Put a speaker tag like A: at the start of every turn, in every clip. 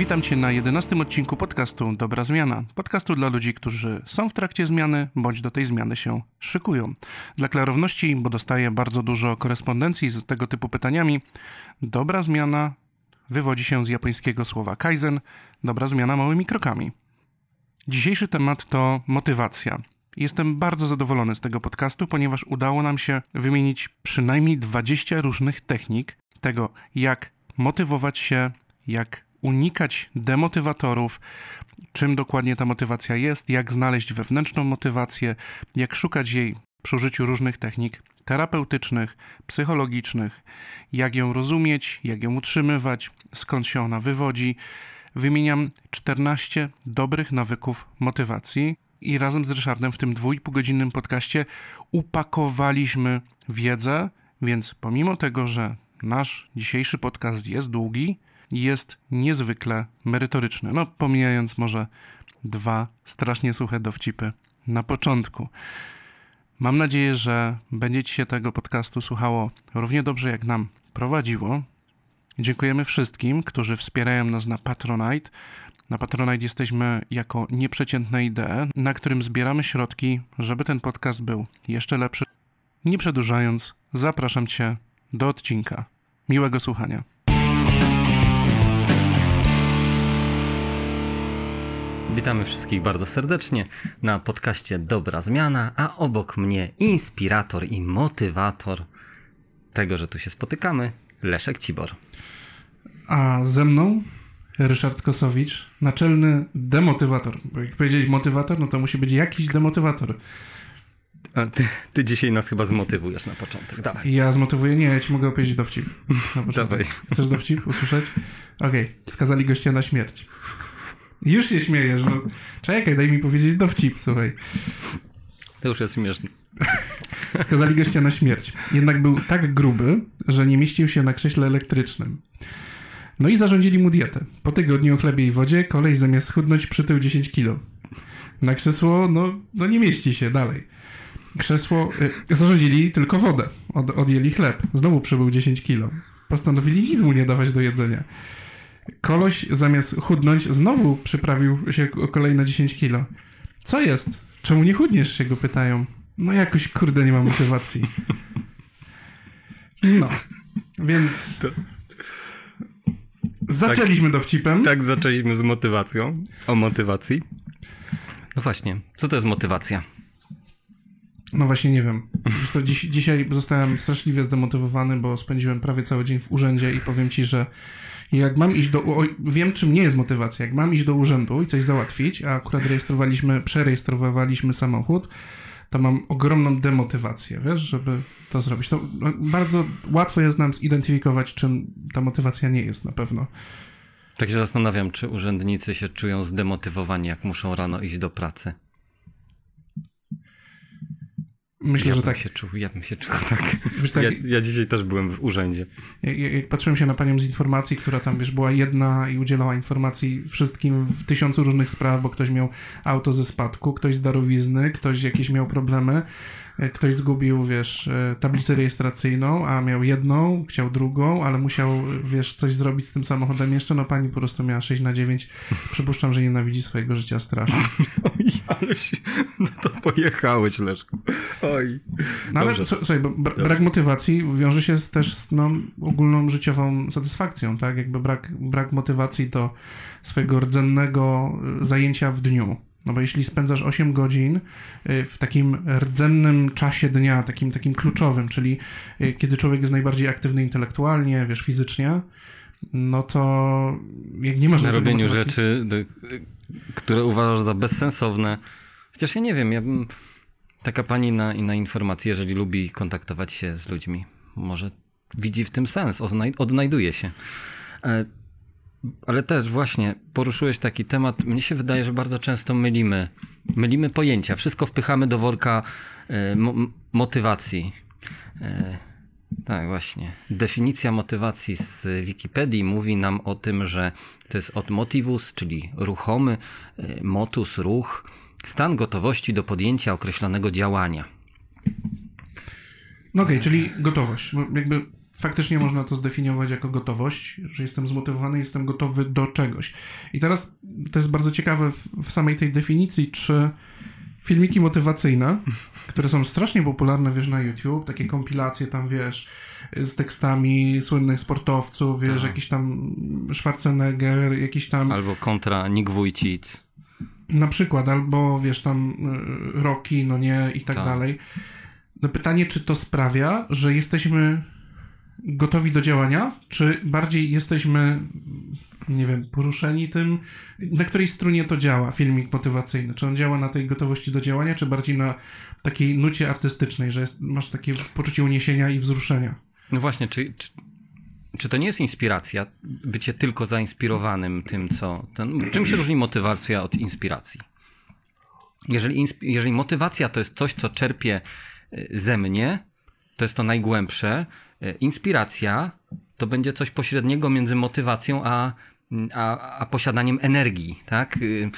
A: Witam Cię na jedenastym odcinku podcastu Dobra Zmiana. Podcastu dla ludzi, którzy są w trakcie zmiany, bądź do tej zmiany się szykują. Dla klarowności, bo dostaję bardzo dużo korespondencji z tego typu pytaniami, dobra zmiana wywodzi się z japońskiego słowa kaizen, dobra zmiana małymi krokami. Dzisiejszy temat to motywacja. Jestem bardzo zadowolony z tego podcastu, ponieważ udało nam się wymienić przynajmniej 20 różnych technik tego, jak motywować się, jak unikać demotywatorów, czym dokładnie ta motywacja jest, jak znaleźć wewnętrzną motywację, jak szukać jej przy użyciu różnych technik terapeutycznych, psychologicznych, jak ją rozumieć, jak ją utrzymywać, skąd się ona wywodzi. Wymieniam 14 dobrych nawyków motywacji i razem z Ryszardem w tym dwójpółgodzinnym podcaście upakowaliśmy wiedzę, więc pomimo tego, że nasz dzisiejszy podcast jest długi, jest niezwykle merytoryczny. No, pomijając może dwa strasznie suche dowcipy na początku. Mam nadzieję, że będzie Ci się tego podcastu słuchało równie dobrze, jak nam prowadziło. Dziękujemy wszystkim, którzy wspierają nas na Patronite. Na Patronite jesteśmy jako nieprzeciętna idea, na którym zbieramy środki, żeby ten podcast był jeszcze lepszy. Nie przedłużając, zapraszam Cię do odcinka. Miłego słuchania.
B: Witamy wszystkich bardzo serdecznie na podcaście Dobra Zmiana, a obok mnie inspirator i motywator tego, że tu się spotykamy, Leszek Cibor.
A: A ze mną Ryszard Kosowicz, naczelny demotywator. Bo jak powiedzieć motywator, no to musi być jakiś demotywator.
B: Ty, ty dzisiaj nas chyba zmotywujesz na początek. Dawaj.
A: Ja zmotywuję? Nie, ja ci mogę opowiedzieć dowcip.
B: Dawaj.
A: Chcesz dowcip usłyszeć? Okej, okay. skazali gościa na śmierć. Już się śmiejesz, no. Czekaj, daj mi powiedzieć dowcip, słuchaj.
B: To już jest śmieszne.
A: Skazali gościa na śmierć. Jednak był tak gruby, że nie mieścił się na krześle elektrycznym. No i zarządzili mu dietę. Po tygodniu o chlebie i wodzie koleś zamiast schudnąć przytył 10 kilo. Na krzesło, no, no nie mieści się dalej. Krzesło, y, zarządzili tylko wodę. Od, odjęli chleb. Znowu przybył 10 kilo. Postanowili nic mu nie dawać do jedzenia. Koloś zamiast chudnąć znowu przyprawił się o kolejne 10 kilo. Co jest? Czemu nie chudniesz się go pytają. No jakoś kurde nie mam motywacji. No, więc zaczęliśmy
B: tak,
A: dowcipem.
B: Tak, zaczęliśmy z motywacją, o motywacji. No właśnie, co to jest motywacja?
A: No właśnie nie wiem. Dziś, dzisiaj zostałem straszliwie zdemotywowany, bo spędziłem prawie cały dzień w urzędzie i powiem ci, że jak mam iść do. O, wiem, czym nie jest motywacja. Jak mam iść do urzędu i coś załatwić, a akurat rejestrowaliśmy, przerejestrowaliśmy samochód, to mam ogromną demotywację, wiesz, żeby to zrobić. To no, bardzo łatwo jest nam zidentyfikować, czym ta motywacja nie jest na pewno.
B: Tak się zastanawiam, czy urzędnicy się czują zdemotywowani, jak muszą rano iść do pracy.
A: Myślę,
B: ja
A: że tak.
B: Się czuł, ja bym się czuł tak. Wiesz, tak ja, ja, dzisiaj też byłem w urzędzie.
A: Jak patrzyłem się na panią z informacji, która tam, wiesz, była jedna i udzielała informacji wszystkim w tysiącu różnych sprawach, bo ktoś miał auto ze spadku, ktoś z darowizny, ktoś jakieś miał problemy. E, ktoś zgubił, wiesz, e, tablicę rejestracyjną, a miał jedną, chciał drugą, ale musiał, wiesz, coś zrobić z tym samochodem jeszcze, no pani po prostu miała 6 na 9. Przypuszczam, że nienawidzi swojego życia strasznie.
B: Oj, ale się, no to pojechałeś, Leszku. Oj.
A: No ale, słuchaj, bo brak motywacji wiąże się z, też z no, ogólną życiową satysfakcją, tak? Jakby brak, brak motywacji to swojego rdzennego e, zajęcia w dniu. No bo jeśli spędzasz 8 godzin y, w takim rdzennym czasie dnia, takim, takim kluczowym, czyli y, kiedy człowiek jest najbardziej aktywny intelektualnie, wiesz, fizycznie, no to jak nie masz...
B: Na robieniu rzeczy, które uważasz za bezsensowne. Chociaż ja nie wiem, ja bym... Taka pani na, na informacji, jeżeli lubi kontaktować się z ludźmi, może widzi w tym sens, odnajduje się. Ale też właśnie poruszyłeś taki temat. Mnie się wydaje, że bardzo często mylimy, mylimy pojęcia. Wszystko wpychamy do worka e, mo motywacji. E, tak, właśnie. Definicja motywacji z Wikipedii mówi nam o tym, że to jest od motivus, czyli ruchomy, e, motus, ruch, stan gotowości do podjęcia określonego działania.
A: No okej, okay, czyli gotowość. Jakby faktycznie można to zdefiniować jako gotowość, że jestem zmotywowany, jestem gotowy do czegoś. I teraz to jest bardzo ciekawe w, w samej tej definicji, czy filmiki motywacyjne, które są strasznie popularne, wiesz, na YouTube, takie kompilacje tam, wiesz, z tekstami słynnych sportowców, wiesz, tak. jakiś tam Schwarzenegger, jakiś tam...
B: Albo kontra Nick Wójcic.
A: Na przykład, albo wiesz, tam y, Rocky, no nie, i tak, tak. dalej. No pytanie, czy to sprawia, że jesteśmy gotowi do działania, czy bardziej jesteśmy, nie wiem, poruszeni tym, na której strunie to działa, filmik motywacyjny? Czy on działa na tej gotowości do działania, czy bardziej na takiej nucie artystycznej, że jest, masz takie poczucie uniesienia i wzruszenia?
B: No właśnie, czy, czy, czy to nie jest inspiracja, bycie tylko zainspirowanym tym, co... Ten, czym się różni motywacja od inspiracji? Jeżeli, jeżeli motywacja to jest coś, co czerpie e, ze mnie, to jest to najgłębsze, inspiracja to będzie coś pośredniego między motywacją a, a, a posiadaniem energii, tak? Y,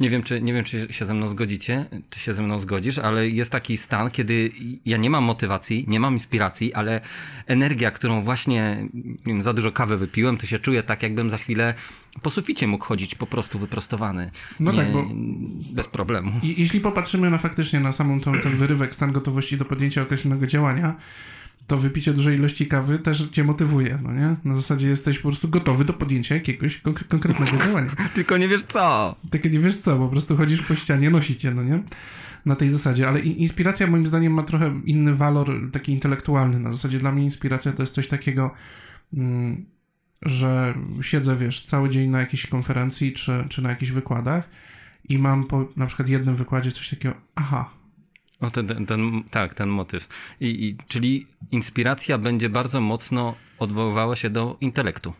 B: nie wiem, czy, nie wiem, czy się ze mną zgodzicie, czy się ze mną zgodzisz, ale jest taki stan, kiedy ja nie mam motywacji, nie mam inspiracji, ale energia, którą właśnie wiem, za dużo kawy wypiłem, to się czuję tak, jakbym za chwilę po suficie mógł chodzić po prostu wyprostowany. No nie, tak, bo bez problemu.
A: Jeśli popatrzymy na faktycznie na samą tą, ten wyrywek, stan gotowości do podjęcia określonego działania, to wypicie dużej ilości kawy też cię motywuje, no nie? Na zasadzie jesteś po prostu gotowy do podjęcia jakiegoś konkre konkretnego działania.
B: Tylko nie wiesz co.
A: Tylko nie wiesz co, po prostu chodzisz po ścianie, nosi cię, no nie? Na tej zasadzie, ale inspiracja moim zdaniem ma trochę inny walor taki intelektualny. Na zasadzie dla mnie inspiracja to jest coś takiego, mm, że siedzę, wiesz, cały dzień na jakiejś konferencji czy, czy na jakichś wykładach i mam po na przykład jednym wykładzie coś takiego, aha,
B: o, ten, ten, ten, tak, ten motyw. I, I, czyli inspiracja będzie bardzo mocno odwoływała się do intelektu.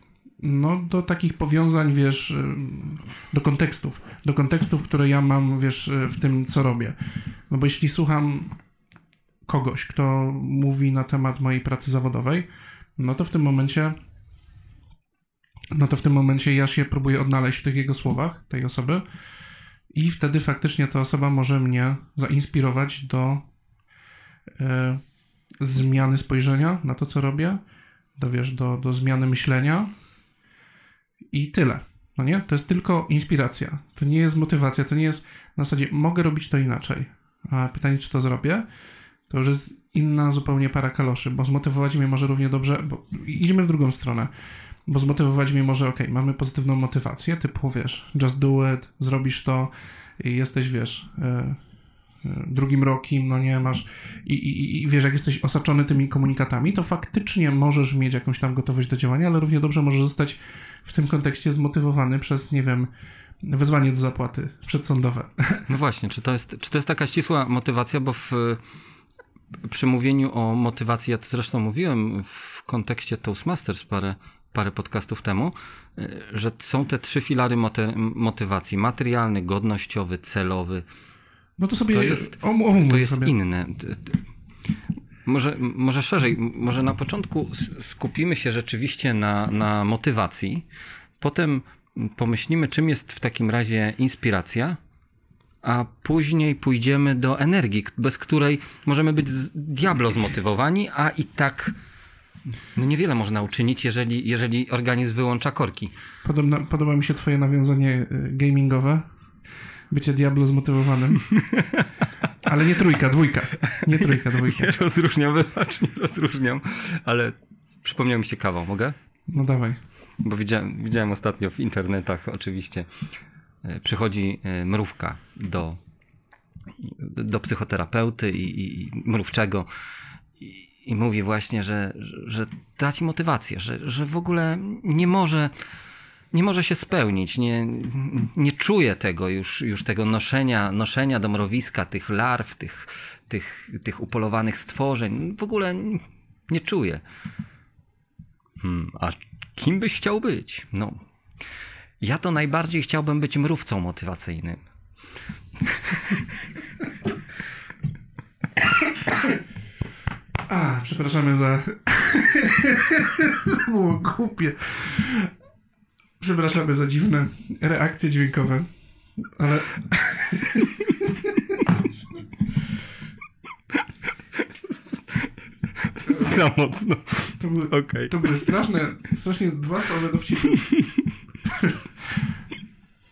A: No, do takich powiązań, wiesz, do kontekstów. Do kontekstów, które ja mam, wiesz, w tym, co robię. No bo jeśli słucham kogoś, kto mówi na temat mojej pracy zawodowej, no to w tym momencie no to w tym momencie ja się próbuję odnaleźć w tych jego słowach, tej osoby i wtedy faktycznie ta osoba może mnie zainspirować do e, zmiany spojrzenia na to, co robię, do, wiesz, do, do zmiany myślenia i tyle. No nie? To jest tylko inspiracja. To nie jest motywacja, to nie jest na zasadzie mogę robić to inaczej. A pytanie, czy to zrobię, to już jest inna zupełnie para kaloszy, bo zmotywować mnie może równie dobrze, bo idziemy w drugą stronę bo zmotywować mnie może, ok, mamy pozytywną motywację, typu, wiesz, just do it, zrobisz to i jesteś, wiesz, e, e, drugim rokiem, no nie, masz i, i, i wiesz, jak jesteś osaczony tymi komunikatami, to faktycznie możesz mieć jakąś tam gotowość do działania, ale równie dobrze możesz zostać w tym kontekście zmotywowany przez, nie wiem, wezwanie do zapłaty przedsądowe.
B: No właśnie, czy to jest, czy to jest taka ścisła motywacja, bo w przy mówieniu o motywacji, ja to zresztą mówiłem w kontekście Toastmasters parę parę podcastów temu, y, że są te trzy filary motywacji: materialny, godnościowy, celowy.
A: No to sobie
B: to jest,
A: to
B: jest sobie. inne. Może, może szerzej, może na początku skupimy się rzeczywiście na, na motywacji, potem pomyślimy, czym jest w takim razie inspiracja, a później pójdziemy do energii, bez której możemy być diablo zmotywowani, a i tak no niewiele można uczynić, jeżeli, jeżeli organizm wyłącza korki.
A: Podobna, podoba mi się twoje nawiązanie y, gamingowe. Bycie Diablo zmotywowanym. Ale nie trójka, dwójka. Nie trójka, dwójka.
B: Nie rozróżniam, wybacz, nie rozróżniam. Ale przypomniał mi się kawał, mogę?
A: No dawaj.
B: Bo widziałem, widziałem ostatnio w internetach oczywiście. Y, przychodzi y, mrówka do, do psychoterapeuty i, i, i mrówczego i mówi właśnie, że, że, że traci motywację, że, że w ogóle nie może, nie może się spełnić, nie, nie czuje tego już, już tego noszenia, noszenia do mrowiska, tych larw, tych, tych, tych upolowanych stworzeń. W ogóle nie czuje. Hmm, a kim byś chciał być? No, ja to najbardziej chciałbym być mrówcą motywacyjnym.
A: A, przepraszamy za... to było głupie. Przepraszamy za dziwne reakcje dźwiękowe, ale...
B: za mocno.
A: To były, okay. to były straszne, strasznie dwa słabe dowcipy.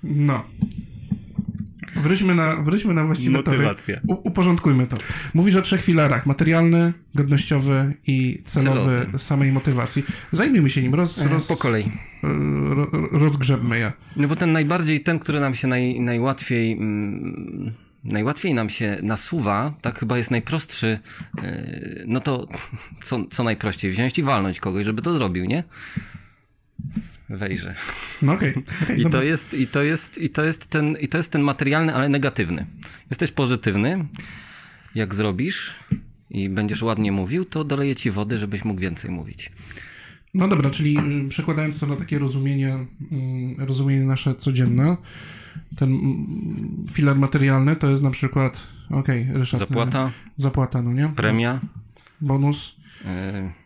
A: No. Wróćmy na, wróćmy na właściwe
B: Motywacja.
A: U, uporządkujmy to. Mówisz o trzech filarach. Materialny, godnościowy i celowy, celowy. samej motywacji. Zajmijmy się nim. Roz,
B: e, roz, po kolei.
A: Ro, rozgrzebmy je.
B: No bo ten najbardziej, ten, który nam się naj, najłatwiej... Mm, najłatwiej nam się nasuwa, tak chyba jest najprostszy, yy, no to co, co najprościej, wziąć i walnąć kogoś, żeby to zrobił, nie? Wejrze.
A: No okej. Okay,
B: okay, I, to jest, i, to jest, i, to jest ten, I to jest ten materialny, ale negatywny. Jesteś pozytywny. Jak zrobisz i będziesz ładnie mówił, to doleję ci wody, żebyś mógł więcej mówić.
A: No dobra, czyli y, przekładając to na takie rozumienie, y, rozumienie nasze codzienne, ten mm, filar materialny to jest na przykład, okej, okay, Ryszard.
B: Zapłata.
A: Zapłata, no nie?
B: Premia.
A: Bonus.
B: Y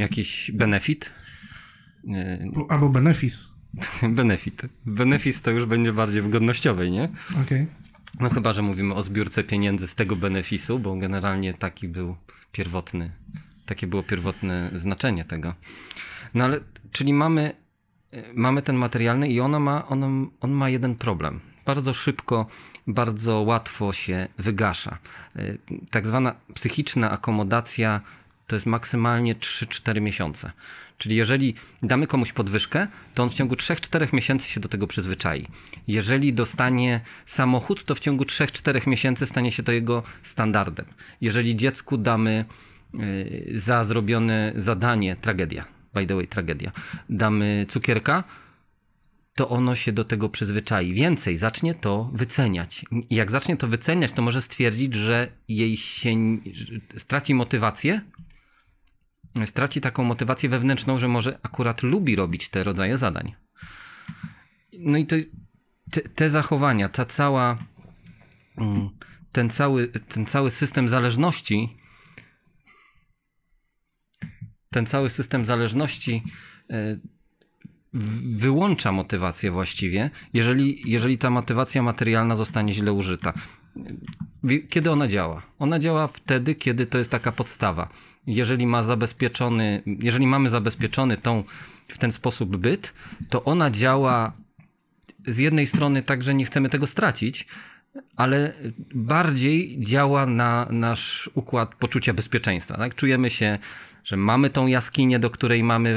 B: jakiś benefit.
A: Albo benefis.
B: benefit. Benefis to już będzie bardziej w godnościowej, nie?
A: Okej. Okay.
B: No chyba, że mówimy o zbiórce pieniędzy z tego benefisu, bo generalnie taki był pierwotny, takie było pierwotne znaczenie tego. No ale, czyli mamy, mamy ten materialny i ona ma, on, on ma jeden problem. Bardzo szybko, bardzo łatwo się wygasza. Tak zwana psychiczna akomodacja to jest maksymalnie 3-4 miesiące. Czyli jeżeli damy komuś podwyżkę, to on w ciągu 3-4 miesięcy się do tego przyzwyczai. Jeżeli dostanie samochód, to w ciągu 3-4 miesięcy stanie się to jego standardem. Jeżeli dziecku damy y, za zrobione zadanie, tragedia, by the way, tragedia, damy cukierka, to ono się do tego przyzwyczai. Więcej, zacznie to wyceniać. I jak zacznie to wyceniać, to może stwierdzić, że jej się straci motywację straci taką motywację wewnętrzną, że może akurat lubi robić te rodzaje zadań. No i to, te, te zachowania, ta cała, mm, ten cały, ten cały system zależności, ten cały system zależności e, wyłącza motywację właściwie, jeżeli, jeżeli ta motywacja materialna zostanie źle użyta. Kiedy ona działa? Ona działa wtedy, kiedy to jest taka podstawa. Jeżeli ma zabezpieczony, jeżeli mamy zabezpieczony tą w ten sposób byt, to ona działa z jednej strony tak, że nie chcemy tego stracić, ale bardziej działa na nasz układ poczucia bezpieczeństwa. Tak? Czujemy się, że mamy tą jaskinię, do której mamy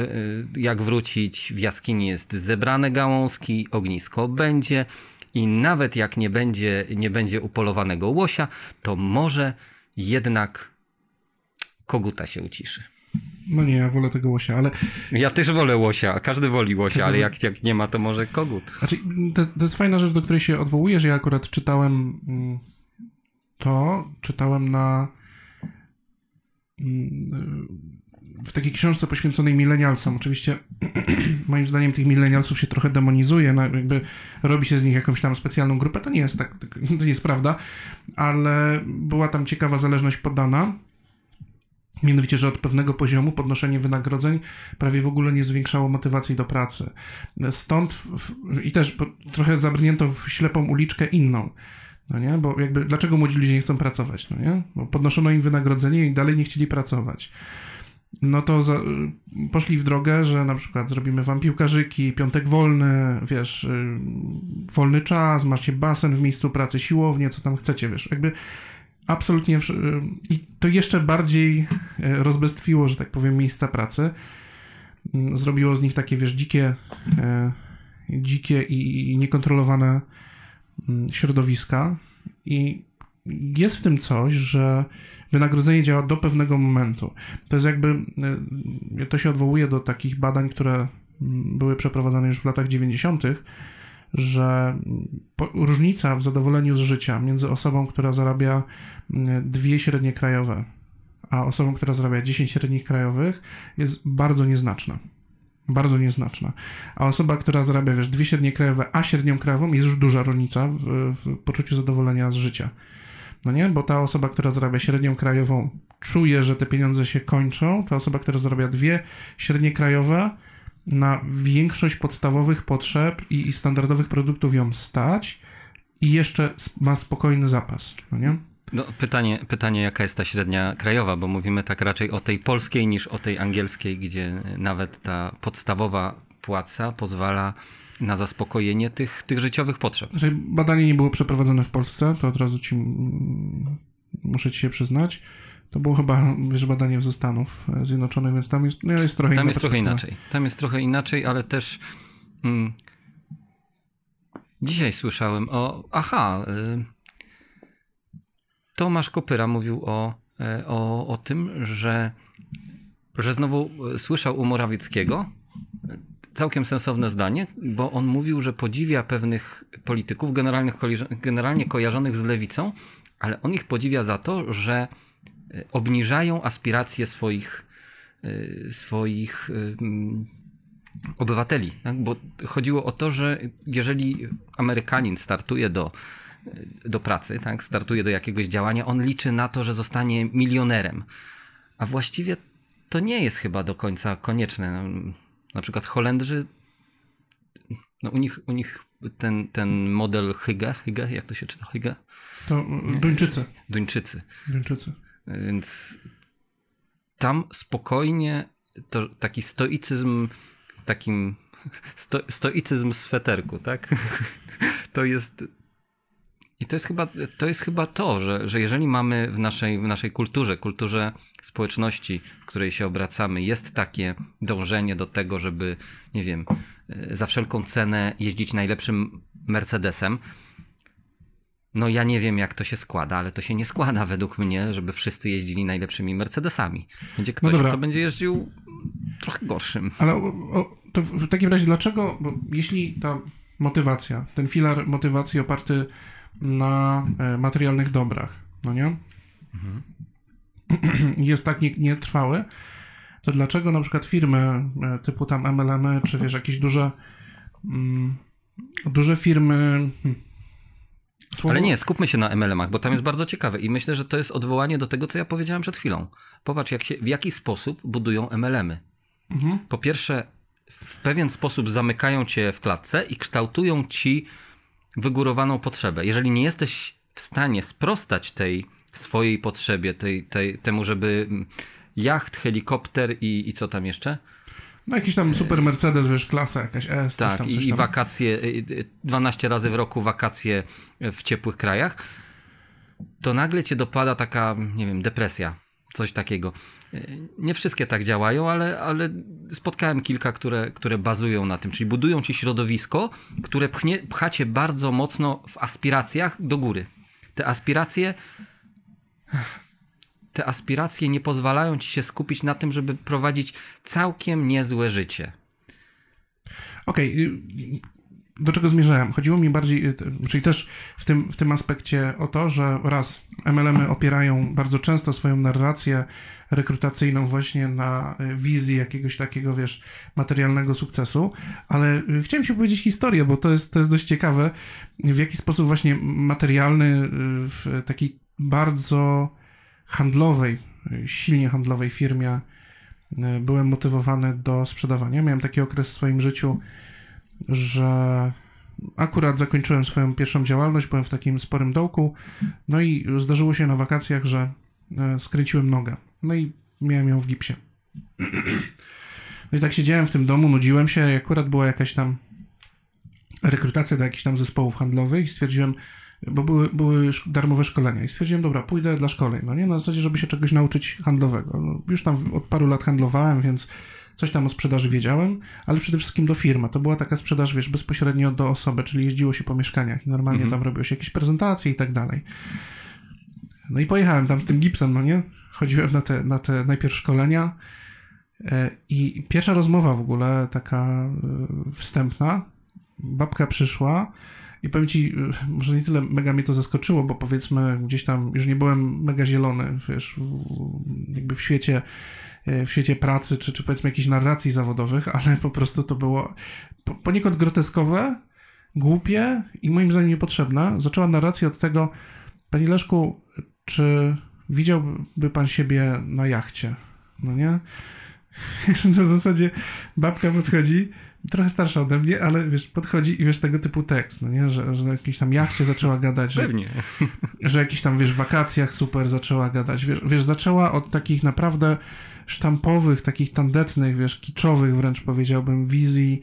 B: y, jak wrócić. W jaskini jest zebrane gałązki, ognisko będzie i nawet jak nie będzie, nie będzie upolowanego łosia, to może jednak koguta się uciszy.
A: No nie, ja wolę tego łosia, ale...
B: Ja też wolę łosia, każdy woli łosia, ale jak, jak nie ma, to może kogut.
A: Znaczy, to, to jest fajna rzecz, do której się odwołujesz. Ja akurat czytałem mm, to, czytałem na mm, w takiej książce poświęconej milenialsom. Oczywiście moim zdaniem tych milenialsów się trochę demonizuje, no jakby robi się z nich jakąś tam specjalną grupę. To nie jest tak, to nie jest prawda, ale była tam ciekawa zależność podana. Mianowicie, że od pewnego poziomu podnoszenie wynagrodzeń prawie w ogóle nie zwiększało motywacji do pracy. Stąd w, i też trochę zabrnięto w ślepą uliczkę inną. No nie? Bo jakby dlaczego młodzi ludzie nie chcą pracować? No nie? Bo podnoszono im wynagrodzenie i dalej nie chcieli pracować no to za, poszli w drogę, że na przykład zrobimy wam piłkarzyki, piątek wolny, wiesz, y, wolny czas, macie basen w miejscu pracy, siłownię, co tam chcecie, wiesz, jakby absolutnie y, i to jeszcze bardziej y, rozbestwiło, że tak powiem, miejsca pracy. Mm, zrobiło z nich takie, wiesz, dzikie, dzikie i niekontrolowane mm, środowiska i jest w tym coś, że wynagrodzenie działa do pewnego momentu. To jest jakby, e, to się odwołuje do takich badań, które były przeprowadzane już w latach 90., że różnica w zadowoleniu z życia między osobą, która zarabia dwie średnie krajowe, a osobą, która zarabia 10 średnich krajowych, jest bardzo nieznaczna. Bardzo nieznaczna. A osoba, która zarabia, wiesz, dwie średnie krajowe, a średnią krajową, jest już duża różnica w, w poczuciu zadowolenia z życia. No nie? Bo ta osoba, która zarabia średnią krajową, czuje, że te pieniądze się kończą. Ta osoba, która zarabia dwie średnie krajowe, na większość podstawowych potrzeb i, i standardowych produktów ją stać i jeszcze ma spokojny zapas, no nie?
B: No, pytanie, pytanie, jaka jest ta średnia krajowa, bo mówimy tak raczej o tej polskiej niż o tej angielskiej, gdzie nawet ta podstawowa płaca pozwala na zaspokojenie tych, tych życiowych potrzeb.
A: Jeżeli badanie nie było przeprowadzone w Polsce, to od razu ci mm, muszę ci się przyznać. To było chyba wiesz, badanie ze Stanów Zjednoczonych, więc tam jest, no, jest trochę
B: Tam jest trochę inaczej. Tam jest trochę inaczej, ale też mm, dzisiaj słyszałem o. Aha. Y, Tomasz Kopyra mówił o, e, o, o tym, że, że znowu słyszał u Morawieckiego całkiem sensowne zdanie, bo on mówił, że podziwia pewnych polityków generalnie, generalnie kojarzonych z lewicą, ale on ich podziwia za to, że e, obniżają aspiracje swoich, e, swoich obywateli. Tak? Bo chodziło o to, że jeżeli Amerykanin startuje do do pracy, tak? startuje do jakiegoś działania, on liczy na to, że zostanie milionerem. A właściwie to nie jest chyba do końca konieczne. Na przykład Holendrzy, no u nich, u nich ten, ten model Hygge, Hygge, jak to się czyta? Hygge?
A: To Duńczycy.
B: Duńczycy.
A: Duńczycy.
B: Więc tam spokojnie to taki stoicyzm, takim sto, stoicyzm sweterku, tak? To jest i to jest chyba to, jest chyba to że, że jeżeli mamy w naszej, w naszej kulturze, kulturze społeczności, w której się obracamy, jest takie dążenie do tego, żeby, nie wiem, e, za wszelką cenę jeździć najlepszym Mercedesem, no ja nie wiem, jak to się składa, ale to się nie składa według mnie, żeby wszyscy jeździli najlepszymi Mercedesami. Będzie ktoś, no kto będzie jeździł trochę gorszym.
A: Ale o, o, to w takim razie dlaczego, bo jeśli ta motywacja, ten filar motywacji oparty na e, materialnych dobrach, no nie? Mhm. Jest tak nietrwały, to dlaczego na przykład firmy e, typu tam MLM, czy wiesz, jakieś duże mm, duże firmy hmm,
B: Słowo... Ale nie, skupmy się na MLM-ach, bo tam jest bardzo ciekawe i myślę, że to jest odwołanie do tego, co ja powiedziałem przed chwilą. Popatrz, jak się, w jaki sposób budują MLM-y. Mhm. Po pierwsze, w pewien sposób zamykają cię w klatce i kształtują ci wygórowaną potrzebę. Jeżeli nie jesteś w stanie sprostać tej swojej potrzebie, tej, tej, temu, żeby jacht, helikopter i, i co tam jeszcze?
A: No jakiś tam super Mercedes, wiesz, klasa jakaś S.
B: Tak,
A: tam,
B: i, i wakacje, 12 razy w roku wakacje w ciepłych krajach, to nagle cię dopada taka, nie wiem, depresja, coś takiego. Nie wszystkie tak działają, ale, ale spotkałem kilka, które, które bazują na tym, czyli budują ci środowisko, które pchnie, pcha cię bardzo mocno w aspiracjach do góry. Te aspiracje te aspiracje nie pozwalają ci się skupić na tym, żeby prowadzić całkiem niezłe życie.
A: Okej, okay do czego zmierzałem? Chodziło mi bardziej, y, czyli też w tym, w tym aspekcie o to, że raz MLM-y opierają bardzo często swoją narrację rekrutacyjną właśnie na y, wizji jakiegoś takiego, wiesz, materialnego sukcesu, ale y, chciałem ci powiedzieć historię, bo to jest, to jest dość ciekawe, w jaki sposób właśnie materialny w takiej bardzo handlowej, silnie handlowej firmie byłem motywowany do sprzedawania. Miałem taki okres w swoim życiu, że akurat zakończyłem swoją pierwszą działalność, byłem w takim sporym dołku, no i zdarzyło się na wakacjach, że e, skręciłem nogę. No i miałem ją w gipsie. No i tak siedziałem w tym domu, nudziłem się, i akurat była jakaś tam rekrutacja do jakichś tam zespołów handlowych i stwierdziłem, bo były, były darmowe szkolenia i stwierdziłem, dobra, pójdę dla szkoleń, no nie, na zasadzie, żeby się czegoś nauczyć handlowego. No, już tam od paru lat handlowałem, więc coś tam o sprzedaży wiedziałem, ale przede wszystkim do firmy. To była taka sprzedaż, wiesz, bezpośrednio do osoby, czyli jeździło się po mieszkaniach i normalnie mhm. tam robiło się jakieś prezentacje i tak dalej. No i pojechałem tam z tym gipsem, no nie? Chodziłem na te, na te najpierw szkolenia e, i pierwsza rozmowa w ogóle, taka e, wstępna, babka przyszła i powiem ci, e, może nie tyle mega mnie to zaskoczyło, bo powiedzmy gdzieś tam już nie byłem mega zielony, wiesz, w, jakby w świecie w świecie pracy, czy, czy powiedzmy jakichś narracji zawodowych, ale po prostu to było poniekąd groteskowe, głupie i moim zdaniem niepotrzebne. Zaczęła narrację od tego, Panie Leszku, czy widziałby pan siebie na jachcie? No nie? na zasadzie babka podchodzi, trochę starsza ode mnie, ale wiesz, podchodzi i wiesz, tego typu tekst, no nie? Że, że na jakiejś tam jachcie zaczęła gadać. Że,
B: Pewnie.
A: że jakiś tam, wiesz, wakacjach super zaczęła gadać. Wiesz, wiesz, zaczęła od takich naprawdę sztampowych, takich tandetnych, wiesz, kiczowych wręcz powiedziałbym, wizji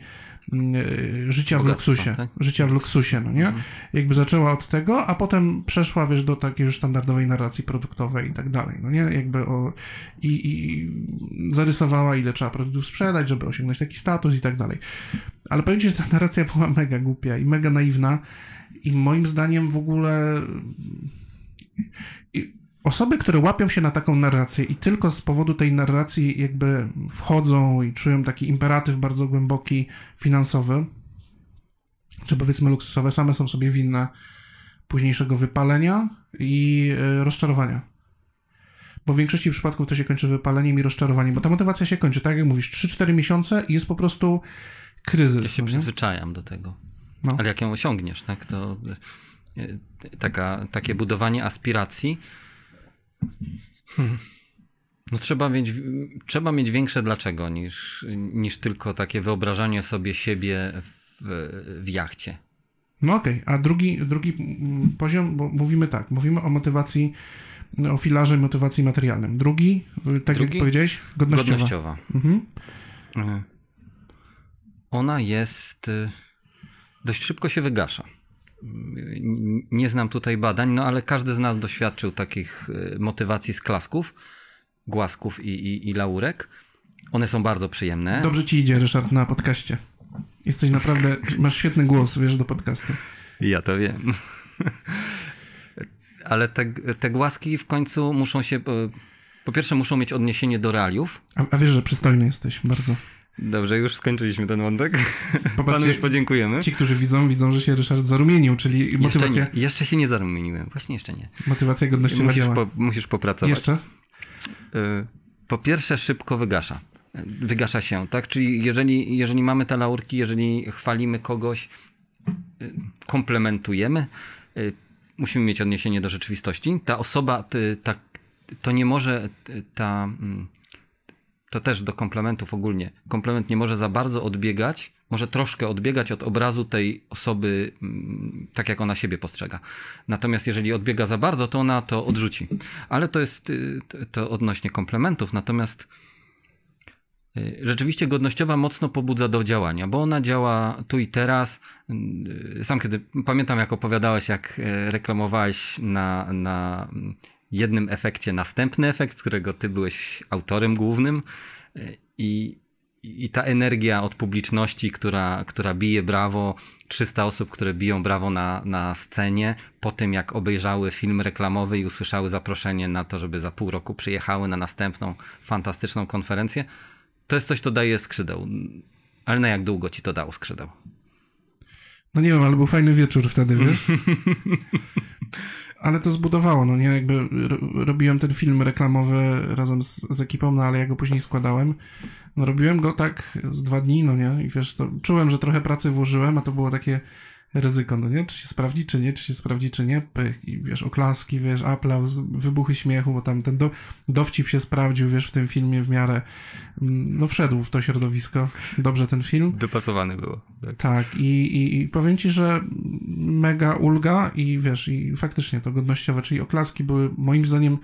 A: yy, życia
B: Bogactwa,
A: w luksusie.
B: tak?
A: Życia w luksusie, no nie?
B: Mhm.
A: Jakby zaczęła od tego, a potem przeszła, wiesz, do takiej już standardowej narracji produktowej i tak dalej, no nie? Jakby o... I, i zarysowała, ile trzeba produktów sprzedać, żeby osiągnąć taki status i tak dalej. Ale powiem ci, że ta narracja była mega głupia i mega naiwna i moim zdaniem w ogóle... Osoby, które łapią się na taką narrację i tylko z powodu tej narracji jakby wchodzą i czują taki imperatyw bardzo głęboki finansowy, czy powiedzmy luksusowe, same są sobie winne późniejszego wypalenia i y, rozczarowania. Bo w większości przypadków to się kończy wypaleniem i rozczarowaniem, bo ta motywacja się kończy, tak jak mówisz, 3-4 miesiące i jest po prostu kryzys.
B: Ja się
A: no
B: przyzwyczajam do tego.
A: No.
B: Ale jak ją osiągniesz, tak, to e, taka, takie budowanie aspiracji. Hmm. No trzeba mieć, trzeba mieć większe dlaczego niż, niż tylko takie wyobrażanie sobie siebie w, w jachcie.
A: No okej, a drugi, drugi poziom, bo mówimy tak, mówimy o motywacji, o filarze motywacji materialnym. Drugi, tak
B: Drugi?
A: jak powiedziałeś, godnościowa.
B: Godnościowa.
A: Mhm.
B: Y, Ona jest. y, dość szybko się wygasza. N- Nie znam tutaj badań, no ale każdy z nas doświadczył takich y, motywacji z klasków, głasków i, i, i laurek. One są bardzo przyjemne.
A: Dobrze ci idzie, Ryszard, na podcaście. Jesteś naprawdę, masz świetny głos, wiesz, do podcastu.
B: Ja to wiem. ale te, te głaski w końcu muszą się. Po, po pierwsze, muszą mieć odniesienie do realiów.
A: A, a wiesz, że przystojny jesteś, bardzo.
B: Dobrze, już skończyliśmy ten wątek. Panu już podziękujemy.
A: Ci, którzy widzą, widzą, że się Ryszard zarumienił, czyli
B: Jeszcze,
A: motywacja,
B: nie, jeszcze się nie zarumieniłem. Właśnie jeszcze nie.
A: motywacja godnościowa
B: Musisz, po, musisz popracować.
A: Jeszcze?
B: Y, Po pierwsze, szybko wygasza. Wygasza się, tak? Czyli jeżeli, jeżeli mamy te laurki, jeżeli chwalimy kogoś, y, komplementujemy, y, musimy mieć odniesienie do rzeczywistości. Ta osoba, ta, to nie może, ta, mm, to też do komplementów ogólnie. Komplement nie może za bardzo odbiegać, może troszkę odbiegać od obrazu tej osoby, mm, tak jak ona siebie postrzega. Natomiast jeżeli odbiega za bardzo, to ona to odrzuci. Ale to jest y, to- odnośnie komplementów. Natomiast y, rzeczywiście godnościowa mocno pobudza do działania, bo ona działa tu i teraz. Y, Sam kiedy pamiętam, jak opowiadałeś, jak reklamowałeś na, na jednym efekcie następny efekt, którego ty byłeś autorem głównym i i ta energia od publiczności, która, która bije brawo, 300 osób, które biją brawo na, na scenie, po tym jak obejrzały film reklamowy i usłyszały zaproszenie na to, żeby za pół roku przyjechały na następną fantastyczną konferencję, to jest coś, co daje skrzydeł. Ale na jak długo ci to dało skrzydeł?
A: No nie wiem, ale był fajny wieczór wtedy, wiesz? ale to zbudowało, no nie, jakby ro- robiłem ten film reklamowy razem z, z ekipą, no ale ja go później składałem. No robiłem go tak z dwa dni, no nie, i wiesz, to czułem, że trochę pracy włożyłem, a to było takie ryzyko, no nie, czy się sprawdzi, czy nie, czy się sprawdzi, czy nie, Pych, i wiesz, oklaski, wiesz, aplauz, wybuchy śmiechu, bo tam ten do, dowcip się sprawdził, wiesz, w tym filmie w miarę, mm, no wszedł w to środowisko, dobrze ten film.
B: Dopasowany było.
A: Tak, i, i, i powiem ci, że mega ulga i wiesz, i faktycznie to godnościowe, czyli oklaski były moim zdaniem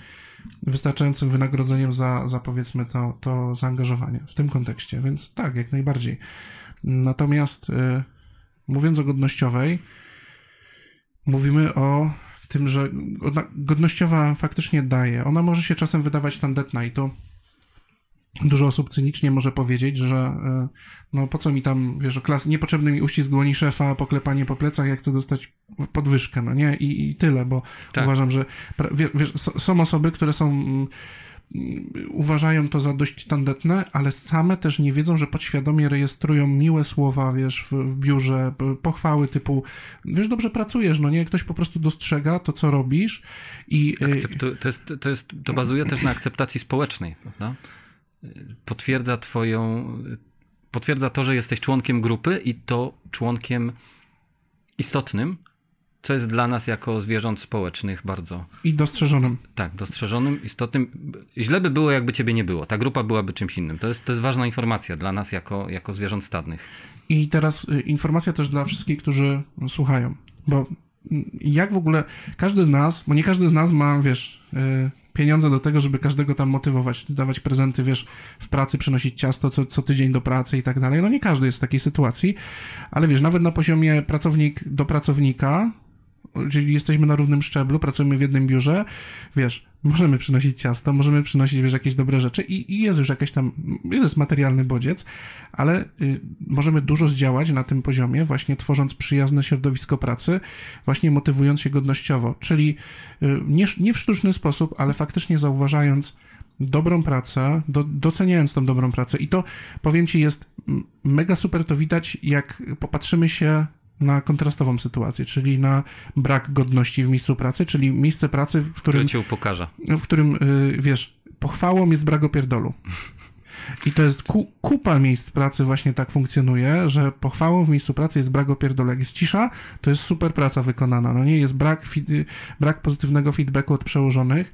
A: wystarczającym wynagrodzeniem za, za powiedzmy to, to zaangażowanie w tym kontekście, więc tak, jak najbardziej. Natomiast y, mówiąc o godnościowej, mówimy o tym, że godnościowa faktycznie daje. Ona może się czasem wydawać tandetna i to dużo osób cynicznie może powiedzieć, że y, no po co mi tam, wiesz, klas, niepotrzebny mi uścisk dłoni szefa, poklepanie po plecach, jak chcę dostać podwyżkę, no nie? I, i tyle, bo
B: Tak.
A: uważam, że wiesz, są osoby, które są mm, uważają to za dość tandetne, ale same też nie wiedzą, że podświadomie rejestrują miłe słowa, wiesz, w, w biurze, pochwały typu, wiesz, dobrze pracujesz, no nie? Ktoś po prostu dostrzega to, co robisz i... y,
B: Akceptu- to, jest, to, jest, to bazuje też na akceptacji społecznej, prawda? Potwierdza twoją, potwierdza to, że jesteś członkiem grupy i to członkiem istotnym, co jest dla nas jako zwierząt społecznych bardzo.
A: I dostrzeżonym.
B: Tak, dostrzeżonym, istotnym. Źle by było, jakby ciebie nie było. Ta grupa byłaby czymś innym. To jest, to jest ważna informacja dla nas jako, jako zwierząt stadnych.
A: I teraz y, informacja też dla wszystkich, którzy słuchają, bo mm, jak w ogóle każdy z nas, bo nie każdy z nas ma, wiesz, y, pieniądze do tego, żeby każdego tam motywować, dawać prezenty, wiesz, w pracy, przynosić ciasto co, co tydzień do pracy i tak dalej. No nie każdy jest w takiej sytuacji, ale wiesz, nawet na poziomie pracownik do pracownika, czyli jesteśmy na równym szczeblu, pracujemy w jednym biurze, wiesz, możemy przynosić ciasto, możemy przynosić, wiesz, jakieś dobre rzeczy i, i jest już jakiś tam, jest materialny bodziec, ale y, możemy dużo zdziałać na tym poziomie, właśnie tworząc przyjazne środowisko pracy, właśnie motywując się godnościowo, czyli y, nie, nie w sztuczny sposób, ale faktycznie zauważając dobrą pracę, do, doceniając tą dobrą pracę. I to, powiem Ci, jest mega super to widać, jak popatrzymy się na kontrastową sytuację, czyli na brak godności w miejscu pracy, czyli miejsce pracy, w którym...
B: Które cię upokarza.
A: W którym, yy, wiesz, pochwałą jest brak opierdolu. I to jest ku, kupa miejsc pracy właśnie tak funkcjonuje, że pochwałą w miejscu pracy jest brak opierdolu. Jak jest cisza, to jest super praca wykonana. No nie, jest brak, brak pozytywnego feedbacku od przełożonych.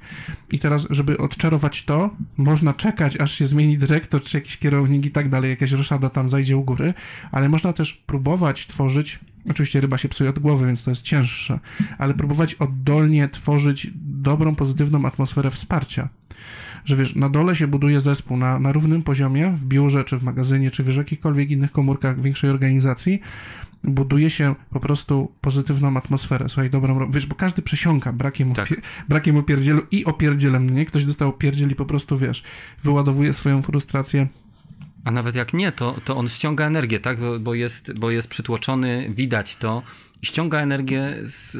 A: I teraz, żeby odczarować to, można czekać, aż się zmieni dyrektor, czy jakiś kierownik i tak dalej, jakaś roszada tam zajdzie u góry, ale można też próbować tworzyć Oczywiście ryba się psuje od głowy, więc to jest cięższe, ale próbować oddolnie tworzyć dobrą, pozytywną atmosferę wsparcia. Że wiesz, na dole się buduje zespół na, na równym poziomie, w biurze, czy w magazynie, czy w jakichkolwiek innych komórkach większej organizacji, buduje się po prostu pozytywną atmosferę, słuchaj, dobrą, wiesz, bo każdy przesiąka brakiem, tak. brakiem opierdzielu i opierdzielem, nie? Ktoś dostał opierdziel i po prostu, wiesz, wyładowuje swoją frustrację
B: a nawet jak nie, to, to on ściąga energię, tak? Bo jest, bo jest przytłoczony, widać to. I ściąga energię z,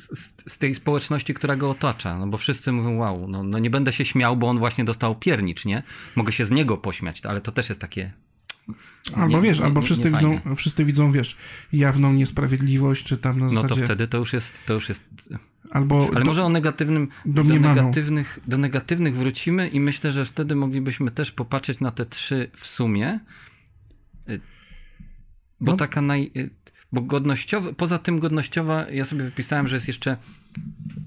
B: z, z, tej społeczności, która go otacza. No bo wszyscy mówią, wow, no, no nie będę się śmiał, bo on właśnie dostał piernicz, nie? Mogę się z niego pośmiać, ale to też jest takie
A: Albo nie, wiesz, nie, albo wszyscy, widzą, wszyscy widzą, wiesz, jawną niesprawiedliwość, czy tam na
B: zasadzie...
A: No
B: to wtedy to już jest, to już jest Albo Ale do, może o negatywnym, do negatywnych, do negatywnych wrócimy i myślę, że wtedy moglibyśmy też popatrzeć na te trzy w sumie. Y, bo no. taka naj... Y, bo godnościowa, poza tym godnościowa, ja sobie wypisałem, że jest jeszcze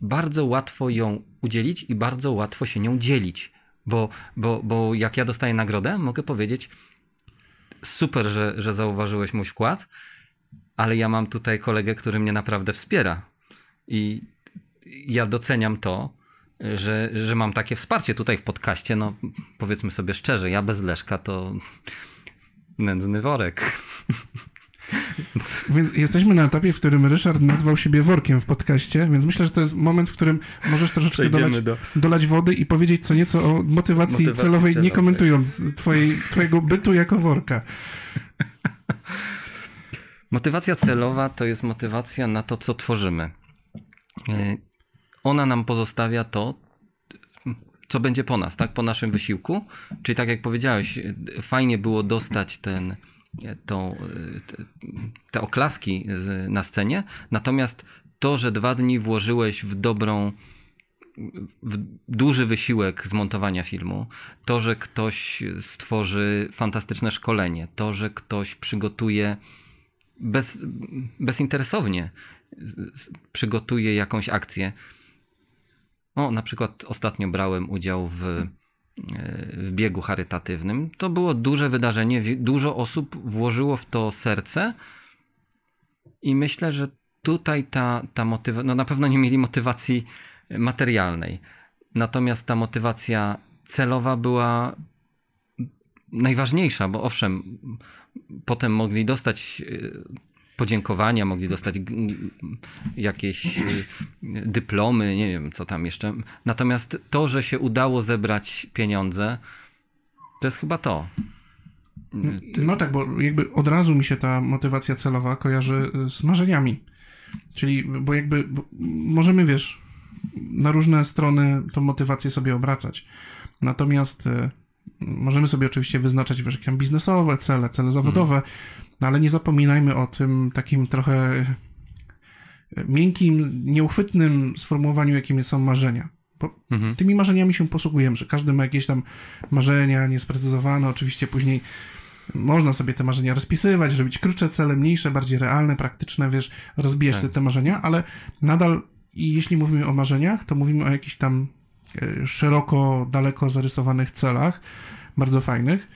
B: bardzo łatwo ją udzielić i bardzo łatwo się nią dzielić. Bo, bo, bo jak ja dostaję nagrodę, mogę powiedzieć super, że, że zauważyłeś mój wkład, ale ja mam tutaj kolegę, który mnie naprawdę wspiera. I ja doceniam to, że, że mam takie wsparcie tutaj w podcaście. No, powiedzmy sobie szczerze, ja bez Leszka to nędzny worek.
A: Więc jesteśmy na etapie, w którym Ryszard nazwał siebie workiem w podcaście, więc myślę, że to jest moment, w którym możesz troszeczkę dolać, do... dolać, wody i powiedzieć co nieco o motywacji, motywacji celowej, celowej, nie komentując twojej, twojego bytu jako worka.
B: Motywacja celowa to jest motywacja na to, co tworzymy. Ona nam pozostawia to, co będzie po nas, tak? Po naszym wysiłku. Czyli tak jak powiedziałeś, fajnie było dostać ten, tą, te, te oklaski na scenie, natomiast to, że dwa dni włożyłeś w dobrą, w duży wysiłek zmontowania filmu, to, że ktoś stworzy fantastyczne szkolenie, to, że ktoś przygotuje bez, bezinteresownie przygotuje jakąś akcję, o, na przykład ostatnio brałem udział w, e, w biegu charytatywnym. To było duże wydarzenie, dużo osób włożyło w to serce i myślę, że tutaj ta, ta motywacja, no na pewno nie mieli motywacji materialnej. Natomiast ta motywacja celowa była najważniejsza, bo owszem, potem mogli dostać e, podziękowania, mogli dostać jakieś y, dyplomy, nie wiem co tam jeszcze. Natomiast to, że się udało zebrać pieniądze, to jest chyba to.
A: No tak, bo jakby od razu mi się ta motywacja celowa kojarzy z marzeniami. Czyli, bo jakby bo możemy, wiesz, na różne strony tą motywację sobie obracać. Natomiast y, możemy sobie oczywiście wyznaczać wiesz, jakieś biznesowe cele, cele zawodowe, hmm. No ale nie zapominajmy o tym takim trochę miękkim, nieuchwytnym sformułowaniu, jakim są marzenia. Bo mhm. tymi marzeniami się posługujemy, że każdy ma jakieś tam marzenia niesprecyzowane, oczywiście później można sobie te marzenia rozpisywać, robić krótsze cele, mniejsze, bardziej realne, praktyczne, wiesz, rozbijać
B: Tak.
A: te, te marzenia, ale nadal, i jeśli mówimy o marzeniach, to mówimy o jakichś tam e, szeroko, daleko zarysowanych celach, bardzo fajnych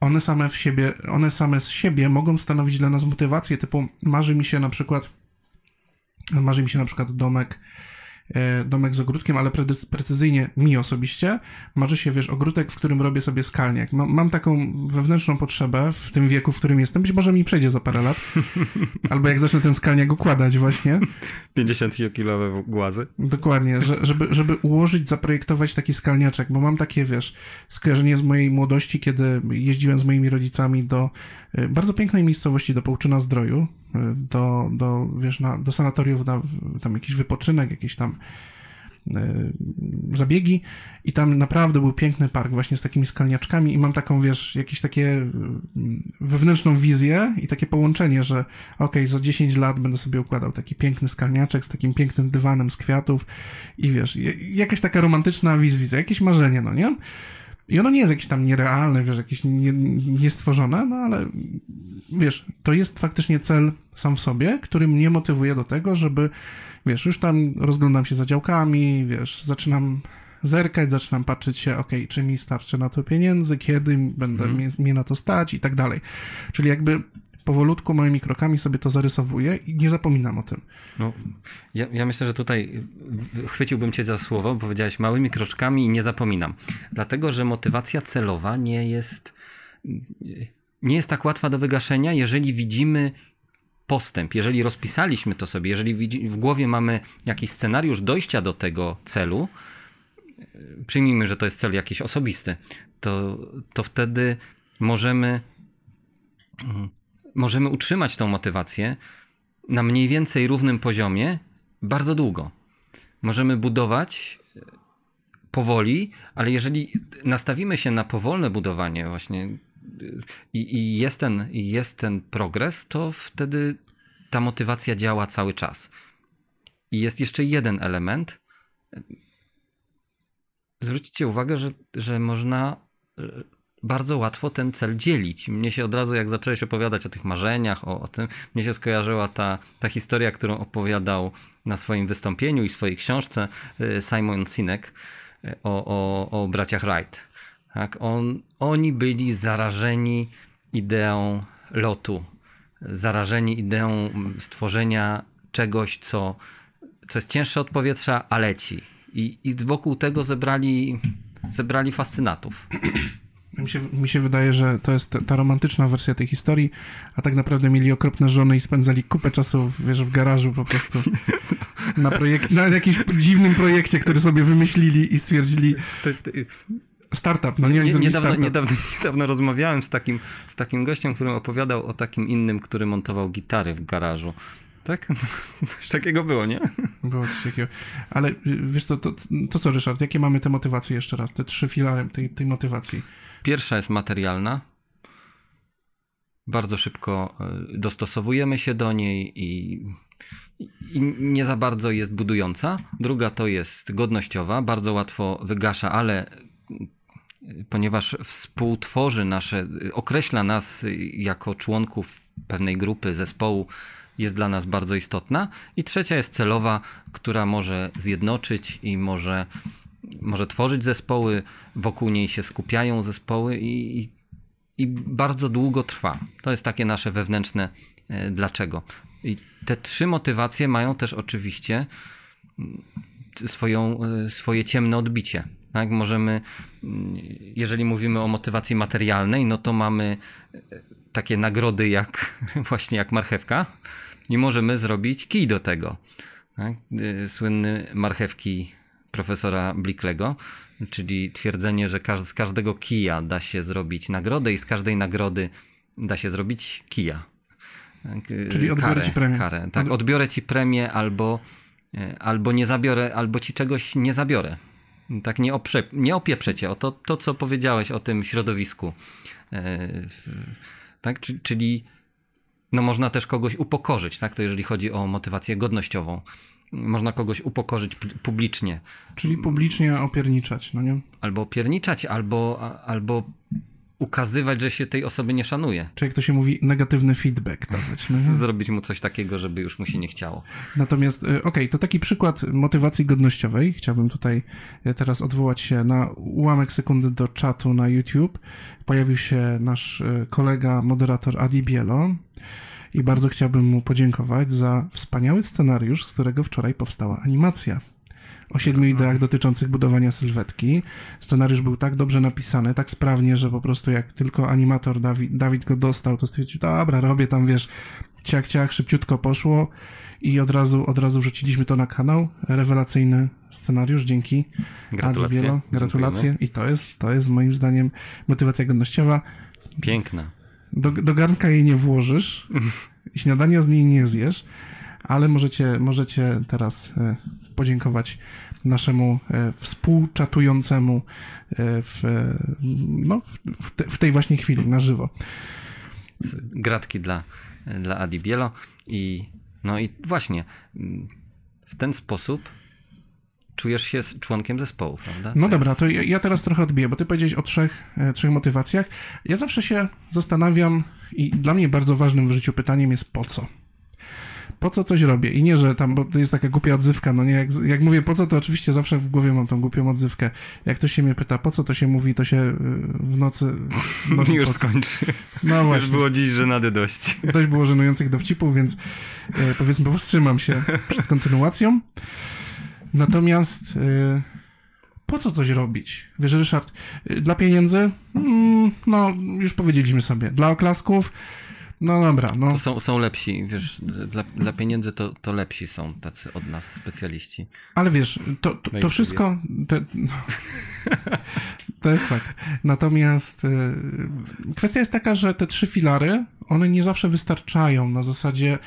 A: one same w siebie, one same z siebie mogą stanowić dla nas motywację, typu marzy mi się na przykład marzy mi się na przykład domek domek z ogródkiem, ale precy- precyzyjnie mi osobiście marzy się, wiesz, ogródek, w którym robię sobie skalniak. Mam, mam taką wewnętrzną potrzebę w tym wieku, w którym jestem, być może mi przejdzie za parę lat, albo jak zacznę ten skalniak układać właśnie,
B: 50-kilowe głazy.
A: Dokładnie, że, żeby, żeby ułożyć, zaprojektować taki skalniaczek, bo mam takie, wiesz, skojarzenie z mojej młodości, kiedy jeździłem z moimi rodzicami do bardzo pięknej miejscowości, do Połczyna Zdroju, y, do, do wiesz, na, do sanatoriów, na tam jakiś wypoczynek, jakieś tam y, zabiegi i tam naprawdę był piękny park właśnie z takimi skalniaczkami i mam taką, wiesz, jakieś takie y, wewnętrzną wizję i takie połączenie, że okej, za 10 lat będę sobie układał taki piękny skalniaczek z takim pięknym dywanem z kwiatów i wiesz, jakaś taka romantyczna wiz wizja, jakieś marzenie, no nie? I ono nie jest jakieś tam nierealne, wiesz, jakieś nie, niestworzone, no ale wiesz, to jest faktycznie cel sam w sobie, który mnie motywuje do tego, żeby, wiesz, już tam rozglądam się za działkami, wiesz, zaczynam zerkać, zaczynam patrzeć się, okej, czy mi starczy na to pieniędzy, kiedy będę
B: Mhm.
A: mnie, mnie na to stać i tak dalej. Czyli jakby powolutku, małymi krokami sobie to zarysowuję i nie zapominam o tym.
B: No, ja, ja myślę, że tutaj chwyciłbym cię za słowo, powiedziałeś małymi kroczkami i nie zapominam. Dlatego, że motywacja celowa nie jest, nie jest tak łatwa do wygaszenia, jeżeli widzimy postęp, jeżeli rozpisaliśmy to sobie, jeżeli w głowie mamy jakiś scenariusz dojścia do tego celu, przyjmijmy, że to jest cel jakiś osobisty, to, to wtedy możemy, mm, możemy utrzymać tą motywację na mniej więcej równym poziomie bardzo długo. Możemy budować e, powoli, ale jeżeli nastawimy się na powolne budowanie właśnie y, i, i, jest, ten, jest ten progres, to wtedy ta motywacja działa cały czas. I jest jeszcze jeden element. Zwróćcie uwagę, że, że można bardzo łatwo ten cel dzielić. Mnie się od razu, jak zacząłeś opowiadać o tych marzeniach, o, o tym, mnie się skojarzyła ta, ta historia, którą opowiadał na swoim wystąpieniu i swojej książce y, Simon Sinek y, o, o, o braciach Wright. Tak? On, oni byli zarażeni ideą lotu, zarażeni ideą stworzenia czegoś, co, co jest cięższe od powietrza, a leci. I, i wokół tego zebrali, zebrali fascynatów.
A: Mi się, mi się wydaje, że to jest ta, romantyczna wersja tej historii, a tak naprawdę mieli okropne żony i spędzali kupę czasu, wiesz, w garażu po prostu na, projek- na jakimś dziwnym projekcie, który sobie wymyślili i stwierdzili startup, no nie,
B: Nie,
A: nie
B: niedawno,
A: startup.
B: niedawno, niedawno rozmawiałem z takim, z takim gościem, który opowiadał o takim innym, który montował gitary w garażu. Tak? Coś takiego było, nie?
A: Było coś takiego. Ale y, wiesz co, to, to co Ryszard, jakie mamy te motywacje jeszcze raz, te trzy filary tej, tej motywacji?
B: Pierwsza jest materialna. Bardzo szybko y, dostosowujemy się do niej i, i nie za bardzo jest budująca. Druga to jest godnościowa, bardzo łatwo wygasza, ale y, ponieważ współtworzy nasze, y, określa nas jako członków pewnej grupy, zespołu, jest dla nas bardzo istotna. I trzecia jest celowa, która może zjednoczyć i może, może tworzyć zespoły, wokół niej się skupiają zespoły i, i, i bardzo długo trwa. To jest takie nasze wewnętrzne e, dlaczego. I te trzy motywacje mają też oczywiście mm, swoją, e, swoje ciemne odbicie. Tak, możemy, mm, jeżeli mówimy o motywacji materialnej, no to mamy e, takie nagrody jak właśnie jak marchewka i możemy zrobić kij do tego. Tak? Słynny marchewki profesora Blicklego, czyli twierdzenie, że z każdego kija da się zrobić nagrodę i z każdej nagrody da się zrobić kija.
A: Czyli odbiorę ci premię.
B: Karę. Tak,
A: Od-
B: odbiorę ci premię albo, y, albo nie zabiorę, albo ci czegoś nie zabiorę. Tak nie, oprze, nie opieprzę cię o to, to, co powiedziałeś o tym środowisku. E, tak? Czy- Czyli no można też kogoś upokorzyć, tak? To jeżeli chodzi o motywację godnościową. Można kogoś upokorzyć pu- publicznie,
A: Czyli publicznie opierniczać, no nie?
B: albo pierniczać, albo, albo ukazywać, że się tej osoby nie szanuje.
A: Czy jak to się mówi, negatywny feedback dawać.
B: Z- Zrobić mu coś takiego, żeby już mu się nie chciało.
A: Natomiast, y, okej, to taki przykład motywacji godnościowej. Chciałbym tutaj y, teraz odwołać się na ułamek sekundy do czatu na YouTube. Pojawił się nasz y, kolega, moderator Adi Bielo i bardzo chciałbym mu podziękować za wspaniały scenariusz, z którego wczoraj powstała animacja. O siedmiu ideach dotyczących budowania sylwetki. Scenariusz był tak dobrze napisany, tak sprawnie, że po prostu jak tylko animator Dawid, Dawid go dostał, to stwierdził, dobra, robię tam, wiesz, ciach, ciach, szybciutko poszło i od razu, od razu wrzuciliśmy to na kanał. Rewelacyjny scenariusz, dzięki.
B: Gratulacje.
A: Gratulacje. I to jest, to jest moim zdaniem motywacja godnościowa.
B: Piękna.
A: Do, do garnka jej nie włożysz, śniadania z niej nie zjesz, ale możecie, możecie teraz e, podziękować naszemu e, współczatującemu e, w, no, w, te, w tej właśnie chwili, na żywo.
B: Gratki dla, dla Adi Bielo i no i właśnie w ten sposób czujesz się członkiem zespołu, prawda?
A: No
B: To
A: dobra,
B: jest-
A: to ja, ja teraz trochę odbiję, bo ty powiedziałeś o trzech, e, trzech motywacjach. Ja zawsze się zastanawiam i dla mnie bardzo ważnym w życiu pytaniem jest po co? Po co coś robię? I nie, że tam, bo to jest taka głupia odzywka, no nie, jak, jak mówię po co, to oczywiście zawsze w głowie mam tą głupią odzywkę. Jak ktoś się mnie pyta, po co to się mówi, to się y, w nocy... w nocy
B: już skończy.
A: No
B: Już
A: właśnie.
B: było dziś żenady dość.
A: Dość było żenujących dowcipów, więc e, powiedzmy powstrzymam się przed kontynuacją. Natomiast e, po co coś robić? Wiesz, Ryszard, e, dla pieniędzy? Mm, no, już powiedzieliśmy sobie. Dla oklasków? No dobra, no.
B: To są, są lepsi, wiesz, dla, dla pieniędzy to, to lepsi są tacy od nas specjaliści.
A: Ale wiesz, to, to,
B: No
A: to wszystko. To, no, to jest fakt. Natomiast y, kwestia jest taka, że te trzy filary, one nie zawsze wystarczają. Na zasadzie,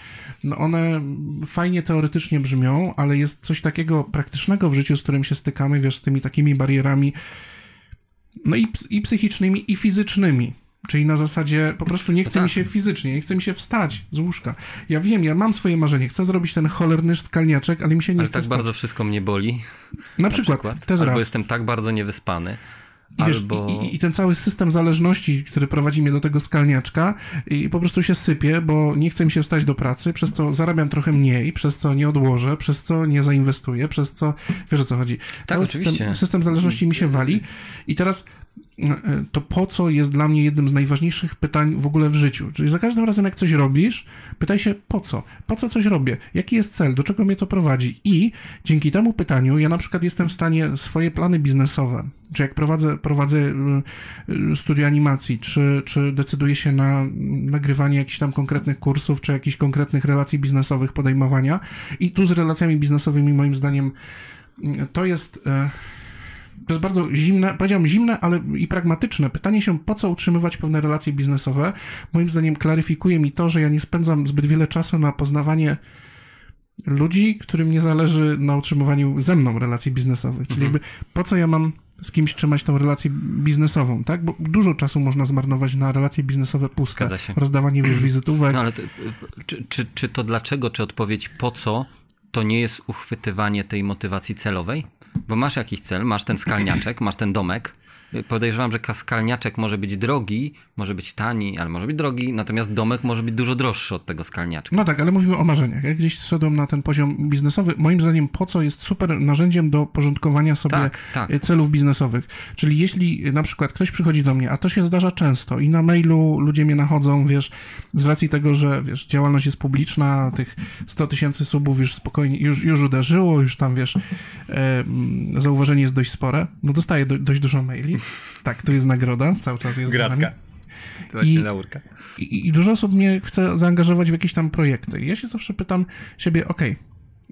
A: no one fajnie teoretycznie brzmią, ale jest coś takiego praktycznego w życiu, z którym się stykamy, wiesz, z tymi takimi barierami, no i, i psychicznymi, i fizycznymi. Czyli na zasadzie po prostu nie chce
B: tak.
A: mi się fizycznie, nie chce mi się wstać z łóżka. Ja wiem, ja mam swoje marzenie, chcę zrobić ten cholerny skalniaczek, ale mi się nie
B: Ale
A: chce
B: tak
A: wstać.
B: bardzo wszystko mnie boli.
A: Na
B: Na
A: przykład,
B: przykład. albo
A: raz.
B: jestem tak bardzo niewyspany.
A: I, wiesz,
B: albo...
A: i, I ten cały system zależności, który prowadzi mnie do tego skalniaczka i po prostu się sypie, bo nie chce mi się wstać do pracy, przez co zarabiam trochę mniej, przez co nie odłożę, przez co nie zainwestuję, przez co, wiesz o co chodzi. Cały
B: oczywiście.
A: System, system zależności mi się wali i teraz to po co jest dla mnie jednym z najważniejszych pytań w ogóle w życiu. Czyli za każdym razem, jak coś robisz, pytaj się po co? Po co coś robię? Jaki jest cel? Do czego mnie to prowadzi? I dzięki temu pytaniu ja na przykład jestem w stanie swoje plany biznesowe, czy jak prowadzę, prowadzę y, y, studia animacji, czy, czy decyduję się na nagrywanie jakichś tam konkretnych kursów, czy jakichś konkretnych relacji biznesowych podejmowania. I tu z relacjami biznesowymi moim zdaniem mm, to jest... to jest bardzo zimne, powiedziałbym zimne, ale i pragmatyczne. Pytanie się, po co utrzymywać pewne relacje biznesowe, moim zdaniem klaryfikuje mi to, że ja nie spędzam zbyt wiele czasu na poznawanie ludzi, którym nie zależy na utrzymywaniu ze mną relacji biznesowych. Czyli jakby po co ja mam z kimś trzymać tą relację biznesową, tak? Bo dużo czasu można zmarnować na relacje biznesowe puste. Rozdawanie wizytówek.
B: No ale to, czy, czy, czy to dlaczego, czy odpowiedź po co, to nie jest uchwytywanie tej motywacji celowej? Bo masz jakiś cel, masz ten skalniaczek, masz ten domek. Podejrzewam, że ka- skalniaczek może być drogi, może być tani, ale może być drogi, natomiast domek może być dużo droższy od tego skalniaczka.
A: No tak, ale mówimy o marzeniach. Ja gdzieś zszedłem na ten poziom biznesowy. Moim zdaniem po co jest super narzędziem do porządkowania sobie
B: Tak, tak.
A: celów biznesowych. Czyli jeśli na przykład ktoś przychodzi do mnie, a to się zdarza często i na mailu ludzie mnie nachodzą, wiesz, z racji tego, że wiesz, działalność jest publiczna, tych 100 tysięcy subów już spokojnie, już, już uderzyło, już tam wiesz, e, mm, zauważenie jest dość spore, no dostaję do, dość dużo maili. Tak, tu jest nagroda, cały czas jest nami.
B: To
A: I-
B: laurka.
A: I, I dużo osób mnie chce zaangażować w jakieś tam projekty. I ja się zawsze pytam siebie, okej,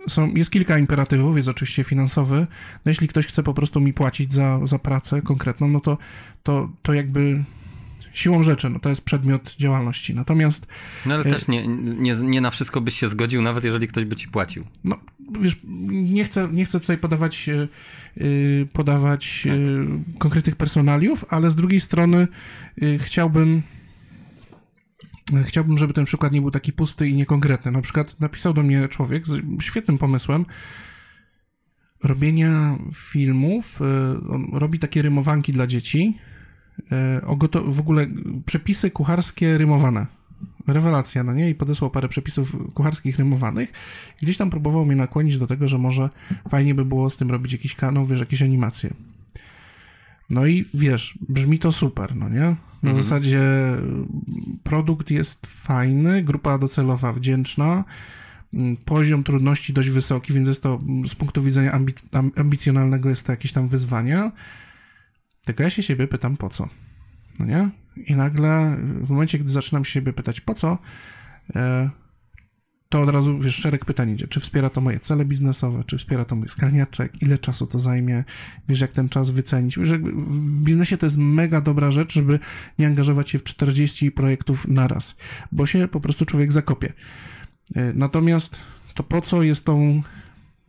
A: są, jest kilka imperatywów, jest oczywiście finansowy. No jeśli ktoś chce po prostu mi płacić za, za pracę konkretną, no to, to, to jakby siłą rzeczy, no to jest przedmiot działalności. Natomiast,
B: No ale
A: Y-
B: też nie, nie, nie na wszystko byś się zgodził, nawet jeżeli ktoś by ci płacił.
A: no wiesz, nie chcę, nie chcę tutaj podawać, e, e, podawać e, konkretnych personaliów, ale z drugiej strony e, chciałbym chciałbym, żeby ten przykład nie był taki pusty i niekonkretny. Na przykład napisał do mnie człowiek z świetnym pomysłem robienia filmów. On robi takie rymowanki dla dzieci. o w ogóle przepisy kucharskie rymowane. Rewelacja, no nie? I podesłał parę przepisów kucharskich rymowanych. Gdzieś tam próbował mnie nakłonić do tego, że może fajnie by było z tym robić jakiś kanał, wiesz, jakieś animacje. No i wiesz, brzmi to super, no nie? Na
B: Mhm.
A: zasadzie produkt jest fajny, grupa docelowa wdzięczna, mm, poziom trudności dość wysoki, więc jest to mm, z punktu widzenia ambi- am- ambicjonalnego jest to jakieś tam wyzwanie. Tylko ja się siebie pytam po co, no nie? I nagle w momencie, gdy zaczynam się siebie pytać po co, e, to od razu, wiesz, szereg pytań idzie. Czy wspiera to moje cele biznesowe, czy wspiera to mój skalniaczek, ile czasu to zajmie, wiesz, jak ten czas wycenić. Wiesz, w biznesie to jest mega dobra rzecz, żeby nie angażować się w 40 projektów naraz, bo się po prostu człowiek zakopie. E, Natomiast to po co jest tą,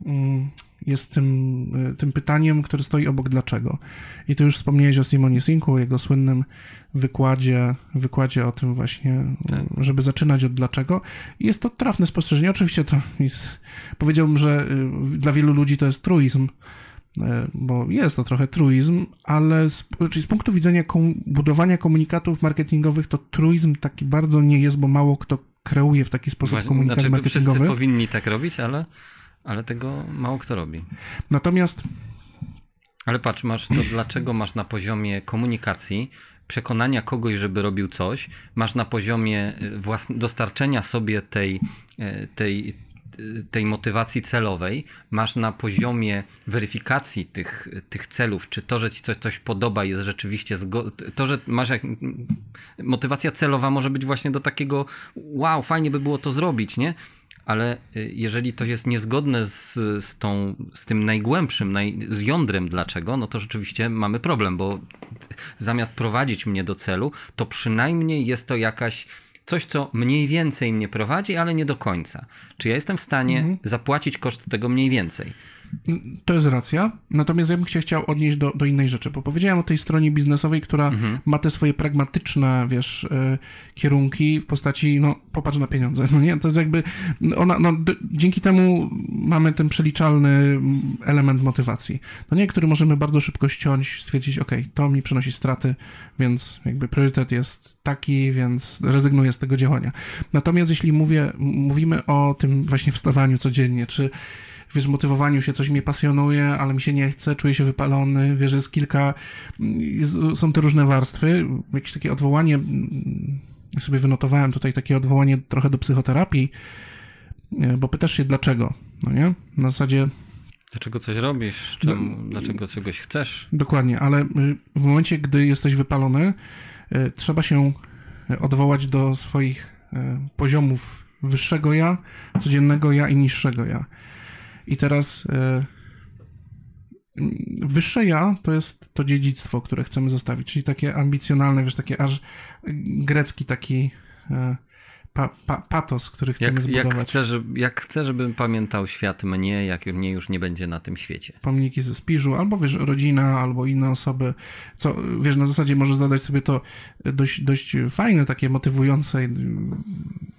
A: mm, jest tym, e, tym pytaniem, które stoi obok dlaczego. I tu już wspomniałeś o Simonie Sinku, o jego słynnym wykładzie, wykładzie o tym właśnie,
B: Tak.
A: żeby zaczynać od dlaczego. I jest to trafne spostrzeżenie. Oczywiście to jest, powiedziałbym, że y, dla wielu ludzi to jest truizm, y, bo jest to trochę truizm, ale z, czyli z punktu widzenia kom, budowania komunikatów marketingowych to truizm taki bardzo nie jest, bo mało kto kreuje w taki sposób
B: Właśnie,
A: komunikat
B: znaczy, wszyscy
A: marketingowy.
B: powinni tak robić, ale, ale tego mało kto robi.
A: Natomiast
B: Ale patrz, masz to, dlaczego masz na poziomie komunikacji, przekonania kogoś, żeby robił coś, masz na poziomie y, własn- dostarczenia sobie tej, y, tej, y, tej motywacji celowej, masz na poziomie weryfikacji tych, tych celów, czy to, że ci coś, coś podoba jest rzeczywiście, zgo- to, że masz jak... motywacja celowa może być właśnie do takiego wow, fajnie by było to zrobić, nie? Ale y, jeżeli to jest niezgodne z, z, tą, z tym najgłębszym, naj, z jądrem dlaczego, no to rzeczywiście mamy problem, bo zamiast prowadzić mnie do celu, to przynajmniej jest to jakaś coś, co mniej więcej mnie prowadzi, ale nie do końca. Czy ja jestem w stanie zapłacić koszt tego mniej więcej?
A: To jest racja. Natomiast ja bym się chciał odnieść do, do innej rzeczy, bo powiedziałem o tej stronie biznesowej, która ma te swoje pragmatyczne, wiesz, e, kierunki w postaci, no, popatrz na pieniądze, no nie? To jest jakby, ona, no, dzięki temu mamy ten przeliczalny element motywacji. No nie, który możemy bardzo szybko ściąć, stwierdzić, ok, to mi przynosi straty, więc jakby priorytet jest taki, więc rezygnuję z tego działania. Natomiast jeśli mówię, mówimy o tym właśnie wstawaniu codziennie, czy wiesz, motywowaniu się, coś mnie pasjonuje, ale mi się nie chce, czuję się wypalony, wiesz, jest kilka, jest, są te różne warstwy, jakieś takie odwołanie, mm, ja sobie wynotowałem tutaj takie odwołanie trochę do psychoterapii, e, bo pytasz się dlaczego, no nie? Na zasadzie,
B: Dlaczego coś robisz? Czemu, dlaczego czegoś chcesz?
A: dokładnie, ale y, w momencie, gdy jesteś wypalony, y, trzeba się odwołać do swoich y, poziomów wyższego ja, codziennego ja i niższego ja. I teraz e, wyższe ja to jest to dziedzictwo, które chcemy zostawić, czyli takie ambicjonalne, wiesz, takie aż grecki taki e, pa, pa, patos, który chcemy
B: Jak,
A: zbudować.
B: jak, chcę, żeby, jak chcę, żeby pamiętał świat mnie, jak mnie już nie będzie na tym świecie.
A: pomniki ze Spiżu, albo wiesz, rodzina, albo inne osoby, co wiesz, na zasadzie możesz zadać sobie to dość, dość fajne, takie motywujące, mm,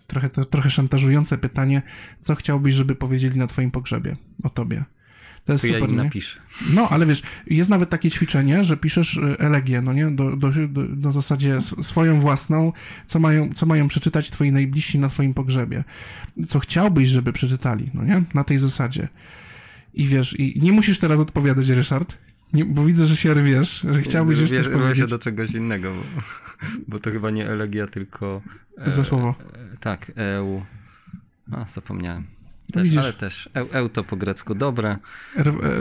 A: trochę, trochę szantażujące pytanie, co chciałbyś, żeby powiedzieli na twoim pogrzebie o tobie. To jest
B: To ja
A: super,
B: im
A: nie?
B: napiszę.
A: No, ale wiesz, jest nawet takie ćwiczenie, że piszesz y, elegię, no nie, do, do, do, na zasadzie swoją własną, co mają, co mają przeczytać twoi najbliżsi na twoim pogrzebie. Co chciałbyś, żeby przeczytali, no nie, na tej zasadzie. I wiesz, i nie musisz teraz odpowiadać, Ryszard, nie, bo widzę, że się rwiesz, że chciałbyś już coś
B: Rwę się
A: powiedzieć.
B: do czegoś innego, bo, bo to chyba nie elegia, tylko... e,
A: Złe słowo.
B: e, tak, EU. A, zapomniałem. Też,
A: Widzisz.
B: ale też. EU, EU to po grecku dobre.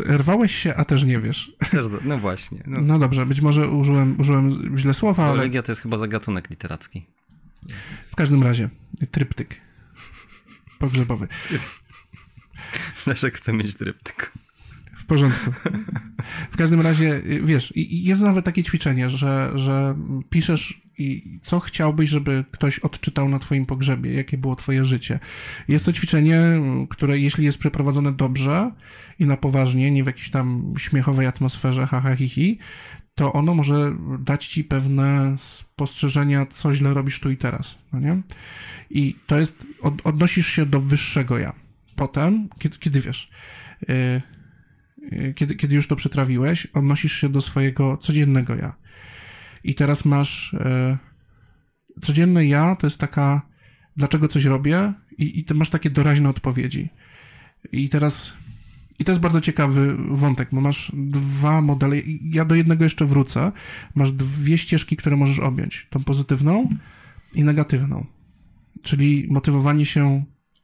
A: Rwałeś się, a też nie wiesz.
B: Też do, no właśnie. No,
A: No dobrze, być może użyłem, użyłem źle słowa, ale
B: Elegia to jest chyba zagatunek literacki.
A: w każdym razie, tryptyk pogrzebowy.
B: Leszek chce mieć tryptyk.
A: W porządku. W każdym razie, wiesz, jest nawet takie ćwiczenie, że, że piszesz i co chciałbyś, żeby ktoś odczytał na twoim pogrzebie, jakie było twoje życie. Jest to ćwiczenie, które jeśli jest przeprowadzone dobrze i na poważnie, nie w jakiejś tam śmiechowej atmosferze, haha, hi, hi, to ono może dać ci pewne spostrzeżenia, co źle robisz tu i teraz, no nie? I to jest, od, odnosisz się do wyższego ja. Potem, kiedy, kiedy wiesz, yy, kiedy, kiedy już to przetrawiłeś, odnosisz się do swojego codziennego ja. I teraz masz e, codzienne ja, to jest taka, dlaczego coś robię, i, i ty masz takie doraźne odpowiedzi. I teraz, i to jest bardzo ciekawy wątek, bo masz dwa modele, ja do jednego jeszcze wrócę, masz dwie ścieżki, które możesz objąć, tą pozytywną i negatywną, czyli motywowanie się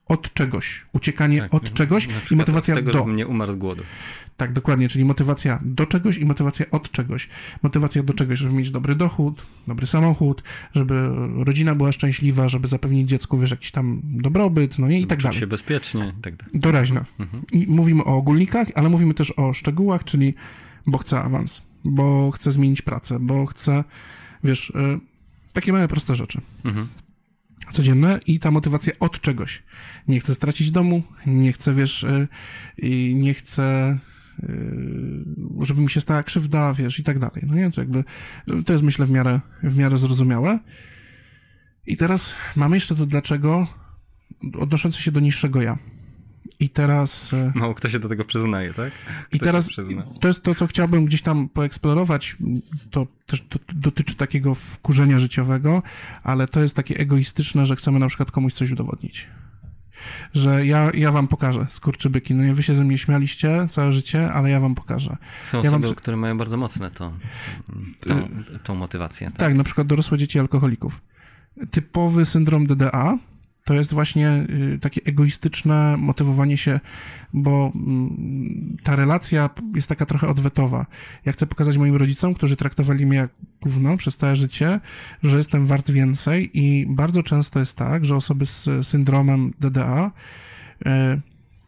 A: od czegoś, uciekanie
B: Tak,
A: od czegoś i motywacja
B: od tego,
A: do.
B: żebym nie umarł z głodu.
A: Tak, dokładnie, czyli motywacja do czegoś i motywacja od czegoś. Motywacja do czegoś, żeby mieć dobry dochód, dobry samochód, żeby rodzina była szczęśliwa, żeby zapewnić dziecku, wiesz, jakiś tam dobrobyt, no nie, i tak dalej.
B: się bezpiecznie tak dalej.
A: Doraźna. I mówimy o ogólnikach, ale mówimy też o szczegółach, czyli bo chcę awans, bo chcę zmienić pracę, bo chcę, wiesz, y, takie małe, proste rzeczy.
B: Mhm.
A: Codzienne i ta motywacja od czegoś. Nie chcę stracić domu, nie chcę, wiesz, y, nie chcę, żeby mi się stała krzywda, wiesz, i tak dalej. No nie, to jakby, to jest myślę w miarę, w miarę zrozumiałe. I teraz mamy jeszcze to dlaczego odnoszące się do niższego ja. I teraz. e,
B: Mało kto się do tego przyznaje, tak?
A: I
B: Kto
A: teraz
B: się przyzna?
A: to jest to, co chciałbym gdzieś tam poeksplorować. To też dotyczy takiego wkurzenia życiowego, ale to jest takie egoistyczne, że chcemy na przykład komuś coś udowodnić. Że ja, ja wam pokażę, skurczybyki. No nie wy się ze mnie śmialiście całe życie, ale ja wam pokażę.
B: Są
A: ja wam
B: osoby,
A: przy-
B: które mają bardzo mocne to, tą, tą motywację. Tak?
A: Tak, na przykład dorosłe dzieci alkoholików. Typowy syndrom DDA to jest właśnie y, takie egoistyczne motywowanie się, bo mm, ta relacja jest taka trochę odwetowa. Ja chcę pokazać moim rodzicom, którzy traktowali mnie jak gówno przez całe życie, że jestem wart więcej i bardzo często jest tak, że osoby z syndromem DDA y,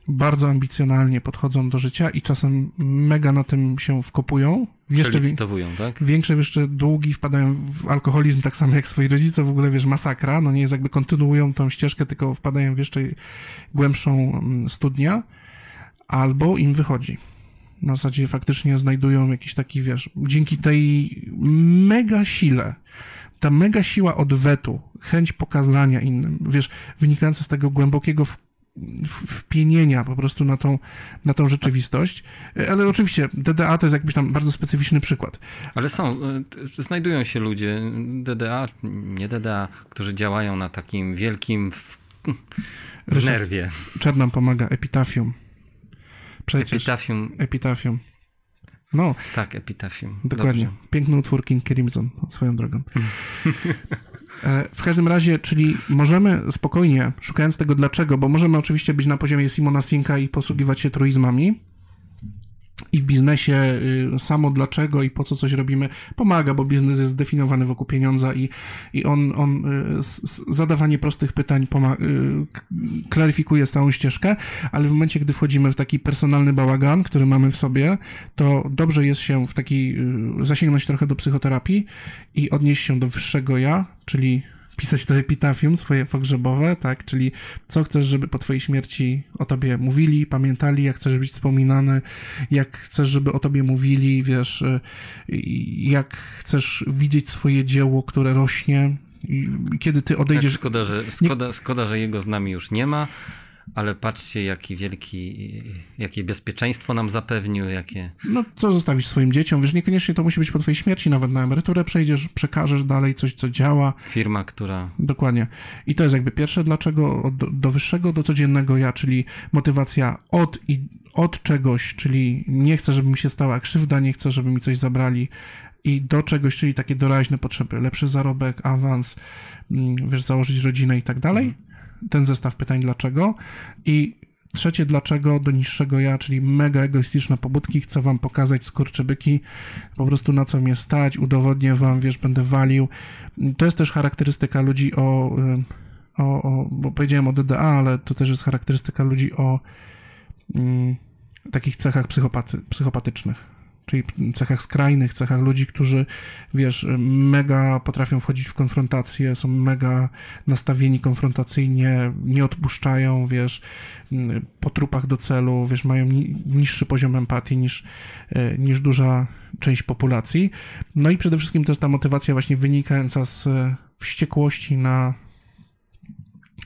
A: bardzo ambicjonalnie podchodzą do życia i czasem mega na tym się wkopują. Jeszcze
B: tak?
A: Większe jeszcze długi wpadają w alkoholizm, tak samo jak swoi rodzice, w ogóle wiesz, masakra, no nie jest jakby kontynuują tą ścieżkę, tylko wpadają w jeszcze głębszą mm, studnia, albo im wychodzi. Na zasadzie faktycznie znajdują jakiś taki, wiesz, dzięki tej mega sile, ta mega siła odwetu, chęć pokazania innym, wiesz, wynikająca z tego głębokiego wpienienia po prostu na tą, na tą rzeczywistość. Ale oczywiście DDA to jest jakiś tam bardzo specyficzny przykład.
B: Ale są, y, znajdują się ludzie, DDA, nie DDA, którzy działają na takim wielkim w, w nerwie.
A: Czad nam pomaga, epitafium. Przecież.
B: Epitafium,
A: Epitafium. No,
B: tak, epitafium.
A: dokładnie.
B: Dobrze.
A: Piękny utwór King Crimson, swoją drogą. E, W każdym razie, czyli możemy spokojnie, szukając tego dlaczego, bo możemy oczywiście być na poziomie Simona Sinka i posługiwać się truizmami, i w biznesie y, samo dlaczego i po co coś robimy pomaga, bo biznes jest zdefiniowany wokół pieniądza i, i on, on y, zadawanie prostych pytań poma- y, klaryfikuje całą ścieżkę, ale w momencie, gdy wchodzimy w taki personalny bałagan, który mamy w sobie, to dobrze jest się w taki, zasięgnąć trochę do psychoterapii i odnieść się do wyższego ja, czyli pisać to epitafium swoje pogrzebowe, tak, czyli co chcesz, żeby po twojej śmierci o tobie mówili, pamiętali, jak chcesz być wspominany, jak chcesz, żeby o tobie mówili, wiesz, y, jak chcesz widzieć swoje dzieło, które rośnie i kiedy ty
B: Tak,
A: odejdziesz...
B: szkoda, że, szkoda, szkoda, że jego z nami już nie ma, ale patrzcie, jaki wielki, jakie bezpieczeństwo nam zapewnił, jakie...
A: No, co zostawisz swoim dzieciom? Wiesz, niekoniecznie to musi być po twojej śmierci, nawet na emeryturę przejdziesz, przekażesz dalej coś, co działa,
B: Firma, która
A: Dokładnie. I to jest jakby pierwsze, dlaczego od, do wyższego, do codziennego ja, czyli motywacja od i od czegoś, czyli nie chcę, żeby mi się stała krzywda, nie chcę, żeby mi coś zabrali i do czegoś, czyli takie doraźne potrzeby, lepszy zarobek, awans, mm, wiesz, założyć rodzinę i tak dalej. Ten zestaw pytań dlaczego. I trzecie dlaczego do niższego ja, czyli mega egoistyczne pobudki, chcę wam pokazać skurczybyki, po prostu na co mnie stać, udowodnię wam, wiesz, będę walił. To jest też charakterystyka ludzi o, o, o bo powiedziałem o DDA, ale to też jest charakterystyka ludzi o mm, takich cechach psychopaty, psychopatycznych. Czyli cechach skrajnych, cechach ludzi, którzy, wiesz, mega potrafią wchodzić w konfrontację, są mega nastawieni konfrontacyjnie, nie odpuszczają, wiesz, po trupach do celu, wiesz, mają ni- niższy poziom empatii niż, e, niż duża część populacji. No i przede wszystkim to jest ta motywacja właśnie wynikająca z e, wściekłości na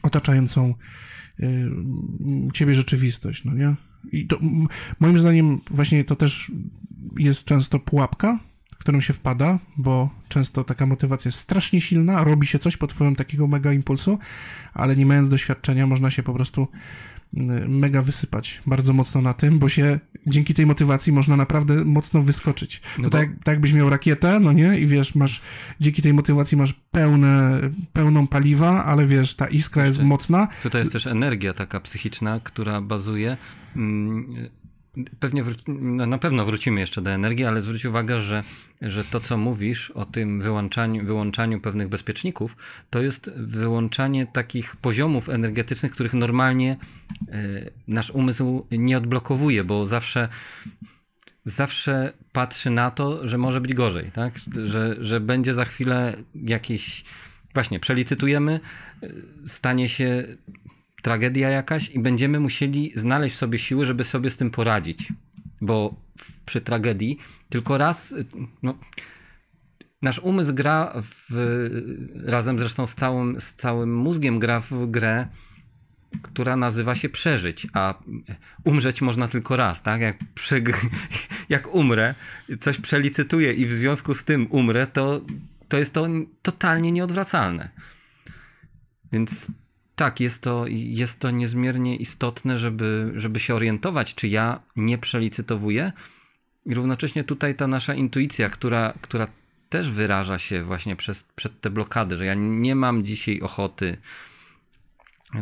A: otaczającą y, ciebie rzeczywistość, no nie? I to moim zdaniem właśnie to też jest często pułapka, w którą się wpada, bo często taka motywacja jest strasznie silna, robi się coś pod wpływem takiego mega impulsu, ale nie mając doświadczenia można się po prostu mega wysypać bardzo mocno na tym, bo się dzięki tej motywacji można naprawdę mocno wyskoczyć. No bo... tak, tak byś miał rakietę, no nie? I wiesz, masz dzięki tej motywacji masz pełne, pełną paliwa, ale wiesz, ta iskra jest mocna.
B: Tutaj jest też energia taka psychiczna, która bazuje mm, Pewnie no na pewno wrócimy jeszcze do energii, ale zwróć uwagę, że, że to, co mówisz o tym wyłączaniu, wyłączaniu pewnych bezpieczników, to jest wyłączanie takich poziomów energetycznych, których normalnie y, nasz umysł nie odblokowuje, bo zawsze, zawsze patrzy na to, że może być gorzej, tak? że, że będzie za chwilę jakieś. Właśnie, przelicytujemy, e, stanie się tragedia jakaś i będziemy musieli znaleźć w sobie siły, żeby sobie z tym poradzić. Bo przy tragedii tylko raz, no, nasz umysł gra w, razem zresztą z całym, z całym mózgiem gra w grę, która nazywa się przeżyć, a umrzeć można tylko raz, tak? Jak, przy, jak umrę, coś przelicytuję i w związku z tym umrę, to, to jest to totalnie nieodwracalne. Więc tak, jest to, jest to niezmiernie istotne, żeby, żeby się orientować, czy ja nie przelicytowuję. I równocześnie tutaj ta nasza intuicja, która, która też wyraża się właśnie przez, przed te blokady, że ja nie mam dzisiaj ochoty,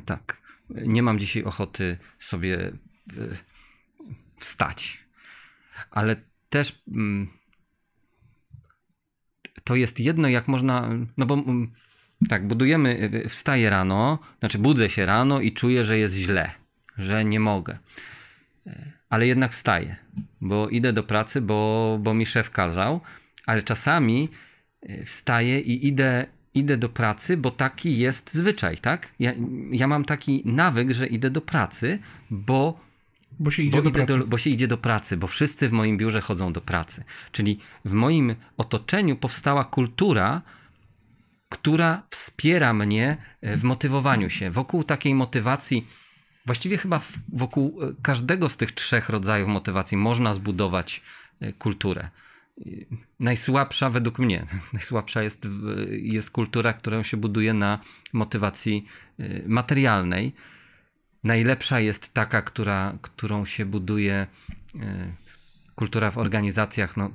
B: tak, nie mam dzisiaj ochoty sobie wstać. Ale też mm, to jest jedno, jak można, no bo mm, tak, budujemy, y, wstaję rano, znaczy budzę się rano i czuję, że jest źle, że nie mogę. E, ale jednak wstaję, bo idę do pracy, bo, bo mi szef kazał, ale czasami e, wstaję i idę, idę do pracy, bo taki jest zwyczaj, tak? Ja, ja mam taki nawyk, że idę do pracy, bo
A: bo się, idzie bo, do pracy.
B: Do, bo się idzie do pracy, bo wszyscy w moim biurze chodzą do pracy. Czyli w moim otoczeniu powstała kultura, która wspiera mnie e, w motywowaniu się. Wokół takiej motywacji, właściwie chyba wokół e, każdego z tych trzech rodzajów motywacji można zbudować e, kulturę. Najsłabsza według mnie, najsłabsza jest, jest kultura, którą się buduje na motywacji materialnej. Najlepsza jest taka, która, którą się buduje kultura w organizacjach no,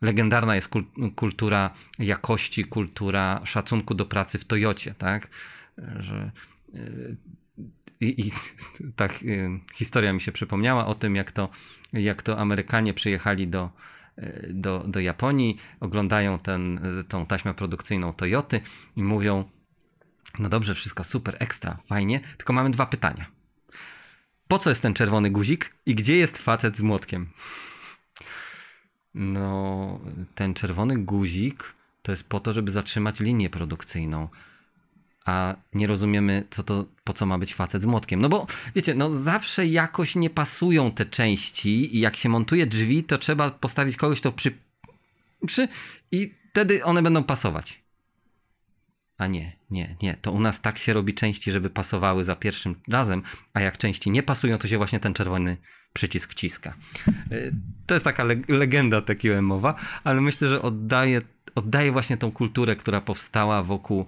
B: legendarna jest kultura jakości, kultura szacunku do pracy w Toyocie, tak? Że y, i, i ta historia mi się przypomniała o tym, jak to, jak to Amerykanie przyjechali do, y, do, do Japonii, oglądają ten, tą taśmę produkcyjną Toyoty i mówią: No dobrze, wszystko super, ekstra, fajnie, tylko mamy dwa pytania. Po co jest ten czerwony guzik i gdzie jest facet z młotkiem? No, ten czerwony guzik to jest po to, żeby zatrzymać linię produkcyjną. A nie rozumiemy, co to, po co ma być facet z młotkiem. No bo wiecie, no zawsze jakoś nie pasują te części i jak się montuje drzwi, to trzeba postawić kogoś, to przy, przy i wtedy one będą pasować. A nie, nie, nie. To u nas tak się robi części, żeby pasowały za pierwszym razem, a jak części nie pasują, to się właśnie ten czerwony przycisk wciska. Y, to jest taka legenda takiego mowa, ale myślę, że oddaje, oddaje właśnie tą kulturę, która powstała wokół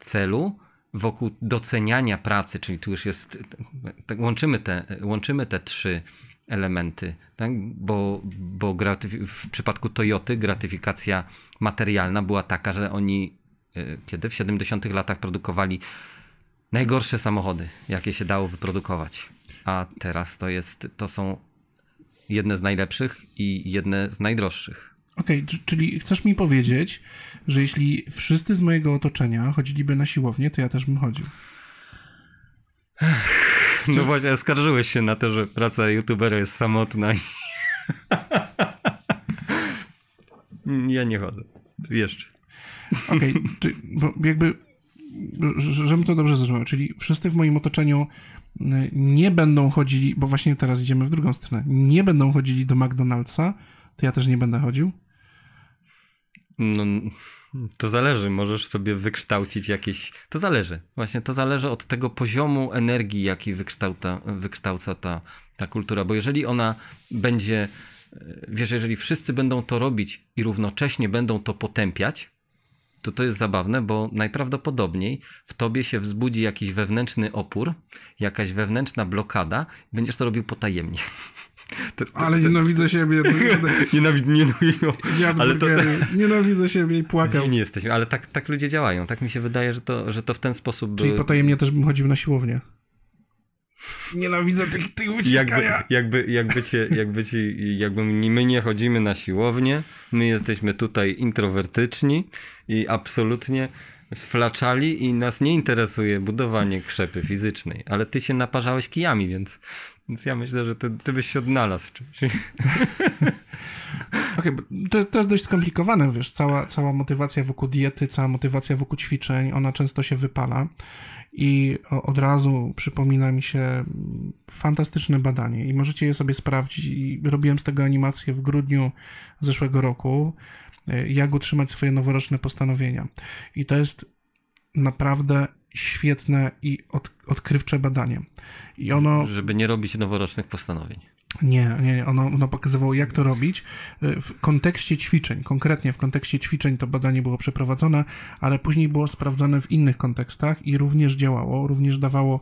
B: celu, wokół doceniania pracy, czyli tu już jest, tak łączymy, te, łączymy te trzy elementy, tak? bo, bo w przypadku Toyoty gratyfikacja materialna była taka, że oni kiedy w 70 latach produkowali najgorsze samochody, jakie się dało wyprodukować a teraz to jest, to są jedne z najlepszych i jedne z najdroższych.
A: Okej, okay, czyli chcesz mi powiedzieć, że jeśli wszyscy z mojego otoczenia chodziliby na siłownię, to ja też bym chodził.
B: No właśnie, skarżyłeś się na to, że praca youtubera jest samotna. ja nie chodzę. Jeszcze.
A: Okej, okay, bo jakby, żebym to dobrze zrozumiał, czyli wszyscy w moim otoczeniu nie będą chodzili, bo właśnie teraz idziemy w drugą stronę, nie będą chodzili do McDonald'sa, to ja też nie będę chodził?
B: No, to zależy. Możesz sobie wykształcić jakieś. To zależy. Właśnie to zależy od tego poziomu energii, jaki wykształca, wykształca ta, ta kultura. Bo jeżeli ona będzie wiesz, jeżeli wszyscy będą to robić i równocześnie będą to potępiać, to to jest zabawne, bo najprawdopodobniej w tobie się wzbudzi jakiś wewnętrzny opór, jakaś wewnętrzna blokada, i będziesz to robił potajemnie.
A: To, to, ale nienawidzę siebie.
B: Nienawid, nie,
A: ale to, Nienawidzę siebie i płakał.
B: Nie jesteśmy, ale tak, tak ludzie działają. Tak mi się wydaje, że to, że to w ten sposób...
A: Czyli potajemnie też bym chodził na siłownię. Nienawidzę tych, tych wyciskania.
B: Jakby, jakby, jakby, cię, jakby ci, jakby my nie chodzimy na siłownię, my jesteśmy tutaj introwertyczni i absolutnie sflaczali i nas nie interesuje budowanie krzepy fizycznej, ale ty się naparzałeś kijami, więc, więc ja myślę, że ty, ty byś się odnalazł w czymś.
A: Okej, okay, to, to jest dość skomplikowane, wiesz, cała, cała motywacja wokół diety, cała motywacja wokół ćwiczeń, ona często się wypala i od razu przypomina mi się fantastyczne badanie i możecie je sobie sprawdzić. I robiłem z tego animację w grudniu zeszłego roku, e, jak utrzymać swoje noworoczne postanowienia. I to jest naprawdę świetne i od, odkrywcze badanie. I ono...
B: Żeby nie robić noworocznych postanowień.
A: Nie, nie, ono, ono pokazywało, jak to robić y, w kontekście ćwiczeń. Konkretnie w kontekście ćwiczeń to badanie było przeprowadzone, ale później było sprawdzane w innych kontekstach i również działało, również dawało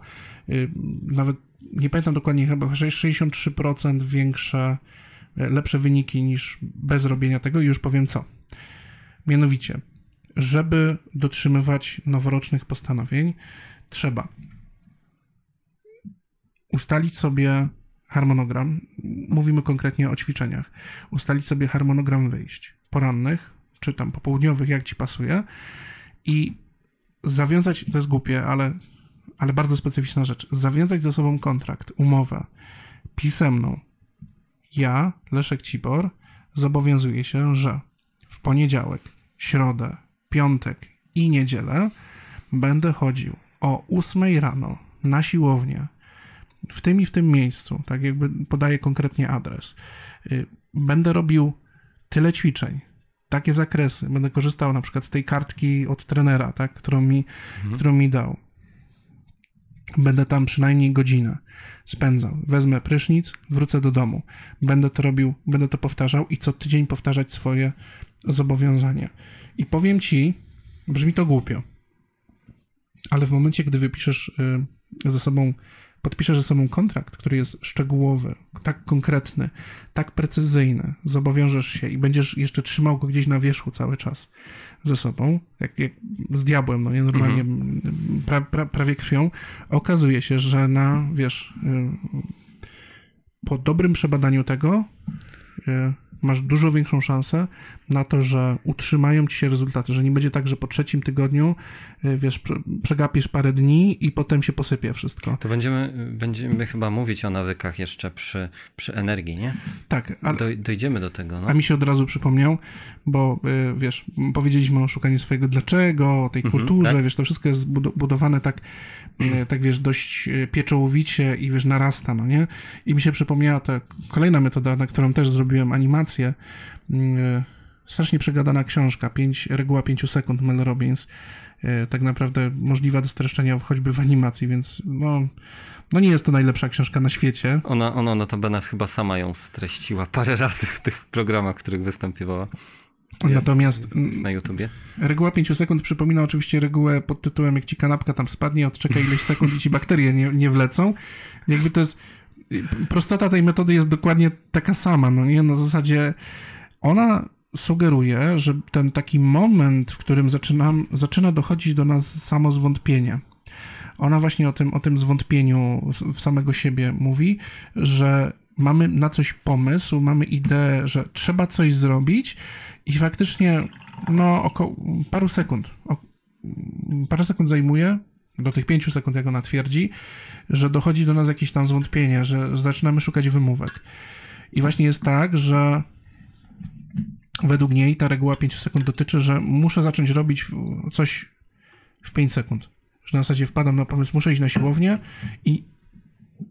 A: y, nawet, nie pamiętam dokładnie, chyba 63% większe, y, lepsze wyniki niż bez robienia tego i już powiem co. Mianowicie, żeby dotrzymywać noworocznych postanowień, trzeba ustalić sobie harmonogram, mówimy konkretnie o ćwiczeniach, ustalić sobie harmonogram wyjść. Porannych, czy tam popołudniowych, jak ci pasuje. I zawiązać, to jest głupie, ale, ale bardzo specyficzna rzecz, zawiązać ze sobą kontrakt, umowę pisemną. Ja, Leszek Cibor, zobowiązuję się, że w poniedziałek, środę, piątek i niedzielę będę chodził o 8 rano na siłownię w tym i w tym miejscu, tak jakby podaję konkretnie adres. Y, będę robił tyle ćwiczeń, takie zakresy. Będę korzystał na przykład z tej kartki od trenera, tak, którą, mi, mhm. którą mi dał. Będę tam przynajmniej godzinę spędzał. Wezmę prysznic, wrócę do domu. Będę to robił, będę to powtarzał i co tydzień powtarzać swoje zobowiązania. I powiem ci, brzmi to głupio, ale w momencie, gdy wypiszesz y, ze sobą podpiszesz ze sobą kontrakt, który jest szczegółowy, tak konkretny, tak precyzyjny, zobowiążesz się i będziesz jeszcze trzymał go gdzieś na wierzchu cały czas ze sobą, jak, jak z diabłem, no nie? Normalnie mhm. pra, pra, prawie krwią, okazuje się, że na, wiesz, y, po dobrym przebadaniu tego y, masz dużo większą szansę na to, że utrzymają ci się rezultaty, że nie będzie tak, że po trzecim tygodniu, y, wiesz, przegapisz parę dni i potem się posypie wszystko.
B: To będziemy, będziemy chyba mówić o nawykach jeszcze przy, przy energii, nie?
A: Tak.
B: Ale... dojdziemy do tego. No.
A: A mi się od razu przypomniał, bo y, wiesz, powiedzieliśmy o szukaniu swojego dlaczego, o tej mhm, kulturze, tak? wiesz, to wszystko jest budowane tak, y, tak wiesz, dość pieczołowicie i wiesz, narasta, no nie? I mi się przypomniała ta kolejna metoda, na którą też zrobiłem animację, strasznie przegadana książka, 5, reguła 5 sekund Mel Robbins, e, tak naprawdę możliwa do streszczenia choćby w animacji, więc no, no nie jest to najlepsza książka na świecie.
B: Ona, ona notabene chyba sama ją streściła parę razy w tych programach, w których występowała.
A: Jest, Natomiast
B: jest na YouTubie.
A: Reguła 5 sekund przypomina oczywiście regułę pod tytułem jak ci kanapka tam spadnie, odczeka ileś sekund i ci bakterie nie, nie wlecą. Jakby to jest prostota tej metody jest dokładnie taka sama, no nie? Na zasadzie ona sugeruje, że ten taki moment, w którym zaczynam, zaczyna dochodzić do nas samo zwątpienie. Ona właśnie o tym, o tym zwątpieniu w samego siebie mówi, że mamy na coś pomysł, mamy ideę, że trzeba coś zrobić i faktycznie no około paru sekund, parę sekund zajmuje, do tych pięciu sekund, jak ona twierdzi, że dochodzi do nas jakieś tam zwątpienie, że zaczynamy szukać wymówek. I właśnie jest tak, że według niej ta reguła 5 sekund dotyczy, że muszę zacząć robić coś w 5 sekund. Że na zasadzie wpadam na pomysł, muszę iść na siłownię i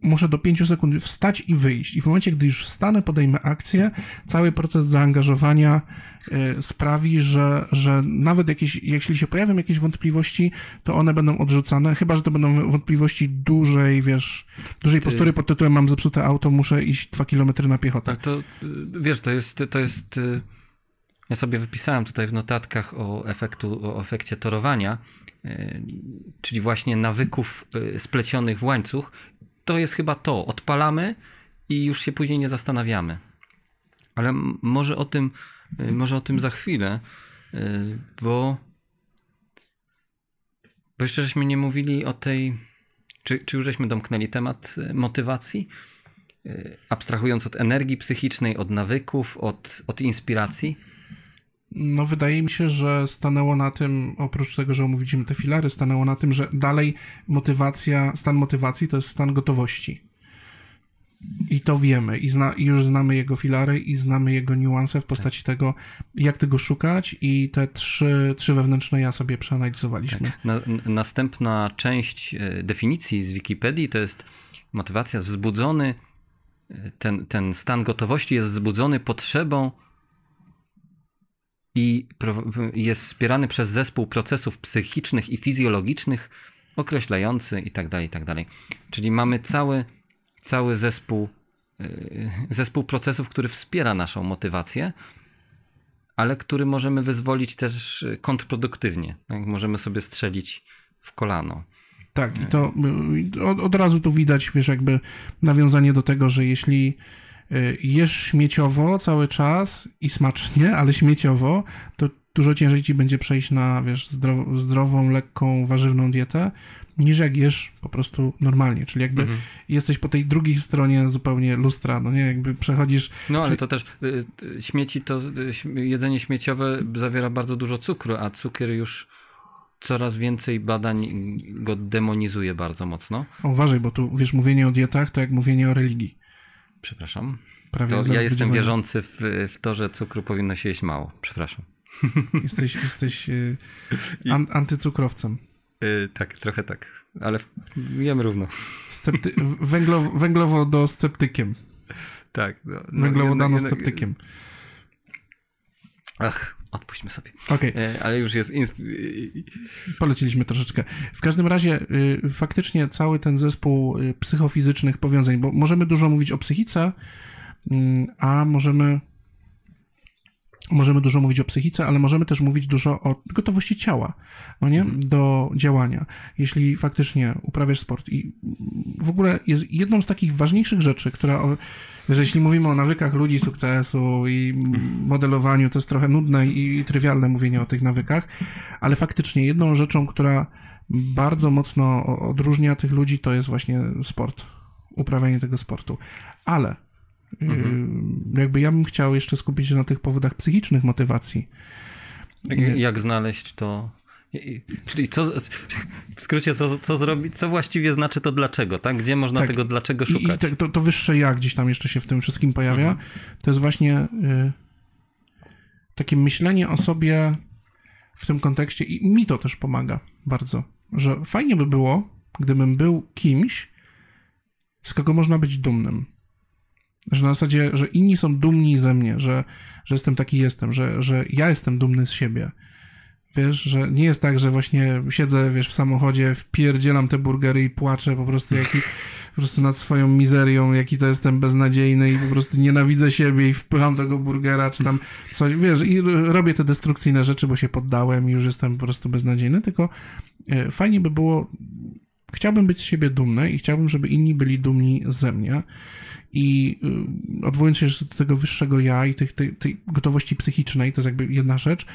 A: muszę do 5 sekund wstać i wyjść. I w momencie, gdy już wstanę, podejmę akcję, cały proces zaangażowania y, sprawi, że, że nawet jakieś, jeśli się pojawią jakieś wątpliwości, to one będą odrzucane, chyba, że to będą wątpliwości dużej, wiesz, dużej postury pod tytułem mam zepsute auto, muszę iść 2 km na piechotę.
B: Ale to, y, wiesz, to jest, to jest, y, ja sobie wypisałem tutaj w notatkach o efektu, o efekcie torowania, czyli właśnie nawyków splecionych w łańcuch to jest chyba to. Odpalamy i już się później nie zastanawiamy. Ale może o tym, y, może o tym za chwilę, y, bo, bo jeszcze żeśmy nie mówili o tej, czy, czy już żeśmy domknęli temat y, motywacji? Abstrahując od energii psychicznej, od nawyków, od, od inspiracji?
A: No, wydaje mi się, że stanęło na tym, oprócz tego, że omówiliśmy te filary, stanęło na tym, że dalej motywacja, stan motywacji to jest stan gotowości. I to wiemy, i, zna, już znamy jego filary, i znamy jego niuanse w postaci tego, jak tego szukać, i te trzy, trzy wewnętrzne ja sobie przeanalizowaliśmy.
B: Na, następna część e, definicji z Wikipedii to jest motywacja wzbudzony, e, ten, ten stan gotowości jest wzbudzony potrzebą i jest wspierany przez zespół procesów psychicznych i fizjologicznych określający i tak dalej, i tak. Czyli mamy cały, cały zespół, y, zespół procesów, który wspiera naszą motywację, ale który możemy wyzwolić też kontrproduktywnie. Tak? Możemy sobie strzelić w kolano.
A: Tak, i to y, od, od razu tu widać, wiesz, jakby nawiązanie do tego, że jeśli jesz śmieciowo cały czas i smacznie, ale śmieciowo, to dużo ciężej ci będzie przejść na, wiesz, zdrow zdrową, lekką, warzywną dietę, niż jak jesz po prostu normalnie, czyli jakby mhm. jesteś po tej drugiej stronie zupełnie lustra, no nie, jakby przechodzisz...
B: No ale to też y, y, śmieci to, jedzenie śmieciowe zawiera bardzo dużo cukru, a cukier już coraz więcej badań go demonizuje bardzo mocno.
A: Uważaj, bo tu, wiesz, mówienie o dietach to jak mówienie o religii.
B: Przepraszam. Prawie to ja jestem wierzący w, w, to, że cukru powinno się jeść mało. Przepraszam.
A: Jesteś, jesteś y, an, antycukrowcem.
B: Yy, tak, trochę tak, ale jem równo.
A: Scepty węglow węglowo do sceptykiem.
B: Tak.
A: No, no, Węglowodano sceptykiem.
B: Ach, odpuśćmy sobie.
A: Okay.
B: E, ale już jest.
A: Poleciliśmy troszeczkę. W każdym razie, y, faktycznie cały ten zespół y, psychofizycznych powiązań, bo możemy dużo mówić o psychice, y, a możemy. Możemy dużo mówić o psychice, ale możemy też mówić dużo o gotowości ciała, no nie? Mhm. Do działania. Jeśli faktycznie uprawiasz sport i w ogóle jest jedną z takich ważniejszych rzeczy, która że jeśli mówimy o nawykach ludzi sukcesu i modelowaniu, to jest trochę nudne i trywialne mówienie o tych nawykach, ale faktycznie jedną rzeczą, która bardzo mocno odróżnia tych ludzi, to jest właśnie sport, uprawianie tego sportu. Ale mhm. jakby ja bym chciał jeszcze skupić się na tych powodach psychicznych motywacji.
B: Jak, jak znaleźć to Czyli co, w skrócie, co, co zrobić, co właściwie znaczy to dlaczego, tak? Gdzie można tak. tego dlaczego szukać?
A: I, i to, to wyższe jak gdzieś tam jeszcze się w tym wszystkim pojawia. Mhm. To jest właśnie y, takie myślenie o sobie w tym kontekście i mi to też pomaga bardzo, że fajnie by było, gdybym był kimś, z kogo można być dumnym. Że na zasadzie, że inni są dumni ze mnie, że, że jestem taki jestem, że, że ja jestem dumny z siebie Wiesz, że nie jest tak, że właśnie siedzę, wiesz, w samochodzie, wpierdzielam te burgery i płaczę po prostu jaki, po prostu nad swoją mizerią, jaki to jestem beznadziejny i po prostu nienawidzę siebie i wpycham tego burgera, czy tam coś, wiesz, i robię te destrukcyjne rzeczy, bo się poddałem i już jestem po prostu beznadziejny, tylko e, fajnie by było, chciałbym być z siebie dumny i chciałbym, żeby inni byli dumni ze mnie. I e, odwołując się do tego wyższego ja i tych, tej, tej gotowości psychicznej, to jest jakby jedna rzecz,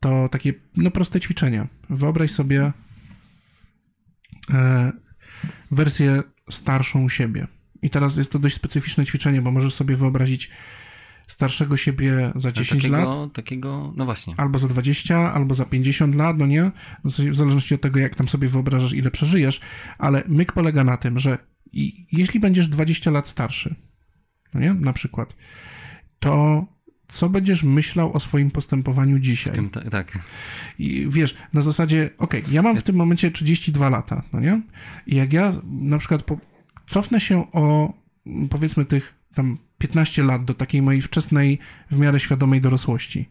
A: to takie no, proste ćwiczenia. Wyobraź sobie e, wersję starszą siebie. I teraz jest to dość specyficzne ćwiczenie, bo możesz sobie wyobrazić starszego siebie za 10
B: takiego,
A: lat.
B: Takiego, no właśnie.
A: Albo za 20, albo za 50 lat, no nie? W zależności od tego, jak tam sobie wyobrażasz, ile przeżyjesz. Ale myk polega na tym, że jeśli będziesz 20 lat starszy, no nie? Na przykład, to co będziesz myślał o swoim postępowaniu dzisiaj. Tym,
B: tak.
A: I wiesz, na zasadzie, okej, okay, ja mam w tym momencie 32 lata, no nie? I jak ja na przykład po cofnę się o powiedzmy tych tam 15 lat do takiej mojej wczesnej, w miarę świadomej dorosłości.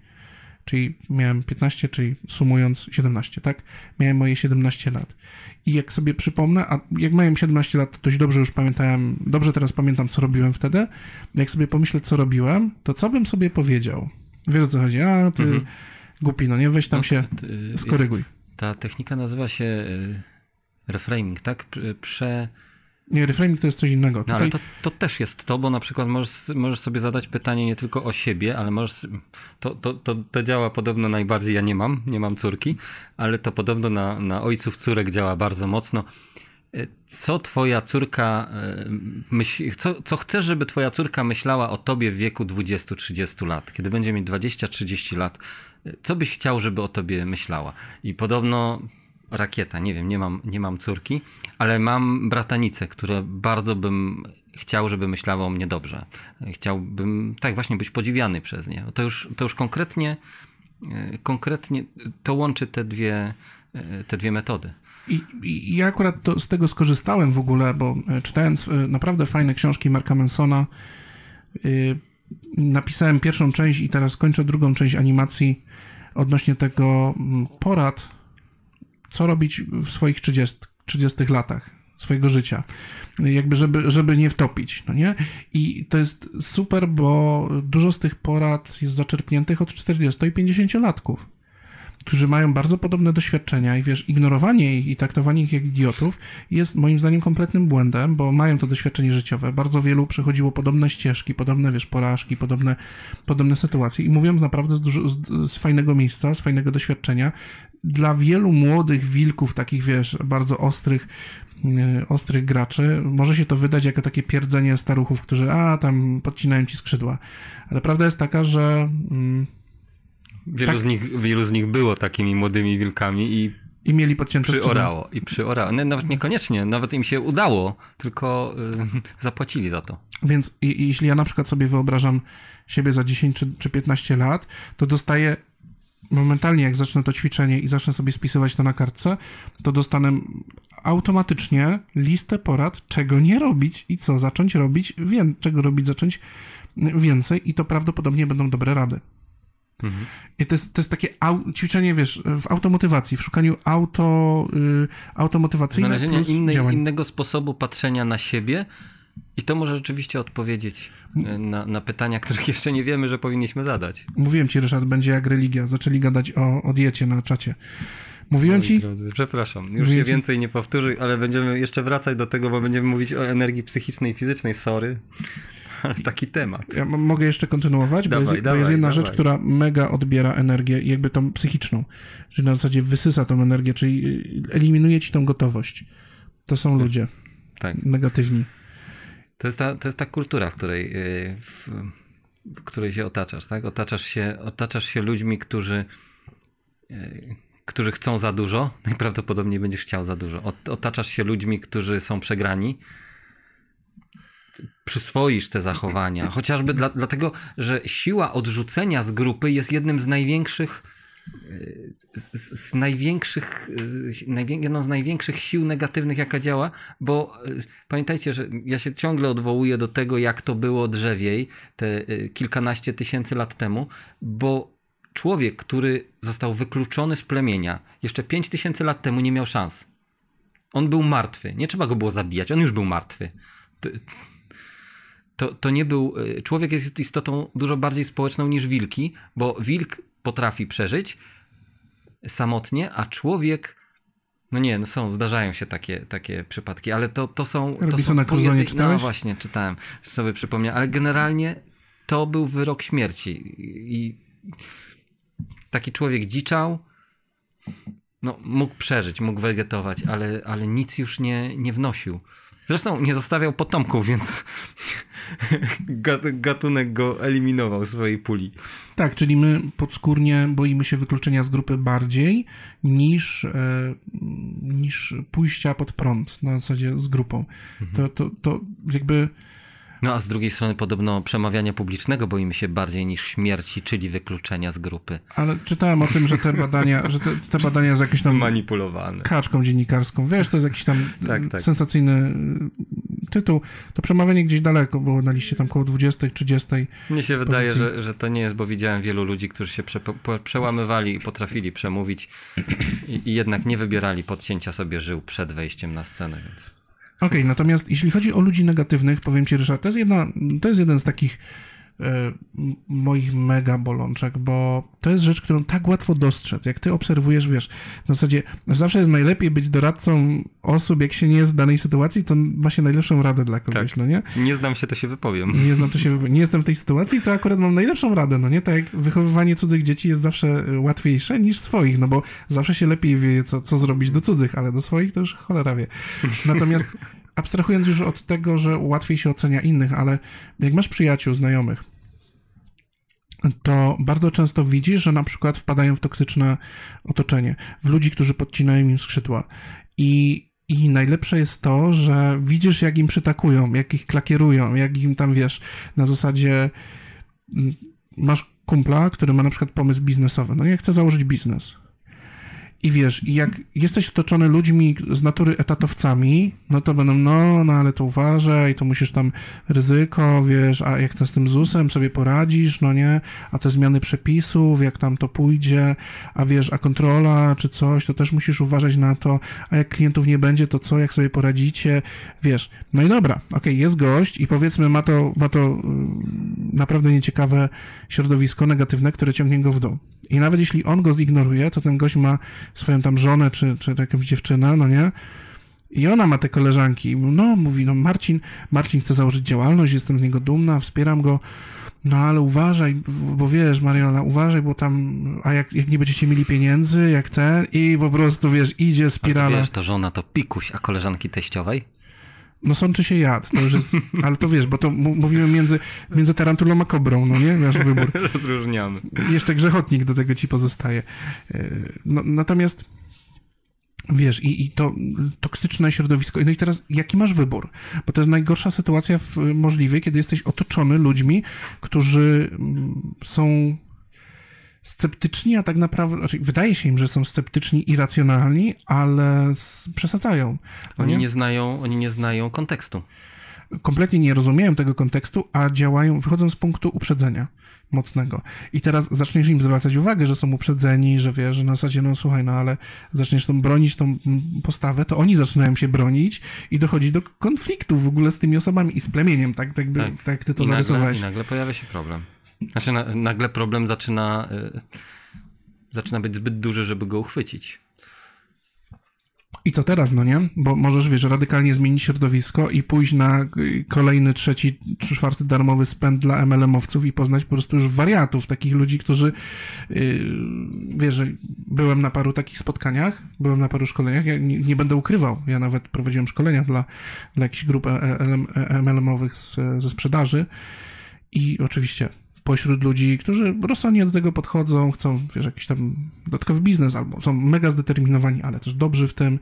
A: Czyli miałem 15, czyli sumując 17, tak? Miałem moje 17 lat. I jak sobie przypomnę, a jak miałem 17 lat, to dość dobrze już pamiętałem, dobrze teraz pamiętam, co robiłem wtedy. Jak sobie pomyślę, co robiłem, to co bym sobie powiedział? Wiesz co chodzi? A, ty mhm. głupi, no nie? Weź tam no, się, ty, skoryguj.
B: Ta technika nazywa się y, reframing, tak? Prze
A: nie, reframing to jest coś innego.
B: No, Tutaj... ale to, to, też jest to, bo na przykład możesz, możesz sobie zadać pytanie nie tylko o siebie, ale możesz. To, to, to, to działa podobno najbardziej. Ja nie mam, nie mam córki, ale to podobno na, na ojców córek działa bardzo mocno. E, co twoja córka e, myśli, co, co chcesz, żeby twoja córka myślała o tobie w wieku 20-30 lat, kiedy będzie mieć 20-30 lat? E, co byś chciał, żeby o tobie myślała? I podobno rakieta, nie wiem, nie mam, nie mam córki, ale mam bratanicę, które bardzo bym chciał, żeby myślała o mnie dobrze. Chciałbym, tak właśnie, być podziwiany przez nie. To już, to już konkretnie, e, konkretnie to łączy te dwie, e, te dwie metody.
A: I, I, ja akurat to, z tego skorzystałem w ogóle, bo e, czytając naprawdę fajne książki Marka Mansona, napisałem pierwszą część i teraz kończę drugą część animacji odnośnie tego mm, porad, co robić w swoich 30, 30 latach swojego życia, jakby żeby, żeby nie wtopić, no nie? I to jest super, bo dużo z tych porad jest zaczerpniętych od 40 i 50 latków, którzy mają bardzo podobne doświadczenia i wiesz, ignorowanie ich i traktowanie ich jak idiotów jest moim zdaniem kompletnym błędem, bo mają to doświadczenie życiowe. Bardzo wielu przechodziło podobne ścieżki, podobne, wiesz, porażki, podobne, podobne sytuacje i mówią naprawdę z, dużo, z, z fajnego miejsca, z fajnego doświadczenia, dla wielu młodych wilków, takich wiesz, bardzo ostrych, e, ostrych graczy, może się to wydać jako takie pierdzenie staruchów, którzy a tam podcinają ci skrzydła. Ale prawda jest taka, że. Mm,
B: wielu, tak, z nich, wielu z nich było takimi młodymi wilkami i.
A: I mieli podcięte
B: Przyorało. I przyorało. No, nawet niekoniecznie, nawet im się udało, tylko y, zapłacili za to.
A: Więc i, jeśli ja na przykład sobie wyobrażam siebie za 10 czy, czy 15 lat, to dostaję momentalnie jak zacznę to ćwiczenie i zacznę sobie spisywać to na kartce, to dostanę automatycznie listę porad, czego nie robić i co zacząć robić, wiem, czego robić, zacząć więcej i to prawdopodobnie będą dobre rady. Mhm. I to jest, to jest takie au, ćwiczenie, wiesz, w automotywacji, w szukaniu auto, y, automotywacyjnego
B: Znalezienia innej, innego sposobu patrzenia na siebie i to może rzeczywiście odpowiedzieć na, na, pytania, których jeszcze nie wiemy, że powinniśmy zadać.
A: Mówiłem ci, Ryszard, będzie jak religia. Zaczęli gadać o, o diecie na czacie. Mówiłem ci.
B: Drodzy, przepraszam, już się więcej nie powtórzy, ale będziemy jeszcze wracać do tego, bo będziemy mówić o energii psychicznej i fizycznej. Sorry. Taki temat.
A: Ja mogę jeszcze kontynuować, dawaj, bo, jest, dawaj, bo jest jedna dawaj. rzecz, która mega odbiera energię, jakby tą psychiczną, czyli na zasadzie wysysa tą energię, czyli eliminuje ci tą gotowość. To są ludzie tak. negatywni.
B: To jest ta, to jest ta kultura, w której, y, w, w której się otaczasz, tak? Otaczasz się, otaczasz się ludźmi, którzy, y, którzy chcą za dużo. Najprawdopodobniej będziesz chciał za dużo. Otaczasz się ludźmi, którzy są przegrani. Przyswoisz te zachowania, chociażby dla, dlatego, że siła odrzucenia z grupy jest jednym z największych z, z, największych, jedną z największych sił negatywnych, jaka działa, bo e, pamiętajcie, że ja się ciągle odwołuję do tego, jak to było drzewiej te e, kilkanaście tysięcy lat temu, bo człowiek, który został wykluczony z plemienia jeszcze pięć tysięcy lat temu nie miał szans. On był martwy. Nie trzeba go było zabijać, on już był martwy. To, to, nie był. E, człowiek jest istotą dużo bardziej społeczną niż wilki, bo wilk potrafi przeżyć samotnie, a człowiek no nie, no są, zdarzają się takie, takie przypadki, ale to, to są...
A: to są na Crusoe czytałeś?
B: No właśnie, czytałem, sobie przypomniałem, ale generalnie to był wyrok śmierci i taki człowiek dziczał, no mógł przeżyć, mógł wegetować, ale, ale nic już nie, nie wnosił. Zresztą nie zostawiał potomków, więc gatunek go eliminował z swojej puli.
A: Tak, czyli my podskórnie boimy się wykluczenia z grupy bardziej niż, e, niż pójścia pod prąd na zasadzie z grupą. Mhm. To, to, to jakby
B: no a z drugiej strony podobno przemawiania publicznego boimy się bardziej niż śmierci, czyli wykluczenia z grupy.
A: Ale czytałem o tym, że te badania, że te, te badania z jakąś tam
B: Zmanipulowane.
A: kaczką dziennikarską, wiesz, to jest jakiś tam tak, tak. sensacyjny tytuł, to przemawianie gdzieś daleko było na liście, tam koło 20, 30.
B: Mnie się wydaje, że, że to nie jest, bo widziałem wielu ludzi, którzy się prze, po, przełamywali i potrafili przemówić i, i, jednak nie wybierali podcięcia sobie żył przed wejściem na scenę, więc...
A: Okej, okay, natomiast jeśli chodzi o ludzi negatywnych, powiem ci, Ryszard, to jest, jedna, to jest jeden z takich moich mega bolączek, bo to jest rzecz, którą tak łatwo dostrzec. Jak ty obserwujesz, wiesz, w zasadzie zawsze jest najlepiej być doradcą osób, jak się nie jest w danej sytuacji, to ma się najlepszą radę dla kogoś,
B: tak.
A: no nie?
B: Nie znam się, to się wypowiem.
A: Nie znam, to się wypowiem. Nie jestem w tej sytuacji, to akurat mam najlepszą radę, no nie? Tak jak wychowywanie cudzych dzieci jest zawsze łatwiejsze niż swoich, no bo zawsze się lepiej wie, co, co zrobić do cudzych, ale do swoich to już cholera wie. Natomiast abstrahując już od tego, że łatwiej się ocenia innych, ale jak masz przyjaciół, znajomych, to bardzo często widzisz, że na przykład wpadają w toksyczne otoczenie, w ludzi, którzy podcinają im skrzydła. I, i najlepsze jest to, że widzisz, jak im przytakują, jak ich klakierują, jak im tam wiesz, na zasadzie mm, masz kumpla, który ma na przykład pomysł biznesowy. No nie chce założyć biznes. I wiesz, jak jesteś otoczony ludźmi z natury etatowcami, no to będą, no, no ale to uważaj, to musisz tam ryzyko, wiesz, a jak to z tym ZUS-em sobie poradzisz, no nie, a te zmiany przepisów, jak tam to pójdzie, a wiesz, a kontrola czy coś, to też musisz uważać na to, a jak klientów nie będzie, to co, jak sobie poradzicie, wiesz. No i dobra, okej, okay, jest gość i powiedzmy ma to, ma to yy, naprawdę nieciekawe środowisko negatywne, które ciągnie go w dół. I nawet jeśli on go zignoruje, to ten gość ma swoją tam żonę, czy, czy jakąś dziewczynę, no nie? I ona ma te koleżanki. No, mówi, no Marcin, Marcin chce założyć działalność, jestem z niego dumna, wspieram go. No ale uważaj, bo wiesz, Mariola, uważaj, bo tam, a jak, jak nie będziecie mieli pieniędzy, jak ten, i po prostu, wiesz, idzie spirala. A to
B: wiesz, to żona to pikuś, a koleżanki teściowej?
A: No sączy się jad, to już jest, ale to wiesz, bo to mówimy między, między tarantulą a kobrą, no nie? Nasz wybór.
B: Rozróżniamy.
A: Jeszcze grzechotnik do tego ci pozostaje. E, no, natomiast Wiesz, i, i to toksyczne środowisko. No i teraz, jaki masz wybór? Bo to jest najgorsza sytuacja w, możliwie, kiedy jesteś otoczony ludźmi, którzy mm, są sceptyczni, a tak naprawdę, znaczy wydaje się im, że są sceptyczni i racjonalni, ale przesadzają.
B: No oni nie? nie znają, oni nie znają kontekstu.
A: Kompletnie nie rozumieją tego kontekstu, a działają, wychodzą z punktu uprzedzenia mocnego. I teraz zaczniesz im zwracać uwagę, że są uprzedzeni, że wiesz, że na zasadzie, no słuchaj, no ale zaczniesz tą bronić tą postawę, to oni zaczynają się bronić i dochodzi do konfliktu w ogóle z tymi osobami i z plemieniem, tak, tak, by, tak. tak ty to I zarysowałeś. Nagle,
B: I nagle pojawia się problem. Znaczy na, nagle problem zaczyna, y, zaczyna być zbyt duży, żeby go uchwycić.
A: I co teraz, no nie? Bo możesz, wiesz, radykalnie zmienić środowisko i pójść na kolejny, trzeci, czwarty darmowy spęd dla MLM-owców i poznać po prostu już wariatów, takich ludzi, którzy, yy, wiesz, byłem na paru takich spotkaniach, byłem na paru szkoleniach, ja nie, nie będę ukrywał, ja nawet prowadziłem szkolenia dla, dla jakichś grup e, e, MLM-owych ze sprzedaży i oczywiście pośród ludzi, którzy rozsądnie do tego podchodzą, chcą, wiesz, jakiś tam dodatkowy biznes, albo są mega zdeterminowani, ale też dobrzy w tym.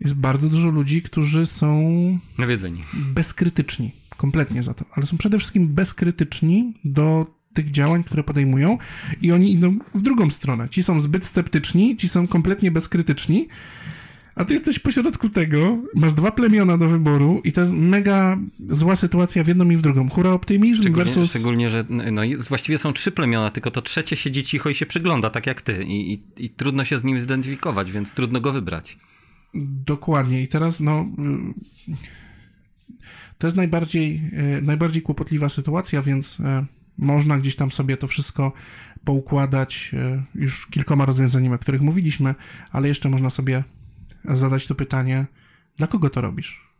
A: Jest bardzo dużo ludzi, którzy są
B: nawiedzeni,
A: bezkrytyczni, kompletnie za to, ale są przede wszystkim bezkrytyczni do tych działań, które podejmują i oni idą w drugą stronę. Ci są zbyt sceptyczni, ci są kompletnie bezkrytyczni a ty jesteś pośrodku tego, masz dwa plemiona do wyboru i to jest mega zła sytuacja w jedną i w drugą. Hura optymizm
B: szczególnie,
A: versus...
B: Szczególnie, że no, właściwie są trzy plemiona, tylko to trzecie siedzi cicho i się przygląda, tak jak ty. I, i, i trudno się z nim zidentyfikować, więc trudno go wybrać.
A: Dokładnie. I teraz, no... To jest najbardziej, e, najbardziej kłopotliwa sytuacja, więc e, można gdzieś tam sobie to wszystko poukładać już kilkoma rozwiązaniami, o których mówiliśmy, ale jeszcze można sobie zadać to pytanie, dla kogo to robisz?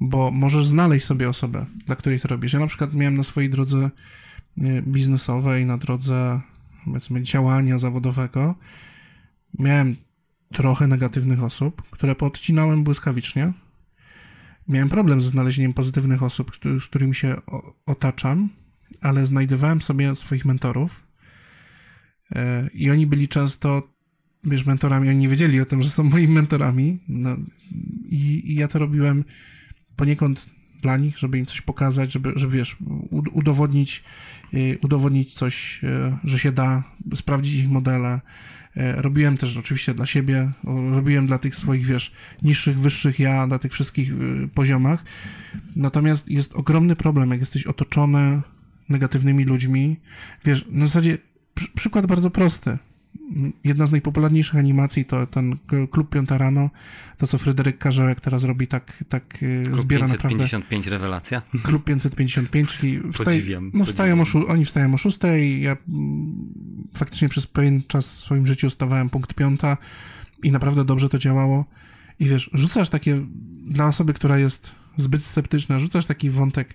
A: Bo możesz znaleźć sobie osobę, dla której to robisz. Ja na przykład miałem na swojej drodze e, biznesowej, na drodze powiedzmy działania zawodowego, miałem trochę negatywnych osób, które podcinałem błyskawicznie. Miałem problem ze znalezieniem pozytywnych osób, z którymi się otaczam, ale znajdowałem sobie swoich mentorów e, i oni byli często wiesz, mentorami, oni nie wiedzieli o tym, że są moimi mentorami. No, i, i, ja to robiłem poniekąd dla nich, żeby im coś pokazać, żeby, żeby wiesz, udowodnić, y, udowodnić coś, y, że się da, sprawdzić ich modele, E, robiłem też oczywiście dla siebie, robiłem dla tych swoich, wiesz, niższych, wyższych ja, na tych wszystkich y, poziomach. Natomiast jest ogromny problem, jak jesteś otoczony negatywnymi ludźmi. Wiesz, na zasadzie przy, przykład bardzo prosty jedna z najpopularniejszych animacji to ten Klub Piąta Rano, to co Fryderyk Karzełek teraz robi, tak, tak
B: y, Klub
A: zbiera
B: 555 naprawdę... rewelacja?
A: Klub 555, czyli
B: wstaj... podziwiam,
A: no, wstają o szó... oni wstają o 6, ja mm, faktycznie przez pewien czas w swoim życiu stawałem punkt piąta i naprawdę dobrze to działało. I wiesz, rzucasz takie, dla osoby, która jest zbyt sceptyczna, rzucasz taki wątek,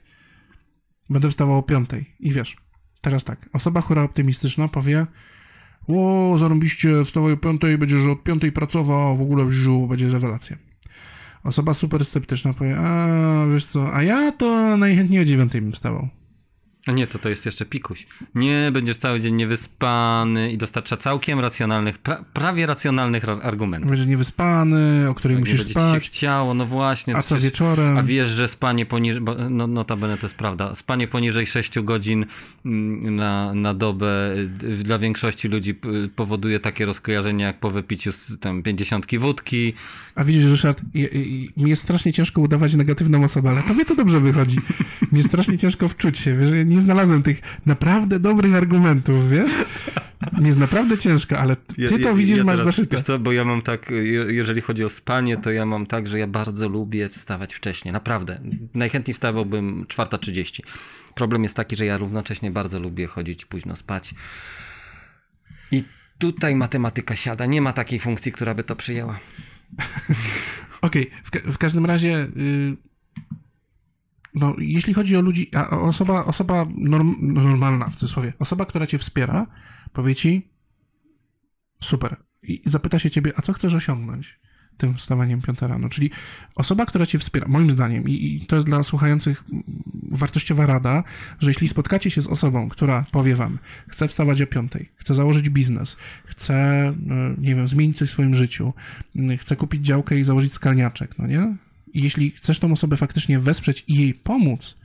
A: będę wstawał o piątej i wiesz, teraz tak, osoba chora optymistyczna powie, o, zarobiście, wstawaj o piątej, będziesz od piątej pracował, w ogóle wziął, będzie rewelacja. Osoba super sceptyczna powie, a wiesz co, a ja to najchętniej o dziewiątej bym wstawał.
B: A nie, to to jest jeszcze pikuś. Nie, będziesz cały dzień niewyspany i dostarcza całkiem racjonalnych, pra, prawie racjonalnych argumentów.
A: Będziesz niewyspany, o której tak, musisz
B: nie
A: spać.
B: się chciało, no właśnie.
A: A co wieczorem?
B: A wiesz, że spanie poniżej, no notabene to jest prawda, spanie poniżej 6 godzin mm, na, na dobę y, dla większości ludzi powoduje takie rozkojarzenia jak po wypiciu tam 50 wódki.
A: A widzisz, Ryszard, mi jest strasznie ciężko udawać negatywną osobę, ale tobie to dobrze wychodzi. mi jest strasznie ciężko wczuć się, wiesz, nie znalazłem tych naprawdę dobrych argumentów, wiesz? Nie jest naprawdę ciężko, ale ty ja, to widzisz, ja masz teraz, zaszyte.
B: Wiesz co, bo ja mam tak, jeżeli chodzi o spanie, to ja mam tak, że ja bardzo lubię wstawać wcześniej. Naprawdę. Najchętniej wstawałbym 4.30. Problem jest taki, że ja równocześnie bardzo lubię chodzić późno spać. I tutaj matematyka siada. Nie ma takiej funkcji, która by to przyjęła.
A: Okej, okay. w, w, każdym razie... Y, no, jeśli chodzi o ludzi, a osoba, osoba norm, normalna, w cudzysłowie, osoba, która cię wspiera, powie ci, super, i zapyta się ciebie, a co chcesz osiągnąć tym wstawaniem piąta rano? Czyli osoba, która cię wspiera, moim zdaniem, i, i to jest dla słuchających wartościowa rada, że jeśli spotkacie się z osobą, która powie wam, chce wstawać o piątej, chce założyć biznes, chce, e, nie wiem, zmienić coś w swoim życiu, chce kupić działkę i założyć skalniaczek, no nie? Jeśli chcesz tą osobę faktycznie wesprzeć i jej pomóc,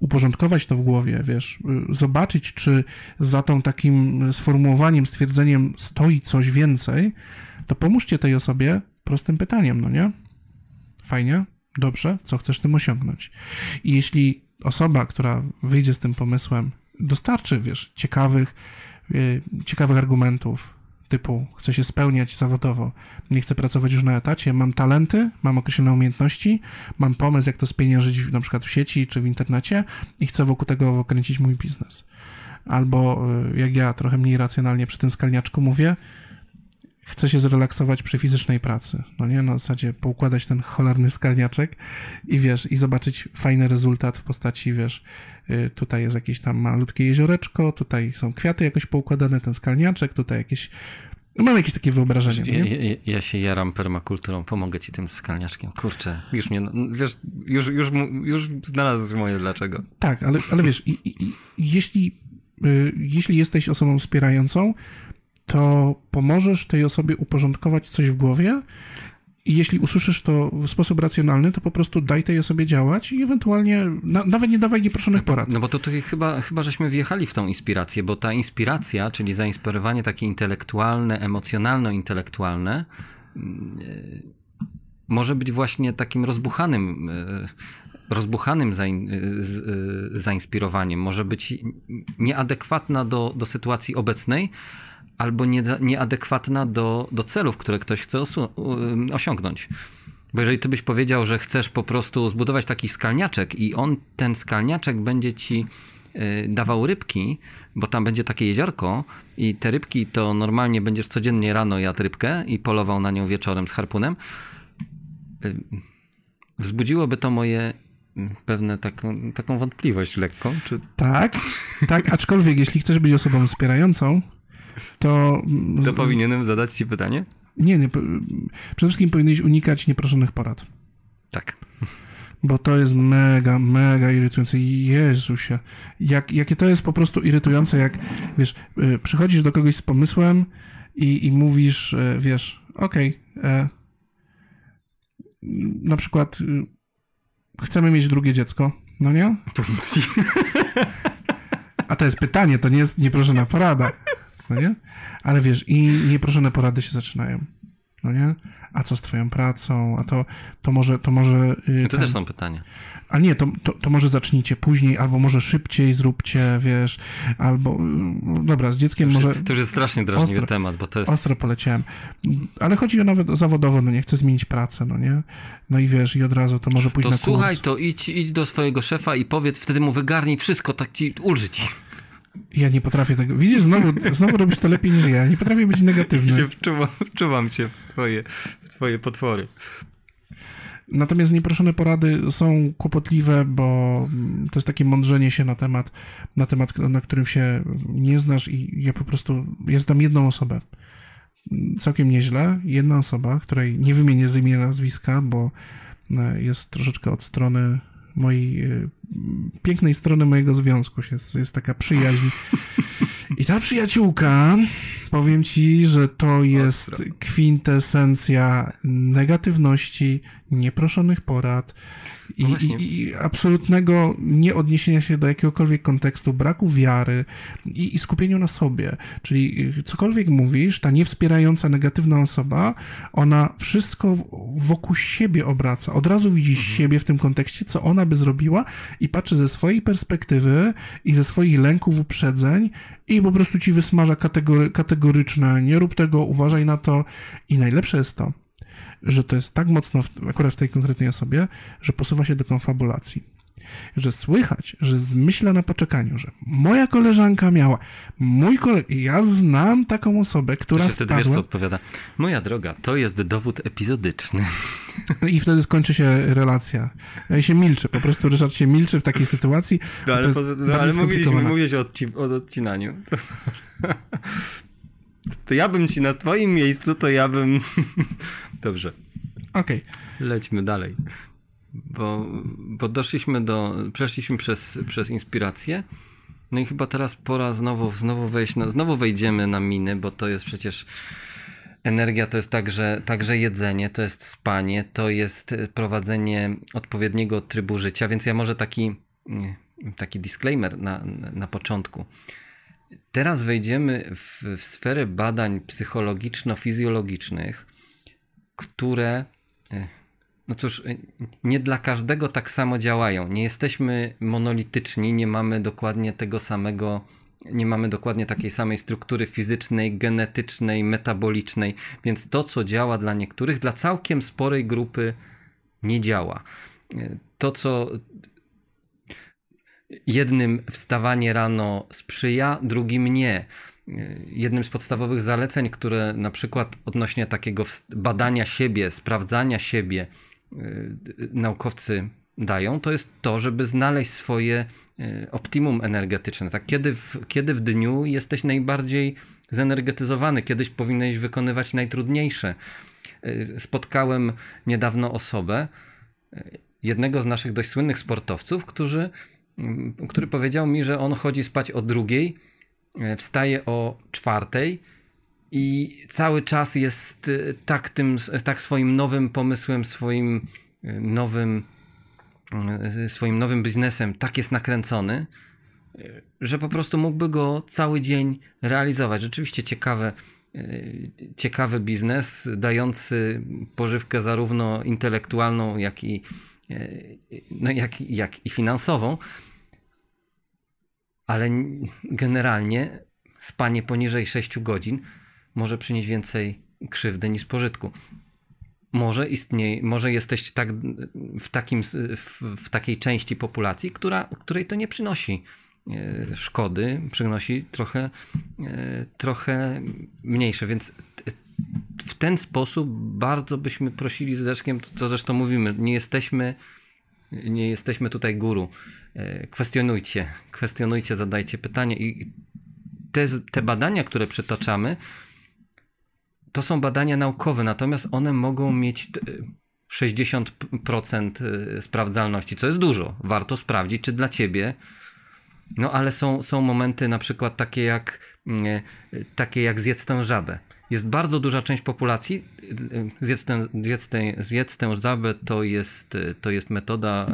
A: uporządkować to w głowie, wiesz, y, zobaczyć, czy za tą takim sformułowaniem, stwierdzeniem stoi coś więcej, to pomóżcie tej osobie prostym pytaniem, no nie? Fajnie, dobrze, co chcesz tym osiągnąć? I jeśli osoba, która wyjdzie z tym pomysłem, dostarczy, wiesz, ciekawych, yy, ciekawych argumentów, typu chcę się spełniać zawodowo, nie chcę pracować już na etacie, mam talenty, mam określone umiejętności, mam pomysł, jak to spieniężyć na przykład w sieci czy w internecie i chcę wokół tego kręcić mój biznes. Albo y, jak ja trochę mniej racjonalnie przy tym skalniaczku mówię, chcę się zrelaksować przy fizycznej pracy. No nie, na zasadzie poukładać ten cholerny skalniaczek i wiesz, i zobaczyć fajny rezultat w postaci, wiesz, y, tutaj jest jakieś tam malutkie jezioreczko, tutaj są kwiaty jakoś poukładane, ten skalniaczek, tutaj jakieś no mam jakieś takie wyobrażenie.
B: Ja, ja, ja, się jaram permakulturą, pomogę ci tym skalniaczkiem. Kurczę, już mnie, wiesz, już, już, już znalazłeś moje dlaczego.
A: Tak, ale, ale wiesz, i, i, jeśli, y, jeśli jesteś osobą wspierającą, to pomożesz tej osobie uporządkować coś w głowie i jeśli usłyszysz to w sposób racjonalny, to po prostu daj tej osobie działać i ewentualnie na, nawet nie dawaj nieproszonych porad.
B: No bo to tutaj chyba, chyba żeśmy wjechali w tą inspirację, bo ta inspiracja, czyli zainspirowanie takie intelektualne, emocjonalno-intelektualne, yy, może być właśnie takim rozbuchanym, yy, rozbuchanym yy, zainspirowaniem, może być nieadekwatna do, do sytuacji obecnej, albo nie, nieadekwatna do, do celów, które ktoś chce osiągnąć. Bo jeżeli ty byś powiedział, że chcesz po prostu zbudować taki skalniaczek i on, ten skalniaczek będzie ci y, dawał rybki, bo tam będzie takie jeziorko i te rybki to normalnie będziesz codziennie rano jadł rybkę i polował na nią wieczorem z harpunem, wzbudziłoby to moje pewne taką, taką wątpliwość lekką. Czy...
A: Tak, tak, aczkolwiek jeśli chcesz być osobą wspierającą, to...
B: To powinienem zadać ci pytanie?
A: Nie, nie. Przede wszystkim powinieneś unikać nieproszonych porad.
B: Tak.
A: Bo to jest mega, mega irytujące. Jezusie. Jak, jakie to jest po prostu irytujące, jak, wiesz, y, przychodzisz do kogoś z pomysłem i, i mówisz, y, wiesz, okej, okay, e, na przykład y, chcemy mieć drugie dziecko, no nie? A to jest pytanie, to nie jest nieproszona porada. No nie? Ale wiesz, i nieproszone porady się zaczynają, no nie? A co z twoją pracą? A to, to może... To, może,
B: yy, to ten... też są pytania.
A: A nie, to, to, to, może zacznijcie później, albo może szybciej zróbcie, wiesz, albo... Yy, dobra, z dzieckiem
B: to
A: może...
B: To już jest strasznie drażliwy ostro, temat, bo to jest...
A: Ostro poleciałem. Ale chodzi o nawet zawodowo, no nie, chcę zmienić pracę, no nie? No i wiesz, i od razu to może pójść
B: to
A: na
B: kurs. słuchaj, to idź, idź do swojego szefa i powiedz, wtedy mu wygarnij wszystko, tak ci ulży ci.
A: Ja nie potrafię tego. Widzisz, znowu, znowu robisz to lepiej niż ja. Nie potrafię być negatywny.
B: Się wczuwam, wczuwam cię w twoje, w twoje potwory.
A: Natomiast nieproszone porady są kłopotliwe, bo to jest takie mądrzenie się na temat, na temat, na którym się nie znasz i ja po prostu, ja znam jedną osobę. Całkiem nieźle. Jedna osoba, której nie wymienię z imienia nazwiska, bo e, jest troszeczkę od strony mojej e, pięknej strony mojego związku jest, jest taka przyjaźń. I ta przyjaciółka, powiem ci, że to jest Ostro. kwintesencja negatywności, nieproszonych porad, i, no i, i, absolutnego nieodniesienia się do jakiegokolwiek kontekstu, braku wiary i, i skupieniu na sobie. Czyli y, cokolwiek mówisz, ta niewspierająca, negatywna osoba, ona wszystko wokół siebie obraca. Od razu widzi mhm. siebie w tym kontekście, co ona by zrobiła i patrzy ze swojej perspektywy i ze swoich lęków, uprzedzeń i po prostu ci wysmaża kategory, kategoryczne, nie rób tego, uważaj na to. I najlepsze jest to, że to jest tak mocno, w, akurat w tej konkretnej osobie, że posuwa się do konfabulacji. Że słychać, że zmyśla na poczekaniu, że moja koleżanka miała, mój kolega, ja znam taką osobę, która
B: to się wtedy wiesz, co odpowiada. Moja droga, to jest dowód epizodyczny.
A: I wtedy skończy się relacja. Ja się milczy, po prostu Ryszard się milczy w takiej sytuacji.
B: No ale, po, no, ale mówiliśmy, mówiłeś o, odci o odcinaniu. To... Ja bym ci na twoim miejscu, to ja bym... Dobrze.
A: Okej.
B: Okay. Lećmy dalej. Bo, bo doszliśmy do... Przeszliśmy przez, przez inspirację. No i chyba teraz pora znowu, znowu wejść na... Znowu wejdziemy na miny, bo to jest przecież... Energia to jest także, także jedzenie, to jest spanie, to jest prowadzenie odpowiedniego trybu życia, więc ja może taki, taki disclaimer na, na początku. Teraz wejdziemy w, w sferę badań psychologiczno-fizjologicznych, które, e, no cóż, e, nie dla każdego tak samo działają. Nie jesteśmy monolityczni, nie mamy dokładnie tego samego, nie mamy dokładnie takiej samej struktury fizycznej, genetycznej, metabolicznej, więc to, co działa dla niektórych, dla całkiem sporej grupy nie działa. E, to, co jednym wstawanie rano sprzyja, drugim nie. Jednym z podstawowych zaleceń, które na przykład odnośnie takiego badania siebie, sprawdzania siebie y, naukowcy dają, to jest to, żeby znaleźć swoje y, optimum energetyczne. Tak, kiedy, w, kiedy w dniu jesteś najbardziej zenergetyzowany, kiedyś powinieneś wykonywać najtrudniejsze. Y, spotkałem niedawno osobę, jednego z naszych dość słynnych sportowców, którzy który powiedział mi, że on chodzi spać o drugiej, e, wstaje o czwartej i cały czas jest e, tak tym, tak swoim nowym pomysłem, swoim e, nowym, swoim nowym biznesem tak jest nakręcony, że po prostu mógłby go cały dzień realizować. Rzeczywiście ciekawe, ciekawy biznes, dający pożywkę zarówno intelektualną, jak i, no jak, jak i finansową ale generalnie spanie poniżej 6 godzin może przynieść więcej krzywdy niż pożytku. Może istnieje, może jesteś tak, w, takim, w, w takiej części populacji, która, której to nie przynosi e, szkody, przynosi trochę, e, trochę mniejsze, więc w ten sposób bardzo byśmy prosili z Deszkiem, to, to zresztą mówimy, nie jesteśmy, nie jesteśmy tutaj guru E, kwestionujcie, kwestionujcie, zadajcie pytanie i te, te badania, które przytaczamy, to są badania naukowe, natomiast one mogą mieć 60% e, sprawdzalności, co jest dużo. Warto sprawdzić, czy dla ciebie. No ale są, są momenty na przykład takie jak, mm, e, takie jak zjedz tę żabę. Jest bardzo duża część populacji. Zjedz tę, zjedz tę, zjedz tę żabę to jest, to jest metoda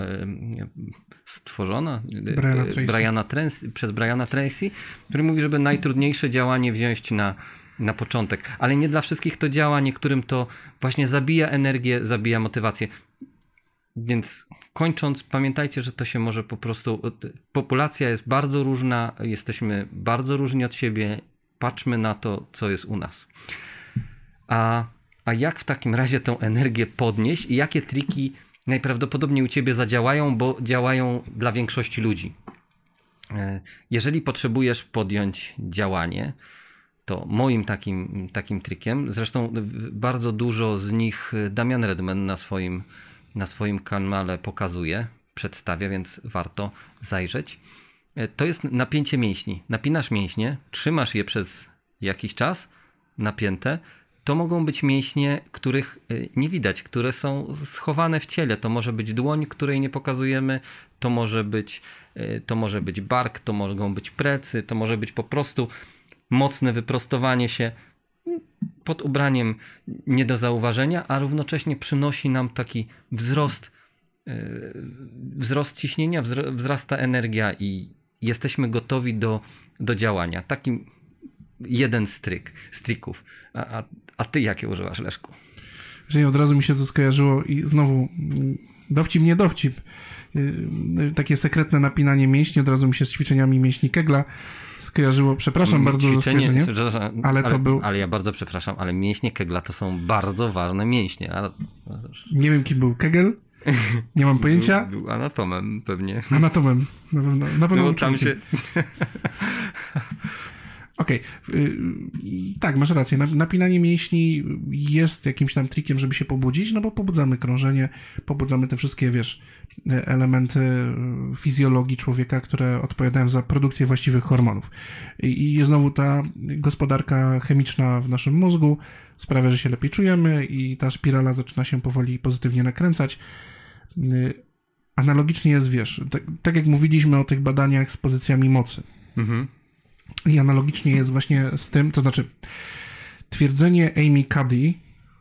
B: stworzona
A: Briana
B: Briana Tracy, przez Briana Tracy, który mówi, żeby najtrudniejsze działanie wziąć na, na początek. Ale nie dla wszystkich to działa, niektórym to właśnie zabija energię, zabija motywację. Więc kończąc, pamiętajcie, że to się może po prostu. Populacja jest bardzo różna, jesteśmy bardzo różni od siebie. Patrzmy na to, co jest u nas. A, a jak w takim razie tą energię podnieść i jakie triki najprawdopodobniej u ciebie zadziałają, bo działają dla większości ludzi? E, jeżeli potrzebujesz podjąć działanie, to moim takim, takim trikiem, zresztą bardzo dużo z nich Damian Redman na swoim na swoim kanale pokazuje, przedstawia, więc warto zajrzeć. E, to jest napięcie mięśni. Napinasz mięśnie, trzymasz je przez jakiś czas napięte. To mogą być mięśnie, których e, nie widać, które są schowane w ciele. To może być dłoń, której nie pokazujemy, to może być, e, to może być bark, to mogą być plecy, to może być po prostu mocne wyprostowanie się pod ubraniem nie do zauważenia, a równocześnie przynosi nam taki wzrost, wzrost ciśnienia, wzrasta energia i jesteśmy gotowi do, do działania. Taki jeden stryk, strików. A, a, a ty jakie używasz, Leszku?
A: Że od razu mi się to skojarzyło i znowu dowcip, nie dowcip. E, takie sekretne napinanie mięśni, od razu mi się z ćwiczeniami mięśni Kegla skojarzyło. Przepraszam bardzo
B: Ćwiczenie,
A: za ale, ale to był...
B: Ale ja bardzo przepraszam, ale mięśnie Kegla to są bardzo ważne mięśnie. Ale...
A: Nie wiem, kim był Kegel. Nie mam pojęcia.
B: Był, był anatomem pewnie.
A: Anatomem. Na pewno, na pewno
B: no, tam się...
A: Okej, okay. tak, masz rację. Napinanie mięśni jest jakimś tam trikiem, żeby się pobudzić, no bo pobudzamy krążenie, pobudzamy te wszystkie, wiesz, elementy fizjologii człowieka, które odpowiadają za produkcję właściwych hormonów. I, i znowu ta gospodarka chemiczna w naszym mózgu sprawia, że się lepiej czujemy i ta spirala zaczyna się powoli pozytywnie nakręcać. Analogicznie jest, wiesz, tak, tak jak mówiliśmy o tych badaniach z pozycjami mocy. Mhm i analogicznie jest właśnie z tym, to znaczy twierdzenie Amy Cuddy,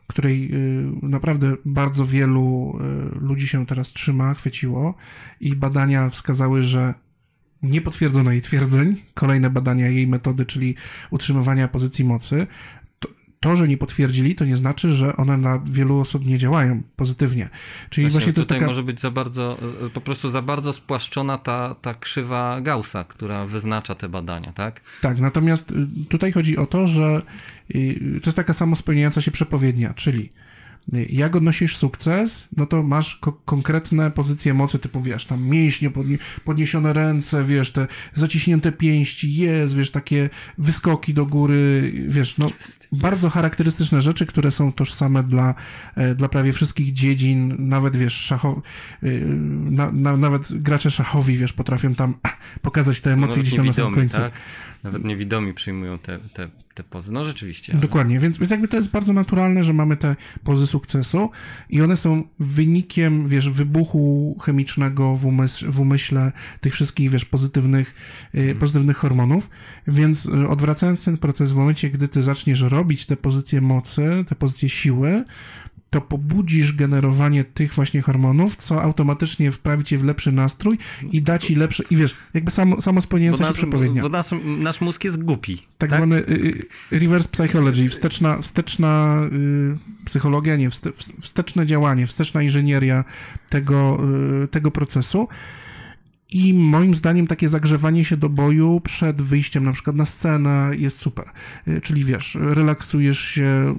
A: której y, naprawdę bardzo wielu y, ludzi się teraz trzyma, chwyciło i badania wskazały, że nie potwierdzono jej twierdzeń, kolejne badania jej metody, czyli utrzymywania pozycji mocy, to, że nie potwierdzili, to nie znaczy, że one na wielu osób nie działają pozytywnie. Czyli właśnie, właśnie to
B: tutaj
A: taka...
B: może być za bardzo, po prostu za bardzo spłaszczona ta, ta krzywa Gaussa, która wyznacza te badania, tak?
A: Tak, natomiast y, tutaj chodzi o to, że y, to jest taka samo spełniająca się przepowiednia, czyli jak odnosisz sukces, no to masz ko konkretne pozycje mocy, typu wiesz, tam mięśnie, podnie podniesione ręce, wiesz, te zaciśnięte pięści, jest, wiesz, takie wyskoki do góry, wiesz, no jest, bardzo jest. charakterystyczne rzeczy, które są tożsame dla, e, dla prawie wszystkich dziedzin, nawet wiesz, szacho, e, na, na, nawet gracze szachowi, wiesz, potrafią tam pokazać te emocje no, gdzieś tam na samym końcu. Tak?
B: Nawet niewidomi przyjmują te, te, te pozy. No rzeczywiście.
A: Dokładnie, więc, więc jakby to jest bardzo naturalne, że mamy te pozy sukcesu i one są wynikiem, wiesz, wybuchu chemicznego w, umysł, w umyśle tych wszystkich, wiesz, pozytywnych, hmm. pozytywnych hormonów. Więc y, odwracając ten proces w momencie, gdy ty zaczniesz robić te pozycje mocy, te pozycje siły, to pobudzisz generowanie tych właśnie hormonów, co automatycznie wprawi cię w lepszy nastrój i da ci lepszy, i wiesz, jakby samo, samo spełniająca się przepowiednia.
B: Bo nasz, nasz mózg jest głupi.
A: Tak, tak? zwany y, y, reverse psychology, wsteczna, wsteczna y, psychologia, nie, wste, wsteczne działanie, wsteczna inżynieria tego, y, tego procesu. I moim zdaniem takie zagrzewanie się do boju przed wyjściem na przykład na scenę jest super. Y, czyli wiesz, relaksujesz się,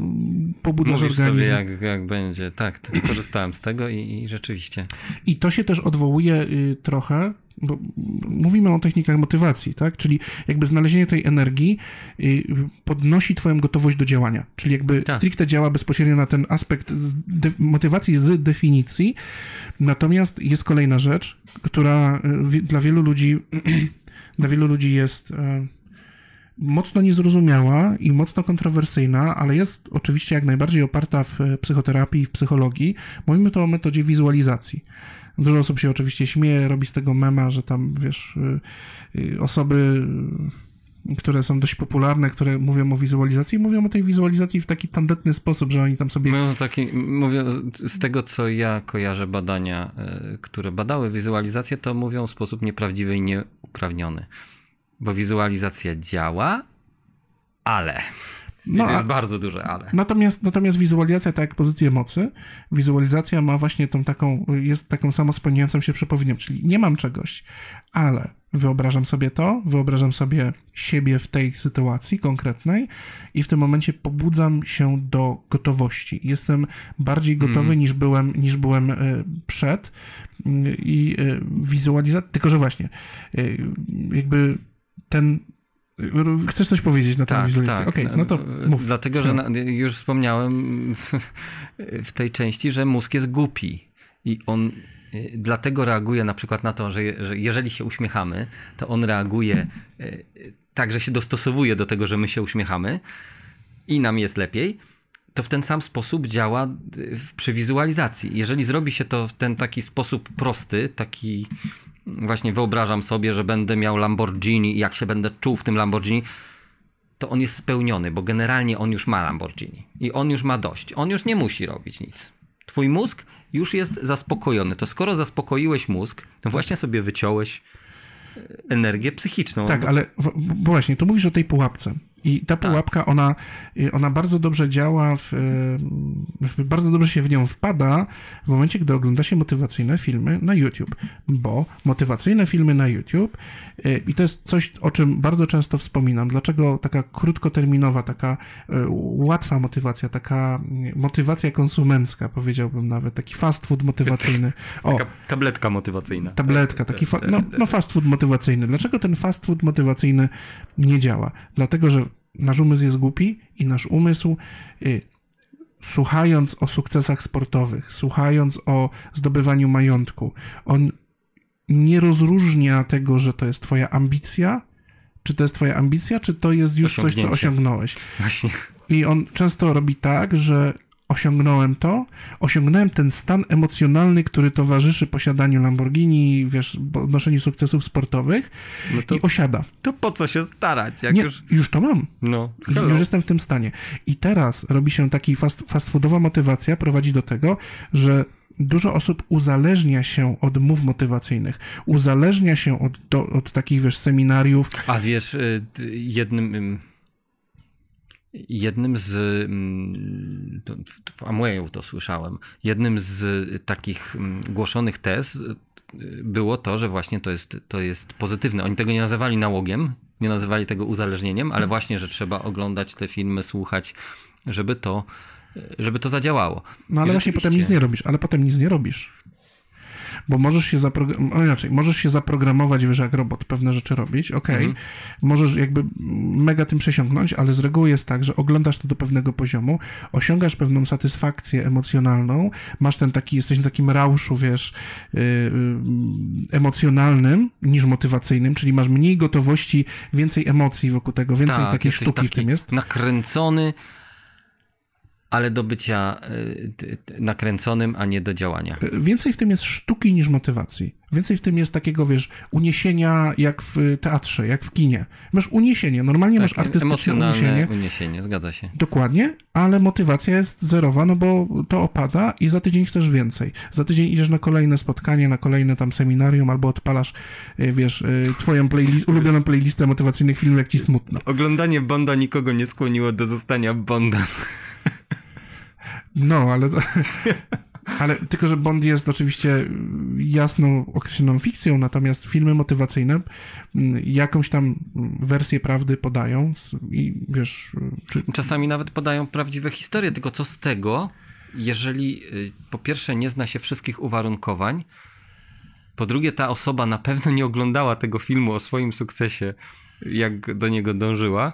A: pobudzasz Mówisz organizm.
B: sobie jak, jak będzie. Tak, korzystałem z tego i, i rzeczywiście.
A: I to się też odwołuje y, trochę bo mówimy o technikach motywacji, tak? Czyli jakby znalezienie tej energii y, podnosi twoją gotowość do działania. Czyli jakby tak. stricte działa bezpośrednio na ten aspekt motywacji z definicji. Natomiast jest kolejna rzecz, która y, dla wielu ludzi dla wielu ludzi jest y, mocno niezrozumiała i mocno kontrowersyjna, ale jest oczywiście jak najbardziej oparta w psychoterapii i w psychologii. Mówimy to o metodzie wizualizacji. Dużo osób się oczywiście śmieje, robi z tego mema, że tam, wiesz, y, y, osoby które są dość popularne, które mówią o wizualizacji, mówią o tej wizualizacji w taki tandetny sposób, że oni tam sobie...
B: Mówią taki, mówię, z tego co ja kojarzę badania, które badały wizualizację, to mówią w sposób nieprawdziwy i nieuprawniony. Bo wizualizacja działa, ale... No, jest bardzo duże ale.
A: Natomiast, natomiast wizualizacja, tak jak pozycję mocy, wizualizacja ma właśnie tą taką, jest taką samo spełniającą się przepowiednią, czyli nie mam czegoś, ale wyobrażam sobie to, wyobrażam sobie siebie w tej sytuacji konkretnej i w tym momencie pobudzam się do gotowości. Jestem bardziej gotowy mm. niż byłem, niż byłem e, przed i e, wizualizacja, tylko że właśnie, e, jakby ten Chcesz coś powiedzieć na temat tak, wizualizacji? Tak. Okay, no to mów.
B: Dlatego, że na, już wspomniałem w, w, tej części, że mózg jest głupi i on y, dlatego reaguje na przykład na to, że, że jeżeli się uśmiechamy, to on reaguje y, tak, że się dostosowuje do tego, że my się uśmiechamy i nam jest lepiej, to w ten sam sposób działa y, przy wizualizacji. Jeżeli zrobi się to w ten taki sposób prosty, taki właśnie wyobrażam sobie, że będę miał Lamborghini i jak się będę czuł w tym Lamborghini, to on jest spełniony, bo generalnie on już ma Lamborghini i on już ma dość. On już nie musi robić nic. Twój mózg już jest zaspokojony. To skoro zaspokoiłeś mózg, to właśnie sobie wyciąłeś e, energię psychiczną.
A: Tak, ale właśnie, tu mówisz o tej pułapce. I ta tak. pułapka, tak. ona, ona bardzo dobrze działa, w, bardzo dobrze się w nią wpada w momencie, gdy ogląda się motywacyjne filmy na YouTube. Bo motywacyjne filmy na YouTube, y, i to jest coś, o czym bardzo często wspominam, dlaczego taka krótkoterminowa, taka y, łatwa motywacja, taka motywacja konsumencka, powiedziałbym nawet, taki fast food motywacyjny.
B: O, taka tabletka motywacyjna.
A: Tabletka, taki fa no, no fast food motywacyjny. Dlaczego ten fast food motywacyjny nie działa? Dlatego, że nasz umysł jest głupi i nasz umysł, y, słuchając o sukcesach sportowych, słuchając o zdobywaniu majątku, on nie rozróżnia tego, że to jest twoja ambicja, czy to jest twoja ambicja, czy to jest już coś, co osiągnąłeś. Właśnie. I on często robi tak, że osiągnąłem to, osiągnąłem ten stan emocjonalny, który towarzyszy posiadaniu Lamborghini, wiesz, odnoszeniu sukcesów sportowych no to, i osiada.
B: To po co się starać? Jak
A: Nie,
B: już...
A: już to mam. No, hello. już jestem w tym stanie. I teraz robi się taki fast, fast foodowa motywacja, prowadzi do tego, że dużo osób uzależnia się od mów motywacyjnych, uzależnia się od, do, od takich, wiesz, seminariów.
B: A wiesz, y, jednym Jednym z, mm, w Amwayu to słyszałem, jednym z takich mm, głoszonych tez y, było to, że właśnie to jest, to jest pozytywne. Oni tego nie nazywali nałogiem, nie nazywali tego uzależnieniem, ale właśnie, że trzeba oglądać te filmy, słuchać, żeby to, żeby to zadziałało.
A: No ale właśnie potem nic nie robisz, ale potem nic nie robisz bo możesz się zaprogramować, inaczej, możesz się zaprogramować, wiesz, jak robot pewne rzeczy robić, okej, okay. mhm. możesz jakby mega tym przesiąknąć, ale z reguły jest tak, że oglądasz to do pewnego poziomu, osiągasz pewną satysfakcję emocjonalną, masz ten taki, jesteś na takim rauszu, wiesz, yy, emocjonalnym niż motywacyjnym, czyli masz mniej gotowości, więcej emocji wokół tego, więcej tak, takiej sztuki w tym jest.
B: Nakręcony, ale do bycia y, nakręconym, a nie do działania.
A: Więcej w tym jest sztuki niż motywacji. Więcej w tym jest takiego, wiesz, uniesienia jak w teatrze, jak w kinie. Masz uniesienie, normalnie tak, masz artystyczne uniesienie.
B: uniesienie, zgadza się.
A: Dokładnie, ale motywacja jest zerowa, no bo to opada i za tydzień chcesz więcej. Za tydzień idziesz na kolejne spotkanie, na kolejne tam seminarium, albo odpalasz, y, wiesz, twoją playlist, ulubioną playlistę motywacyjnych filmów, jak ci smutno.
B: Oglądanie Bonda nikogo nie skłoniło do zostania Bondem.
A: No, ale, ale tylko, że Bond jest oczywiście jasną, określoną fikcją, natomiast filmy motywacyjne mm, jakąś tam wersję prawdy podają i wiesz...
B: Czy... Czasami nawet podają prawdziwe historie, tylko co z tego, jeżeli y, po pierwsze nie zna się wszystkich uwarunkowań, po drugie ta osoba na pewno nie oglądała tego filmu o swoim sukcesie, jak do niego dążyła,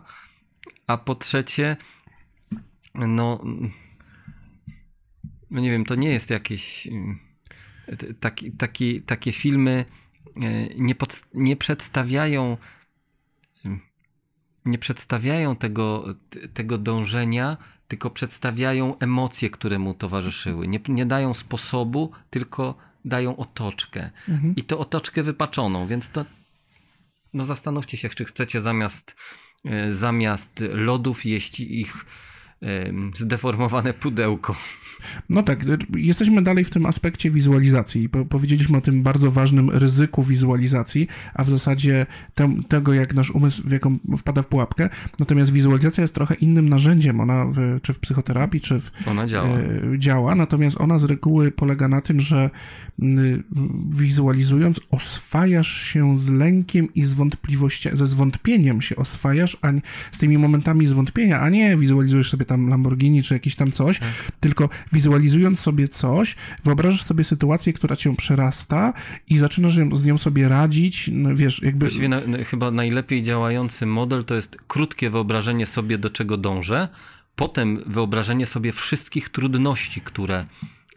B: a po trzecie no no nie wiem, to nie jest jakieś y, taki, taki, takie filmy y, nie, pod, nie przedstawiają y, nie przedstawiają tego, tego dążenia, tylko przedstawiają emocje, które mu towarzyszyły. Nie, nie dają sposobu, tylko dają otoczkę. Mhm. I to otoczkę wypaczoną, więc to no zastanówcie się, czy chcecie zamiast, e, zamiast lodów jeść ich zdeformowane pudełko.
A: No tak, jesteśmy dalej w tym aspekcie wizualizacji. powiedzieliśmy o tym bardzo ważnym ryzyku wizualizacji, a w zasadzie tem, tego, jak nasz umysł w jaką wpada w pułapkę. Natomiast wizualizacja jest trochę innym narzędziem, ona w, czy w psychoterapii, czy w.
B: Ona działa. E,
A: działa, natomiast ona z reguły polega na tym, że wizualizując, oswajasz się z lękiem i z wątpliwością, ze zwątpieniem się oswajasz, a z tymi momentami zwątpienia, a nie wizualizujesz sobie tam Lamborghini czy jakieś tam coś, tak. tylko wizualizując sobie coś, wyobrażasz sobie sytuację, która cię przerasta i zaczynasz z nią sobie radzić, no wiesz, jakby...
B: Właściwie na, chyba najlepiej działający model to jest krótkie wyobrażenie sobie, do czego dążę, potem wyobrażenie sobie wszystkich trudności, które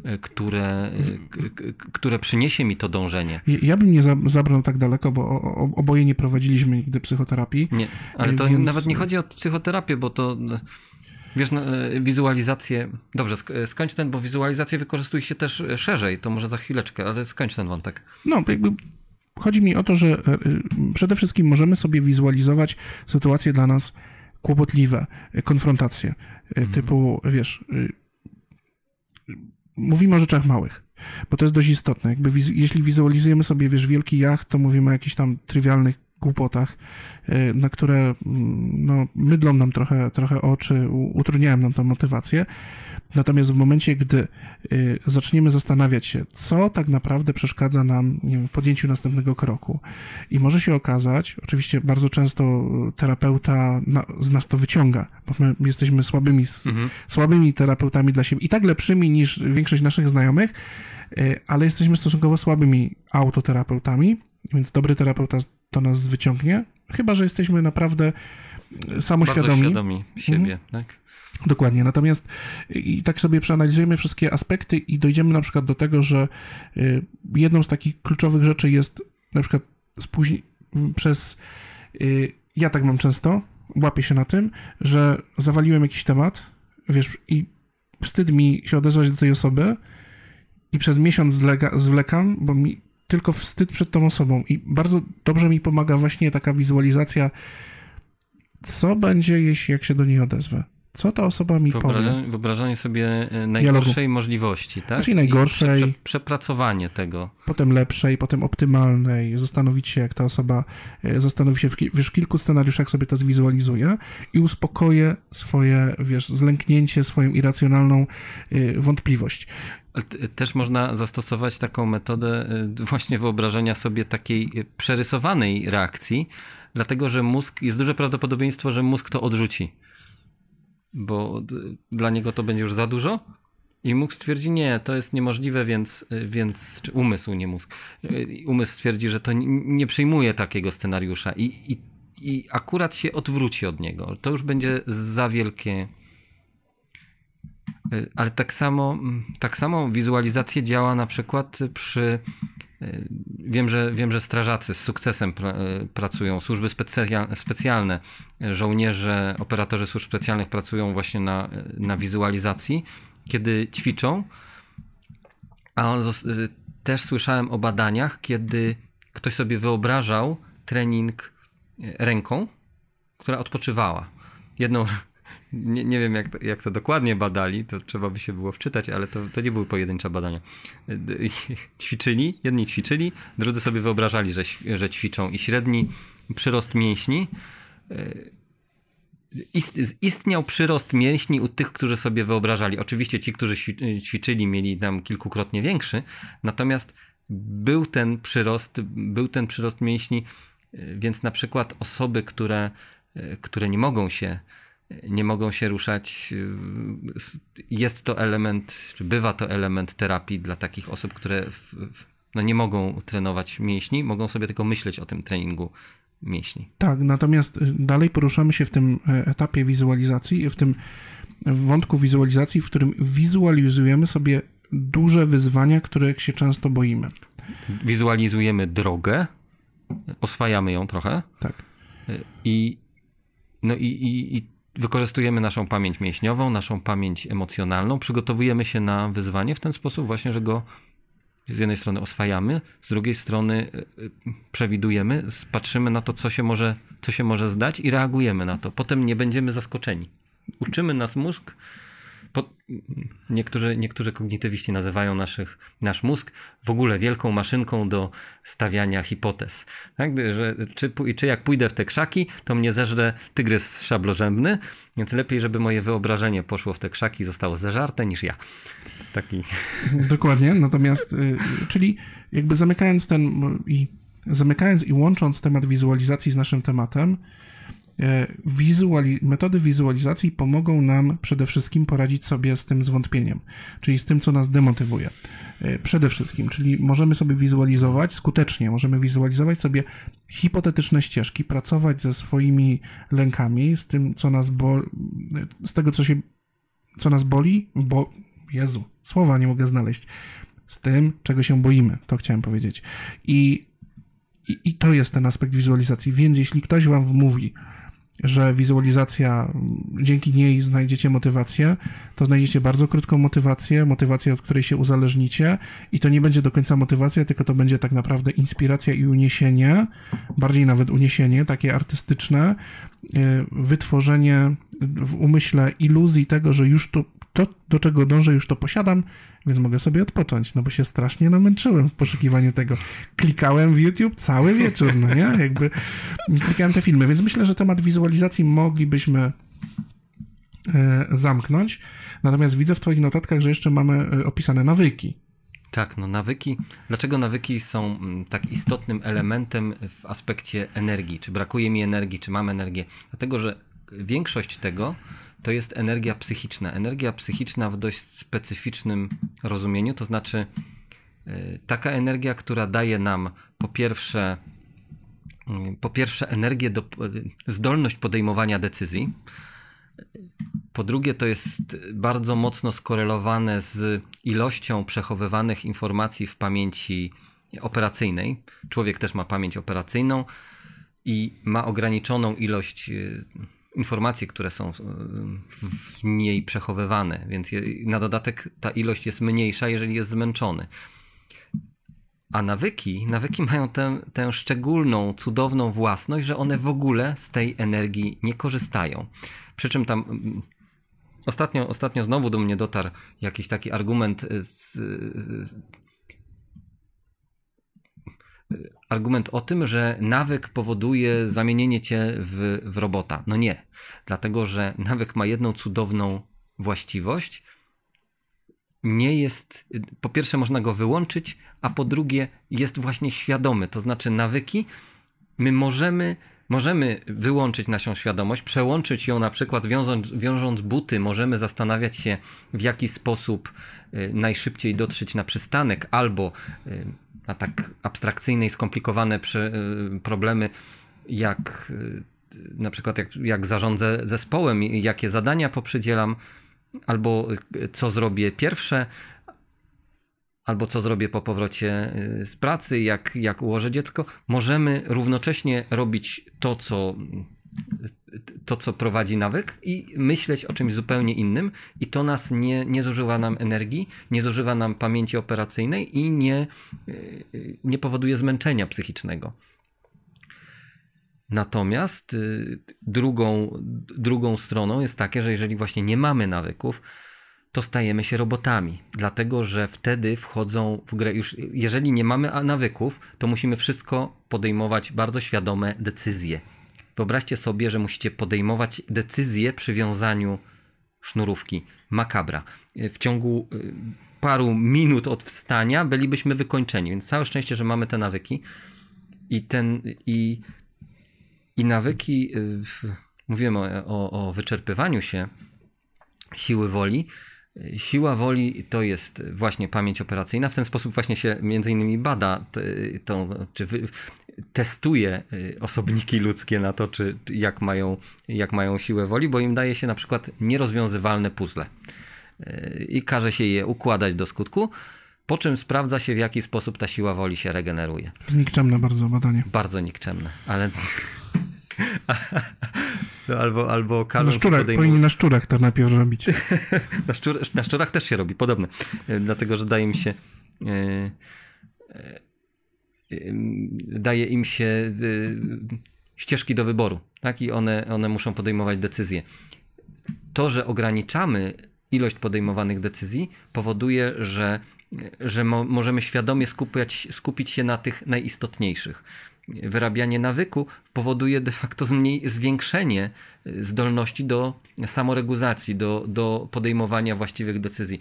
B: E, które, które przyniesie mi to dążenie.
A: Ja bym nie zabrał tak daleko, bo oboje nie prowadziliśmy nigdy psychoterapii.
B: Nie, ale to więc... nawet nie chodzi o psychoterapię, bo to wiesz, no, e, wizualizację. Dobrze, skończ ten, bo wizualizację wykorzystuje się też szerzej, to może za chwileczkę, ale skończ ten wątek.
A: No, jakby chodzi mi o to, że przede wszystkim możemy sobie wizualizować sytuacje dla nas kłopotliwe, konfrontacje, mhm. typu, wiesz mówimy o rzeczach małych, bo to jest dość istotne. Jakby wiz jeśli wizualizujemy sobie, wiesz, wielki jacht, to mówimy o jakichś tam trywialnych głupotach, y, na które mm, no, mydlą nam trochę, trochę oczy, utrudniają nam tą motywację. Natomiast w momencie, gdy y, zaczniemy zastanawiać się, co tak naprawdę przeszkadza nam nie wiem, podjęciu następnego kroku, i może się okazać, oczywiście bardzo często terapeuta na, z nas to wyciąga, bo my jesteśmy słabymi, mhm. słabymi terapeutami dla siebie i tak lepszymi niż większość naszych znajomych, y, ale jesteśmy stosunkowo słabymi autoterapeutami, więc dobry terapeuta to nas wyciągnie, chyba że jesteśmy naprawdę samoświadomi. Bardzo
B: świadomi siebie, mhm. tak?
A: Dokładnie. Natomiast i tak sobie przeanalizujemy wszystkie aspekty i dojdziemy na przykład do tego, że y, jedną z takich kluczowych rzeczy jest na przykład spóźni przez y, ja tak mam często, łapię się na tym, że zawaliłem jakiś temat, wiesz, i wstyd mi się odezwać do tej osoby i przez miesiąc zlega, zwlekam, bo mi tylko wstyd przed tą osobą i bardzo dobrze mi pomaga właśnie taka wizualizacja, co będzie, jeśli jak się do niej odezwę co ta osoba mi
B: Wyobrażanie,
A: powie.
B: Wyobrażanie sobie e, najgorszej Dialogu. możliwości, tak?
A: Czyli najgorszej. Prze,
B: przepracowanie tego.
A: Potem lepszej, potem optymalnej. Zastanowić się, jak ta osoba e, zastanowi się, w, wiesz, w kilku scenariuszach sobie to zwizualizuje i uspokoję swoje, wiesz, zlęknięcie, swoją irracjonalną e, wątpliwość.
B: Też można zastosować taką metodę właśnie wyobrażenia sobie takiej przerysowanej reakcji, dlatego że mózg, jest duże prawdopodobieństwo, że mózg to odrzuci bo dla niego to będzie już za dużo. I mózg stwierdzi, nie, to jest niemożliwe, więc, więc czy umysł, nie mózg, umysł stwierdzi, że to nie przyjmuje takiego scenariusza i, i, i akurat się odwróci od niego. To już będzie za wielkie. Ale tak samo, tak samo wizualizacja działa na przykład przy Y, wiem, że, wiem, że strażacy z sukcesem y, pracują, służby specjalne, żołnierze, operatorzy służb specjalnych pracują właśnie na, na wizualizacji, kiedy ćwiczą. A y, też słyszałem o badaniach, kiedy ktoś sobie wyobrażał trening ręką, która odpoczywała. Jedną, nie, nie wiem, jak jak to dokładnie badali, to trzeba by się było wczytać, ale to, to nie były pojedyncze badania. Ćwiczyli, jedni ćwiczyli, drudzy sobie wyobrażali, że, że ćwiczą i średni przyrost mięśni e, istniał przyrost mięśni u tych, którzy sobie wyobrażali. Oczywiście ci, którzy ćwiczyli, mieli tam kilkukrotnie większy, natomiast był ten przyrost, był ten przyrost mięśni, e, więc na przykład osoby, które, e, które nie mogą się nie mogą się ruszać. Jest to element, czy bywa to element terapii dla takich osób, które w, w, no nie mogą trenować mięśni, mogą sobie tylko myśleć o tym treningu mięśni.
A: Tak, natomiast y, dalej poruszamy się w tym e, etapie wizualizacji, w tym wątku wizualizacji, w którym wizualizujemy sobie duże wyzwania, których się często boimy.
B: Wizualizujemy drogę, oswajamy ją trochę.
A: Tak.
B: Y, I, no i, i, i wykorzystujemy naszą pamięć mięśniową, naszą pamięć emocjonalną, przygotowujemy się na wyzwanie w ten sposób właśnie, że go z jednej strony oswajamy, z drugiej strony y, y, przewidujemy, patrzymy na to, co się może, co się może zdać i reagujemy na to. Potem nie będziemy zaskoczeni. Uczymy nas mózg. Po, niektórzy, niektórzy kognitywiści nazywają naszych, nasz mózg w ogóle wielką maszynką do stawiania hipotez. Tak? Że, czy, czy jak pójdę w te krzaki, to mnie zeżre tygrys szablorzębny, więc lepiej, żeby moje wyobrażenie poszło w te krzaki i zostało zeżarte niż ja. Taki.
A: Dokładnie, natomiast, y, czyli jakby zamykając ten i zamykając i łącząc temat wizualizacji z naszym tematem, wizuali metody wizualizacji pomogą nam przede wszystkim poradzić sobie z tym zwątpieniem, czyli z tym, co nas demotywuje. E, przede wszystkim, czyli możemy sobie wizualizować skutecznie, możemy wizualizować sobie hipotetyczne ścieżki, pracować ze swoimi lękami, z tym, co nas boli, z tego, co się, co nas boli, bo Jezu, słowa nie mogę znaleźć. Z tym, czego się boimy, to chciałem powiedzieć. I, i, i to jest ten aspekt wizualizacji. Więc jeśli ktoś wam wmówi, że wizualizacja, dzięki niej znajdziecie motywację, to znajdziecie bardzo krótką motywację, motywację, od której się uzależnicie i to nie będzie do końca motywacja, tylko to będzie tak naprawdę inspiracja i uniesienie, bardziej nawet uniesienie, takie artystyczne, y, wytworzenie w umyśle iluzji tego, że już to to, do czego dążę, już to posiadam, więc mogę sobie odpocząć, no bo się strasznie namęczyłem w poszukiwaniu tego. Klikałem w YouTube cały wieczór, no nie? Jakby klikałem te filmy, więc myślę, że temat wizualizacji moglibyśmy e, zamknąć. Natomiast widzę w Twoich notatkach, że jeszcze mamy e, opisane nawyki.
B: Tak, no nawyki. Dlaczego nawyki są mm, tak istotnym elementem w aspekcie energii? Czy brakuje mi energii, czy mam energię? Dlatego, że większość tego to jest energia psychiczna. Energia psychiczna w dość specyficznym rozumieniu, to znaczy e, taka energia, która daje nam po pierwsze, mm, po pierwsze energię, do, zdolność podejmowania decyzji. Po drugie, to jest bardzo mocno skorelowane z ilością przechowywanych informacji w pamięci operacyjnej. Człowiek też ma pamięć operacyjną i ma ograniczoną ilość informacje, które są w niej przechowywane, więc na dodatek ta ilość jest mniejsza, jeżeli jest zmęczony. A nawyki, nawyki mają tę, tę szczególną, cudowną własność, że one w ogóle z tej energii nie korzystają. Przy czym tam mm, ostatnio, ostatnio znowu do mnie dotarł jakiś taki argument z, z argument o tym, że nawyk powoduje zamienienie cię w, w robota. No nie, dlatego że nawyk ma jedną cudowną właściwość. Nie jest, po pierwsze, można go wyłączyć, a po drugie, jest właśnie świadomy. To znaczy, nawyki my możemy możemy wyłączyć naszą świadomość, przełączyć ją na przykład wiążąc, wiążąc buty, możemy zastanawiać się w jaki sposób y, najszybciej dotrzeć na przystanek albo y, na tak abstrakcyjne i skomplikowane przy, y, problemy, jak y, na przykład jak, jak zarządzę zespołem, jakie zadania poprzydzielam, albo y, co zrobię pierwsze, albo co zrobię po powrocie z pracy, jak, jak ułożę dziecko, możemy równocześnie robić to, co to, co prowadzi nawyk i myśleć o czymś zupełnie innym. I to nas nie, nie zużywa nam energii, nie zużywa nam pamięci operacyjnej i nie, y, nie powoduje zmęczenia psychicznego. Natomiast y, drugą, drugą stroną jest takie, że jeżeli właśnie nie mamy nawyków, to stajemy się robotami, dlatego że wtedy wchodzą w grę już, jeżeli nie mamy nawyków, to musimy wszystko podejmować bardzo świadome decyzje Wyobraźcie sobie, że musicie podejmować decyzję przy wiązaniu sznurówki. Makabra. W ciągu y, paru minut od wstania bylibyśmy wykończeni, więc całe szczęście, że mamy te nawyki. I ten i, i nawyki, y, mówimy o, o, o wyczerpywaniu się siły woli. Siła woli to jest właśnie pamięć operacyjna. W ten sposób właśnie się między innymi bada to, czy wy, testuje y, osobniki ludzkie na to, czy, jak, mają, jak mają siłę woli, bo im daje się na przykład nierozwiązywalne puzzle y, i każe się je układać do skutku, po czym sprawdza się, w jaki sposób ta siła woli się regeneruje.
A: Nikczemne bardzo badanie.
B: Bardzo nikczemne, ale... No, albo, albo
A: na szczurach, podejmuje... powinni na szczurach to najpierw robić.
B: na, szczur, na szczurach też się robi, podobne. Y, dlatego, że daje mi się e, daje im się ścieżki do wyboru, tak? I one, one muszą podejmować decyzje. To, że ograniczamy ilość podejmowanych decyzji, powoduje, że, że mo możemy świadomie skupiać, skupić się na tych najistotniejszych. Wyrabianie nawyku powoduje de facto zwiększenie zdolności do samoregulacji, do, do podejmowania właściwych decyzji.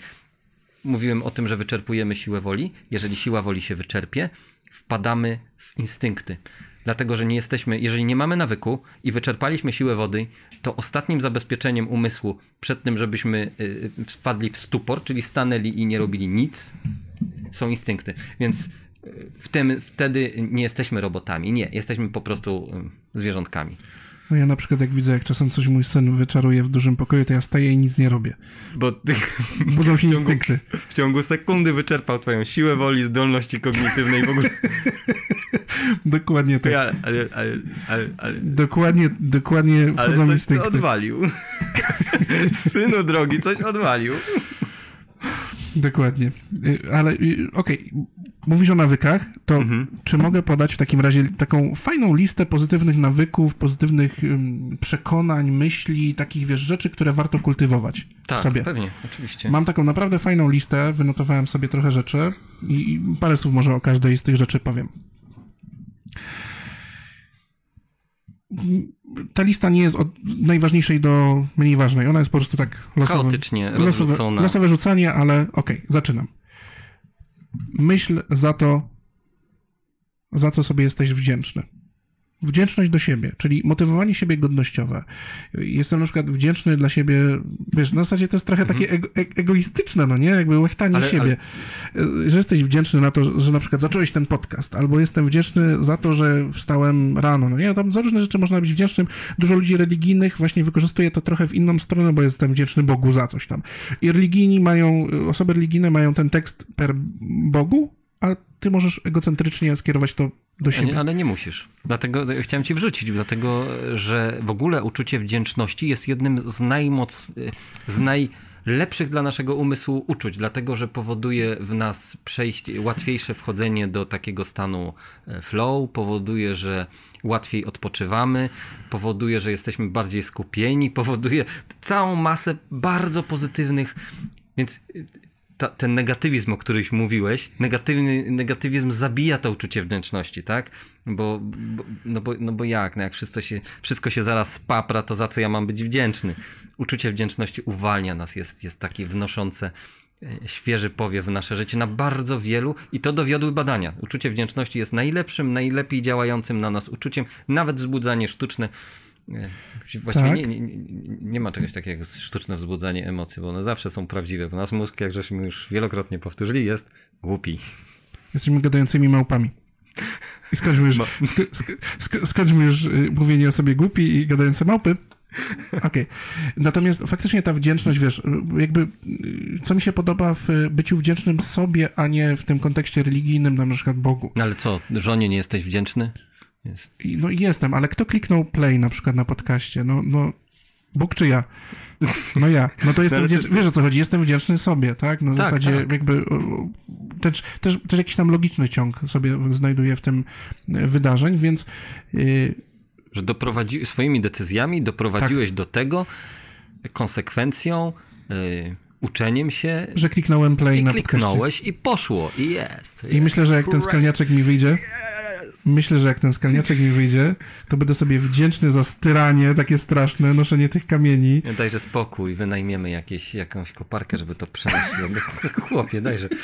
B: Mówiłem o tym, że wyczerpujemy siłę woli. Jeżeli siła woli się wyczerpie, wpadamy w instynkty dlatego że nie jesteśmy, jeżeli nie mamy nawyku i wyczerpaliśmy siłę wody, to ostatnim zabezpieczeniem umysłu przed tym, żebyśmy y, wpadli w stupor, czyli stanęli i nie robili nic, są instynkty. Więc y, w tym, wtedy nie jesteśmy robotami. Nie, jesteśmy po prostu y, zwierzątkami.
A: No ja na przykład jak widzę, jak czasem coś mój syn wyczaruje w dużym pokoju, to ja staję i nic nie robię.
B: Bo
A: budzą się w ciągu, instynkty.
B: W ciągu sekundy wyczerpał twoją siłę woli, zdolności kognitywnej w ogóle.
A: dokładnie tak.
B: Ale, ale, ale, ale, ale...
A: Dokładnie, dokładnie
B: wchodzą ale coś instynkty. odwalił. Synu drogi, coś odwalił.
A: Dokładnie. Y, ale y, okej, okay. Mówisz o nawykach, to mhm. czy mogę podać w takim razie taką fajną listę pozytywnych nawyków, pozytywnych przekonań, myśli, takich wiesz, rzeczy, które warto kultywować
B: tak,
A: sobie?
B: pewnie, oczywiście.
A: Mam taką naprawdę fajną listę, wynotowałem sobie trochę rzeczy i parę słów może o każdej z tych rzeczy powiem. ta lista nie jest od najważniejszej do mniej ważnej. Ona jest po prostu tak
B: losowo, Chaotycznie rozrzucona.
A: Losowe, losowe rzucanie, ale okej, okay, zaczynam. Myśl za to, za co sobie jesteś wdzięczny. Wdzięczność do siebie, czyli motywowanie siebie godnościowe. Jestem na przykład wdzięczny dla siebie, wiesz, na zasadzie to jest trochę mhm. takie ego, egoistyczne, no nie? Jakby łechtanie ale, siebie. Ale... Że jesteś wdzięczny na to, że na przykład zacząłeś ten podcast, albo jestem wdzięczny za to, że wstałem rano, no nie? Tam za różne rzeczy można być wdzięcznym. Dużo ludzi religijnych właśnie wykorzystuje to trochę w inną stronę, bo jestem wdzięczny Bogu za coś tam. I religijni mają, osoby religijne mają ten tekst per Bogu, a ty możesz egocentrycznie skierować to do siebie.
B: Nie, ale nie musisz. Dlatego chciałem ci wrzucić, dlatego że w ogóle uczucie wdzięczności jest jednym z najmoc, z najlepszych dla naszego umysłu uczuć, dlatego że powoduje w nas przejście, łatwiejsze wchodzenie do takiego stanu e, flow, powoduje, że łatwiej odpoczywamy, powoduje, że jesteśmy bardziej skupieni, powoduje całą masę bardzo pozytywnych więc ta, ten negatywizm, o którymś mówiłeś, negatywny, negatywizm zabija to uczucie wdzięczności, tak? Bo, bo, no, bo, no bo jak? No jak wszystko się, wszystko się zaraz spapra, to za co ja mam być wdzięczny? Uczucie wdzięczności uwalnia nas, jest, jest takie wnoszące e, świeży powiew w nasze życie na bardzo wielu i to dowiodły badania. Uczucie wdzięczności jest najlepszym, najlepiej działającym na nas uczuciem, nawet wzbudzanie sztuczne Właściwie tak? nie, nie, nie, ma czegoś takiego jak sztuczne wzbudzanie emocji, bo one zawsze są prawdziwe, bo nasz mózg, jak żeśmy już wielokrotnie powtórzyli, jest głupi.
A: Jesteśmy gadającymi małpami. I skończmy już, sk sk skończmy już y, mówienie o sobie głupi i gadające małpy. Okej. Okay. Natomiast faktycznie ta wdzięczność, wiesz, jakby y, co mi się podoba w byciu wdzięcznym sobie, a nie w tym kontekście religijnym, na przykład Bogu.
B: Ale co, żonie nie jesteś wdzięczny?
A: Jest. No jestem, ale kto kliknął play na przykład na podcaście? No, no Bóg czy ja? No ja. No to jestem wdzięczny, wiesz o co chodzi, jestem wdzięczny sobie, tak? Na tak, zasadzie tak. jakby też, też, też jakiś tam logiczny ciąg sobie znajduję w tym e, wydarzeń, więc... Yy...
B: Że doprowadzi, swoimi decyzjami doprowadziłeś tak. do tego konsekwencją, yy, uczeniem się...
A: Że kliknąłem play
B: i
A: na
B: kliknąłeś podcaście. i poszło i jest.
A: I myślę, że jak ten skalniaczek mi wyjdzie myślę, że jak ten skalniaczek mi wyjdzie, to będę sobie wdzięczny za styranie takie straszne, noszenie tych kamieni.
B: Dajże spokój, wynajmiemy jakieś, jakąś koparkę, żeby to przenosiło. Chłopie, dajże.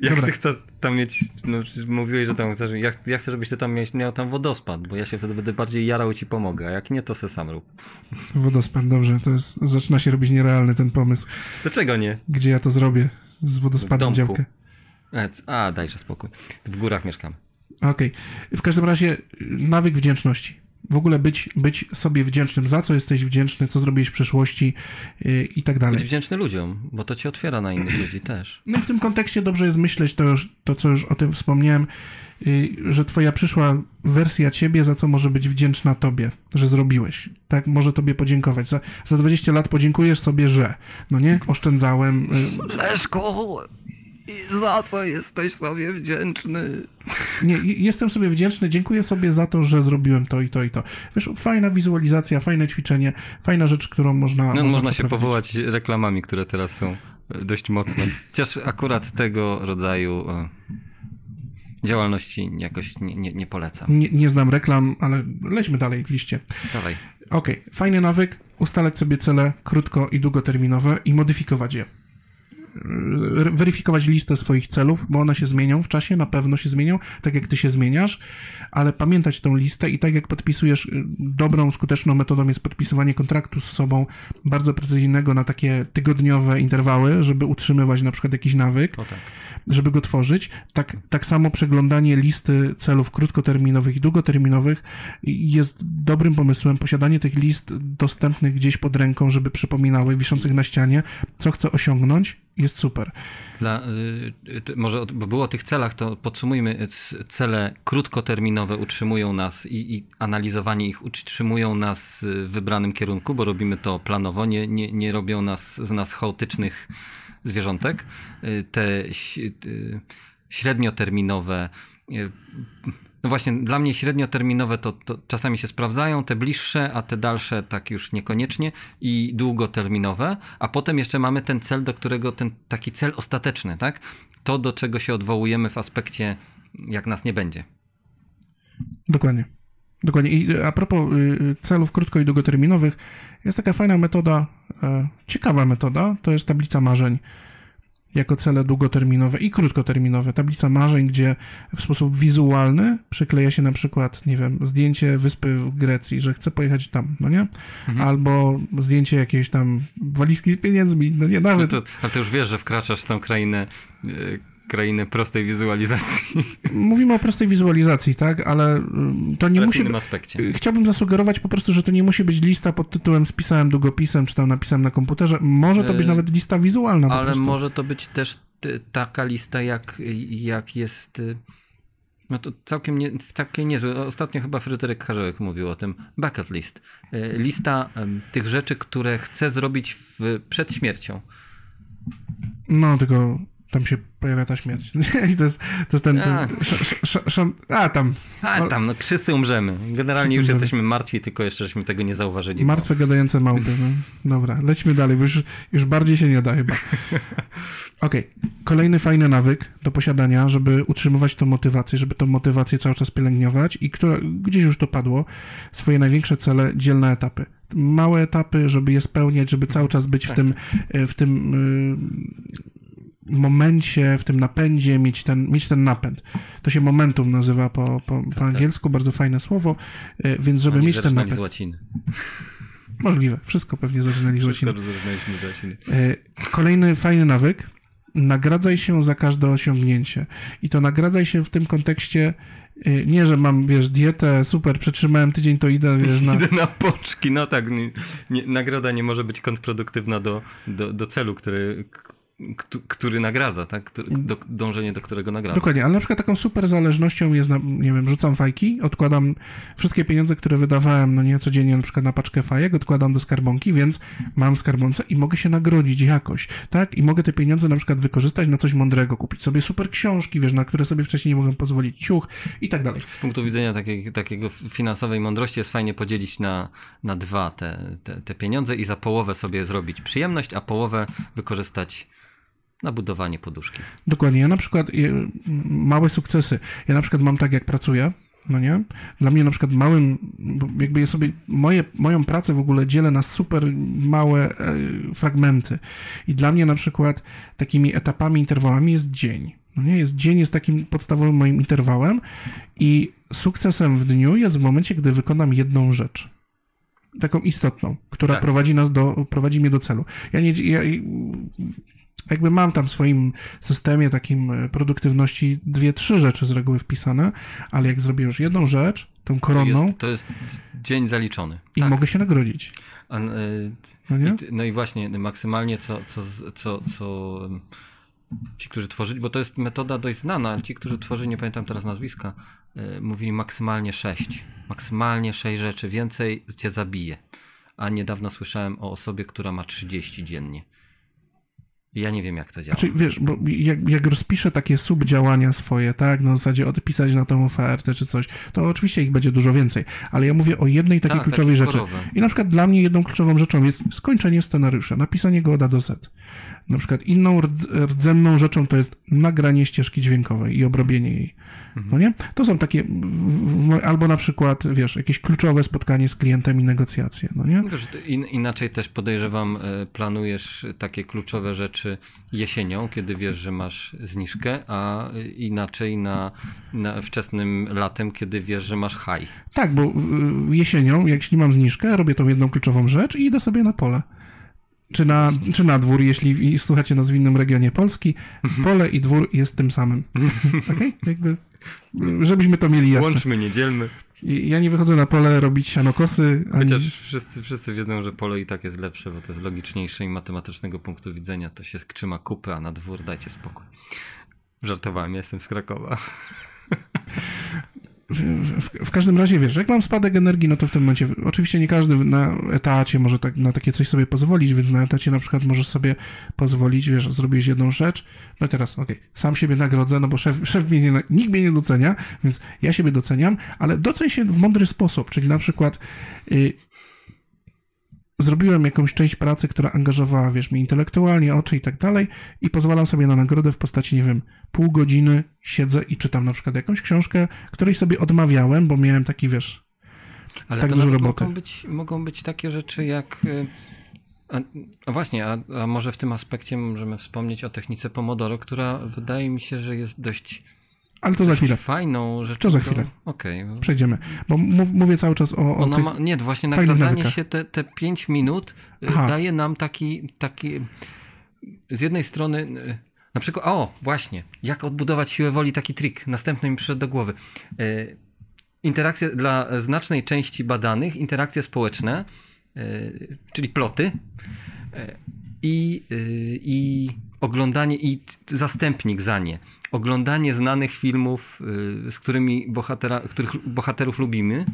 B: Jak Dobra. ty chcesz tam mieć, no mówiłeś, że tam chcesz, ja, ja chcę, żebyś ty tam miał, miał tam wodospad, bo ja się wtedy będę bardziej jarał i ci pomogę, a jak nie, to se sam rób.
A: Wodospad, dobrze, to jest, zaczyna się robić nierealny ten pomysł.
B: Dlaczego nie?
A: Gdzie ja to zrobię? Z wodospadem działkę.
B: A, dajże spokój. W górach mieszkamy.
A: Okej. Okay. W każdym razie nawyk wdzięczności. W ogóle być, być sobie wdzięcznym, za co jesteś wdzięczny, co zrobiłeś w przeszłości yy, i tak dalej.
B: Być wdzięczny ludziom, bo to ci otwiera na innych ludzi też.
A: No i w tym kontekście dobrze jest myśleć to, już, to co już o tym wspomniałem, że twoja przyszła wersja ciebie, za co może być wdzięczna tobie, że zrobiłeś. Tak, może tobie podziękować. Za, za 20 lat podziękujesz sobie, że, no nie, oszczędzałem.
B: Yy... Leszko, za co jesteś sobie wdzięczny?
A: Nie, jestem sobie wdzięczny, dziękuję sobie za to, że zrobiłem to i to i to. Wiesz, fajna wizualizacja, fajne ćwiczenie, fajna rzecz, którą można...
B: No, można, można się powołać reklamami, które teraz są e, dość mocne. Chociaż akurat tego rodzaju e, działalności jakoś nie, nie, nie polecam.
A: Nie, nie, znam reklam, ale lećmy dalej w liście.
B: Dawaj.
A: Okej, okay. fajny nawyk, ustalać sobie cele krótko i długoterminowe i modyfikować je weryfikować listę swoich celów, bo one się zmienią w czasie, na pewno się zmienią, tak jak ty się zmieniasz, ale pamiętać tą listę i tak jak podpisujesz, y, dobrą, skuteczną metodą jest podpisywanie kontraktu z sobą bardzo precyzyjnego na takie tygodniowe interwały, żeby utrzymywać na przykład jakiś nawyk.
B: O tak
A: żeby go tworzyć. Tak, tak samo przeglądanie listy celów krótkoterminowych i długoterminowych jest dobrym pomysłem. Posiadanie tych list dostępnych gdzieś pod ręką, żeby przypominały, wiszących na ścianie, co chcę osiągnąć, jest super.
B: Dla, y, może bo było o tych celach, to podsumujmy. Cele krótkoterminowe utrzymują nas i, i analizowanie ich utrzymują nas w wybranym kierunku, bo robimy to planowo, nie, nie, nie robią nas z nas chaotycznych zwierzątek. Y, te y, średnioterminowe y, no właśnie, dla mnie średnioterminowe to, to, czasami się sprawdzają, te bliższe, a te dalsze tak już niekoniecznie i długoterminowe, a potem jeszcze mamy ten cel, do którego ten taki cel ostateczny, tak? To, do czego się odwołujemy w aspekcie, jak nas nie będzie.
A: Dokładnie. Dokładnie. I a propos celów krótko i długoterminowych, jest taka fajna metoda, e, ciekawa metoda, to jest tablica marzeń jako cele długoterminowe i krótkoterminowe. Tablica marzeń, gdzie w sposób wizualny przykleja się na przykład, nie wiem, zdjęcie wyspy w Grecji, że chce pojechać tam, no nie? Mhm. Albo zdjęcie jakiejś tam walizki z pieniędzmi, no nie, nawet.
B: No to, ale to już wiesz, że wkraczasz w tą krainę e, krainę prostej wizualizacji.
A: Mówimy o prostej wizualizacji, tak, ale y, to nie
B: ale
A: musi...
B: W innym aspekcie.
A: Y, chciałbym zasugerować po prostu, że to nie musi być lista pod tytułem spisałem długopisem, czy tam napisałem na komputerze. Może to być y, nawet lista wizualna
B: Ale może to być też taka lista, jak, jak jest... No to całkiem nie, takie niezłe. Ostatnio chyba Fryderyk Karzełek mówił o tym. Bucket list. Lista tych rzeczy, które chcę zrobić w, przed śmiercią.
A: No, tylko tam się pojawia ta śmierć. I to jest, to jest ten... A, ten sz, sz, a tam.
B: A tam, no wszyscy umrzemy. Generalnie wszyscy już umrzemy. jesteśmy martwi, tylko jeszcze żeśmy tego nie zauważyli.
A: Martwe, gadające małpy. No. Dobra, lećmy dalej, bo już, już bardziej się nie da chyba. Okej, okay. kolejny fajny nawyk do posiadania, żeby utrzymywać tą motywację, żeby tą motywację cały czas pielęgnować i która, gdzieś już to padło, swoje największe cele dziel na etapy małe etapy, żeby je spełniać, żeby cały czas być tak. w tym, w tym momencie, w tym napędzie mieć ten, mieć ten napęd. To się momentum nazywa po, po, po tak, tak. angielsku, tak. bardzo fajne słowo, e, więc żeby Oni mieć ten napęd.
B: z łaciny.
A: Możliwe, wszystko pewnie zaczynali z łaciny. E, kolejny fajny nawyk, nagradzaj się za każde osiągnięcie. I to nagradzaj się w tym kontekście e, nie, że mam, wiesz, dietę, super, przetrzymałem tydzień, to idę, wiesz,
B: na... Idę na poczki, no tak, nie, nie, nagroda nie może być kontrproduktywna do, do, do celu, który, który nagradza, tak? Do, dążenie do którego nagradza.
A: Dokładnie, ale na przykład taką super zależnością jest, nie wiem, rzucam fajki, odkładam wszystkie pieniądze, które wydawałem, no nie codziennie, na przykład na paczkę fajek, odkładam do skarbonki, więc mam skarbonce i mogę się nagrodzić jakoś, tak? I mogę te pieniądze na przykład wykorzystać na coś mądrego, kupić sobie super książki, wiesz, na które sobie wcześniej nie mogłem pozwolić, ciuch i tak dalej.
B: Z punktu widzenia takiej, takiego finansowej mądrości jest fajnie podzielić na, na dwa te, te, te pieniądze i za połowę sobie zrobić przyjemność, a połowę wykorzystać na budowanie poduszki.
A: Dokładnie. Ja na przykład małe sukcesy. Ja na przykład mam tak, jak pracuję, no nie? Dla mnie na przykład małym, jakby ja sobie moje, moją pracę w ogóle dzielę na super małe e, fragmenty. I dla mnie na przykład takimi etapami, interwałami jest dzień. No nie? Jest, dzień jest takim podstawowym moim interwałem i sukcesem w dniu jest w momencie, gdy wykonam jedną rzecz taką istotną, która tak. prowadzi nas do, prowadzi mnie do celu. Ja nie, ja, jakby mam tam w swoim systemie takim e, produktywności dwie, trzy rzeczy z reguły wpisane, ale jak zrobię już jedną rzecz, tą koronną...
B: To jest, to jest dzień zaliczony.
A: I tak. mogę się nagrodzić. A, e,
B: no, i, no, i, właśnie maksymalnie co, co, co, co ci, którzy tworzyli, bo to jest metoda dość znana, ci, którzy tworzyli, nie pamiętam teraz nazwiska, e, mówili maksymalnie sześć. Maksymalnie sześć rzeczy, więcej cię zabije. A niedawno słyszałem o osobie, która ma 30 dziennie. Ja nie wiem, jak to działa.
A: Znaczy, wiesz, bo jak, jak rozpiszę takie subdziałania swoje, tak, na zasadzie odpisać na tą ofertę czy coś, to oczywiście ich będzie dużo więcej, ale ja mówię o jednej takiej
B: Tak,
A: kluczowej rzeczy. I na przykład dla mnie jedną kluczową rzeczą jest skończenie scenariusza, napisanie go od A do Z. Na przykład inną rdz- rdzenną rzeczą to jest nagranie ścieżki dźwiękowej i obrobienie jej. No nie? To są takie, albo na przykład, wiesz, jakieś kluczowe spotkanie z klientem i negocjacje, no nie?
B: Wiesz, in, inaczej też podejrzewam, e, planujesz takie kluczowe rzeczy jesienią, kiedy wiesz, że masz zniżkę, a inaczej na, na wczesnym latem, kiedy wiesz, że masz high.
A: Tak, bo jesienią, jeśli mam zniżkę, robię tą jedną kluczową rzecz i idę sobie na pole. Czy na, czy na dwór, jeśli słuchacie nas w innym regionie Polski, pole i dwór jest tym samym. Okej? Jakby, żebyśmy to mieli jasne.
B: Łączmy, nie dzielmy.
A: Ja nie wychodzę na pole robić sianokosy, ani...
B: Chociaż wszyscy, wszyscy wiedzą, że pole i tak jest lepsze, bo to jest logiczniejsze i matematycznego punktu widzenia. To się trzyma kupy, a na dwór dajcie spokój. Żartowałem, ja jestem z Krakowa.
A: W, w, każdym razie, wiesz, jak mam spadek energii, no to w tym momencie, oczywiście nie każdy na etacie może tak, na takie coś sobie pozwolić, więc na etacie na przykład możesz sobie pozwolić, wiesz, zrobiłeś jedną rzecz, no i teraz, okej, sam siebie nagrodzę, no bo szef, szef mnie nie, nikt mnie nie docenia, więc ja siebie doceniam, ale doceń się w mądry sposób, czyli na przykład y, zrobiłem jakąś część pracy, która angażowała, wiesz, mnie intelektualnie, oczy i tak dalej i pozwalam sobie na nagrodę w postaci, nie wiem, pół godziny siedzę i czytam na przykład jakąś książkę, której sobie odmawiałem, bo miałem taki, wiesz,
B: Ale
A: Tak
B: to
A: dużo roboty.
B: mogą być, mogą być takie rzeczy jak. y, A, a właśnie, a, a może w tym aspekcie możemy wspomnieć o technice Pomodoro, która wydaje mi się, że jest dość
A: ale to za chwilę,
B: fajną rzeczą.
A: To za chwilę.
B: Okej.
A: przejdziemy, bo mów, mówię cały czas o, o
B: ma, nie, właśnie nagradzanie się te, te 5 minut y,
A: Aha.
B: daje nam taki, taki z jednej strony y, na przykład, o właśnie, jak odbudować siłę woli, taki trik, następny mi przyszedł do głowy. Y, Interakcje dla znacznej części badanych, interakcje społeczne, czyli ploty i, i oglądanie, i zastępnik za nie. Oglądanie znanych filmów, y, z którymi bohatera, których bohaterów lubimy,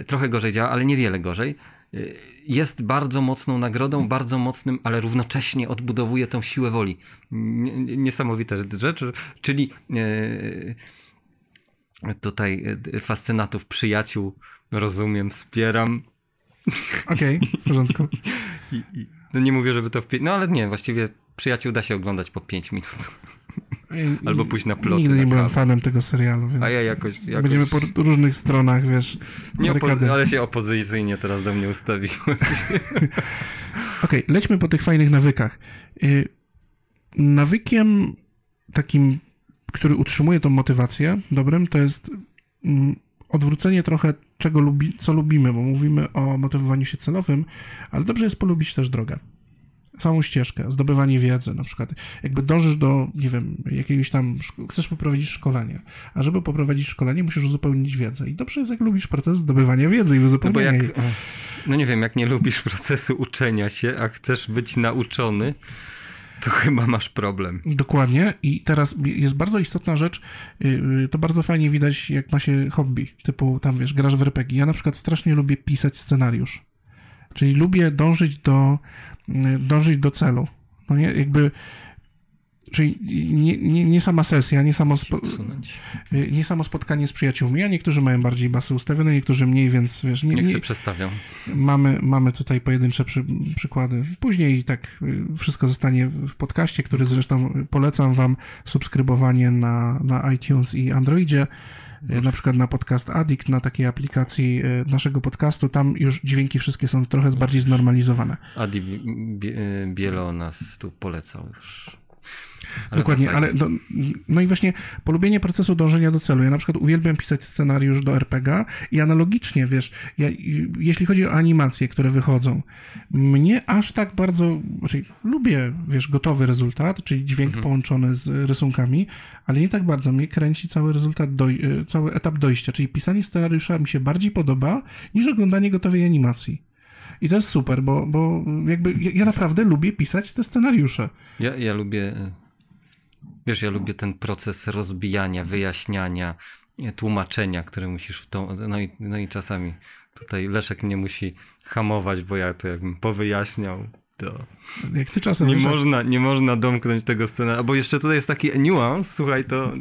B: y, trochę gorzej działa, ale niewiele gorzej, y, jest bardzo mocną nagrodą, bardzo mocnym, ale równocześnie odbudowuje tą siłę woli. Niesamowita rzecz, czyli y, tutaj fascynatów, przyjaciół, rozumiem, wspieram.
A: Okej, w porządku.
B: I, i, no nie mówię, żeby to w. No ale nie, właściwie przyjaciół da się oglądać po 5 minut. Albo pójść na ploty
A: Nigdy nie byłem fanem tego serialu, więc
B: A ja jakoś... jakoś...
A: będziemy po różnych stronach, wiesz,
B: Nie opo... Ale się opozycyjnie teraz do mnie ustawił.
A: Okej, lećmy po tych fajnych nawykach. Y, Nawykiem takim, który utrzymuje tą motywację dobrym, to jest mm, odwrócenie trochę czego lubi, co lubimy, bo mówimy o motywowaniu się celowym, ale dobrze jest polubić też drogę. Samą ścieżkę, zdobywanie wiedzy, na przykład. Jakby dążysz do, nie wiem, jakiegoś tam, chcesz poprowadzić szkolenie, a żeby poprowadzić szkolenie, musisz uzupełnić wiedzę. I dobrze jest, jak lubisz proces zdobywania wiedzy i
B: No bo
A: uzupełniania
B: jak...
A: jej.
B: No nie wiem, jak nie lubisz procesu uczenia się, a chcesz być nauczony, to chyba masz problem.
A: Dokładnie. I teraz jest bardzo istotna rzecz, yy, yy, to bardzo fajnie widać, jak ma się hobby, typu tam, wiesz, grasz w RPG. Ja na przykład strasznie lubię pisać scenariusz. Czyli lubię dążyć do, dążyć do celu. No nie, jakby, czyli nie, nie, nie sama sesja, nie samo, spo, nie samo spotkanie z przyjaciółmi, a niektórzy mają bardziej basy ustawione, niektórzy mniej, więc wiesz, nie,
B: Niech
A: nie,
B: się przestawiam.
A: Mamy, mamy tutaj pojedyncze przy, przykłady. Później tak y, wszystko zostanie w podcaście, który zresztą polecam wam subskrybowanie na, na iTunes i Androidzie. Y, Na przykład na podcast Addict, na takiej aplikacji y, naszego podcastu. Tam już dźwięki wszystkie są trochę bardziej znormalizowane.
B: Adi Bie- Bielo nas tu polecał już. Ale
A: Dokładnie, ale no, no i właśnie polubienie procesu dążenia do celu. Ja na przykład uwielbiam pisać scenariusz do RPG i analogicznie, wiesz, ja, jeśli chodzi o animacje, które wychodzą, mnie aż tak bardzo, znaczy lubię, wiesz, gotowy rezultat, czyli dźwięk połączony z rysunkami, ale nie tak bardzo mnie kręci cały rezultat, doj, e, cały etap dojścia, czyli pisanie scenariusza mi się bardziej podoba niż oglądanie gotowej animacji. I to jest super, bo, bo jakby ja, ja naprawdę lubię pisać te scenariusze.
B: Ja, ja lubię, e, wiesz, ja lubię ten proces rozbijania, wyjaśniania, tłumaczenia, które musisz w tą, no i, no i czasami tutaj Leszek mnie musi hamować, bo ja to jakbym powyjaśniał, To.
A: Jak ty czasem...
B: Nie
A: wiesz,
B: można, nie można domknąć tego scenariusza, bo jeszcze tutaj jest taki niuans, słuchaj, to...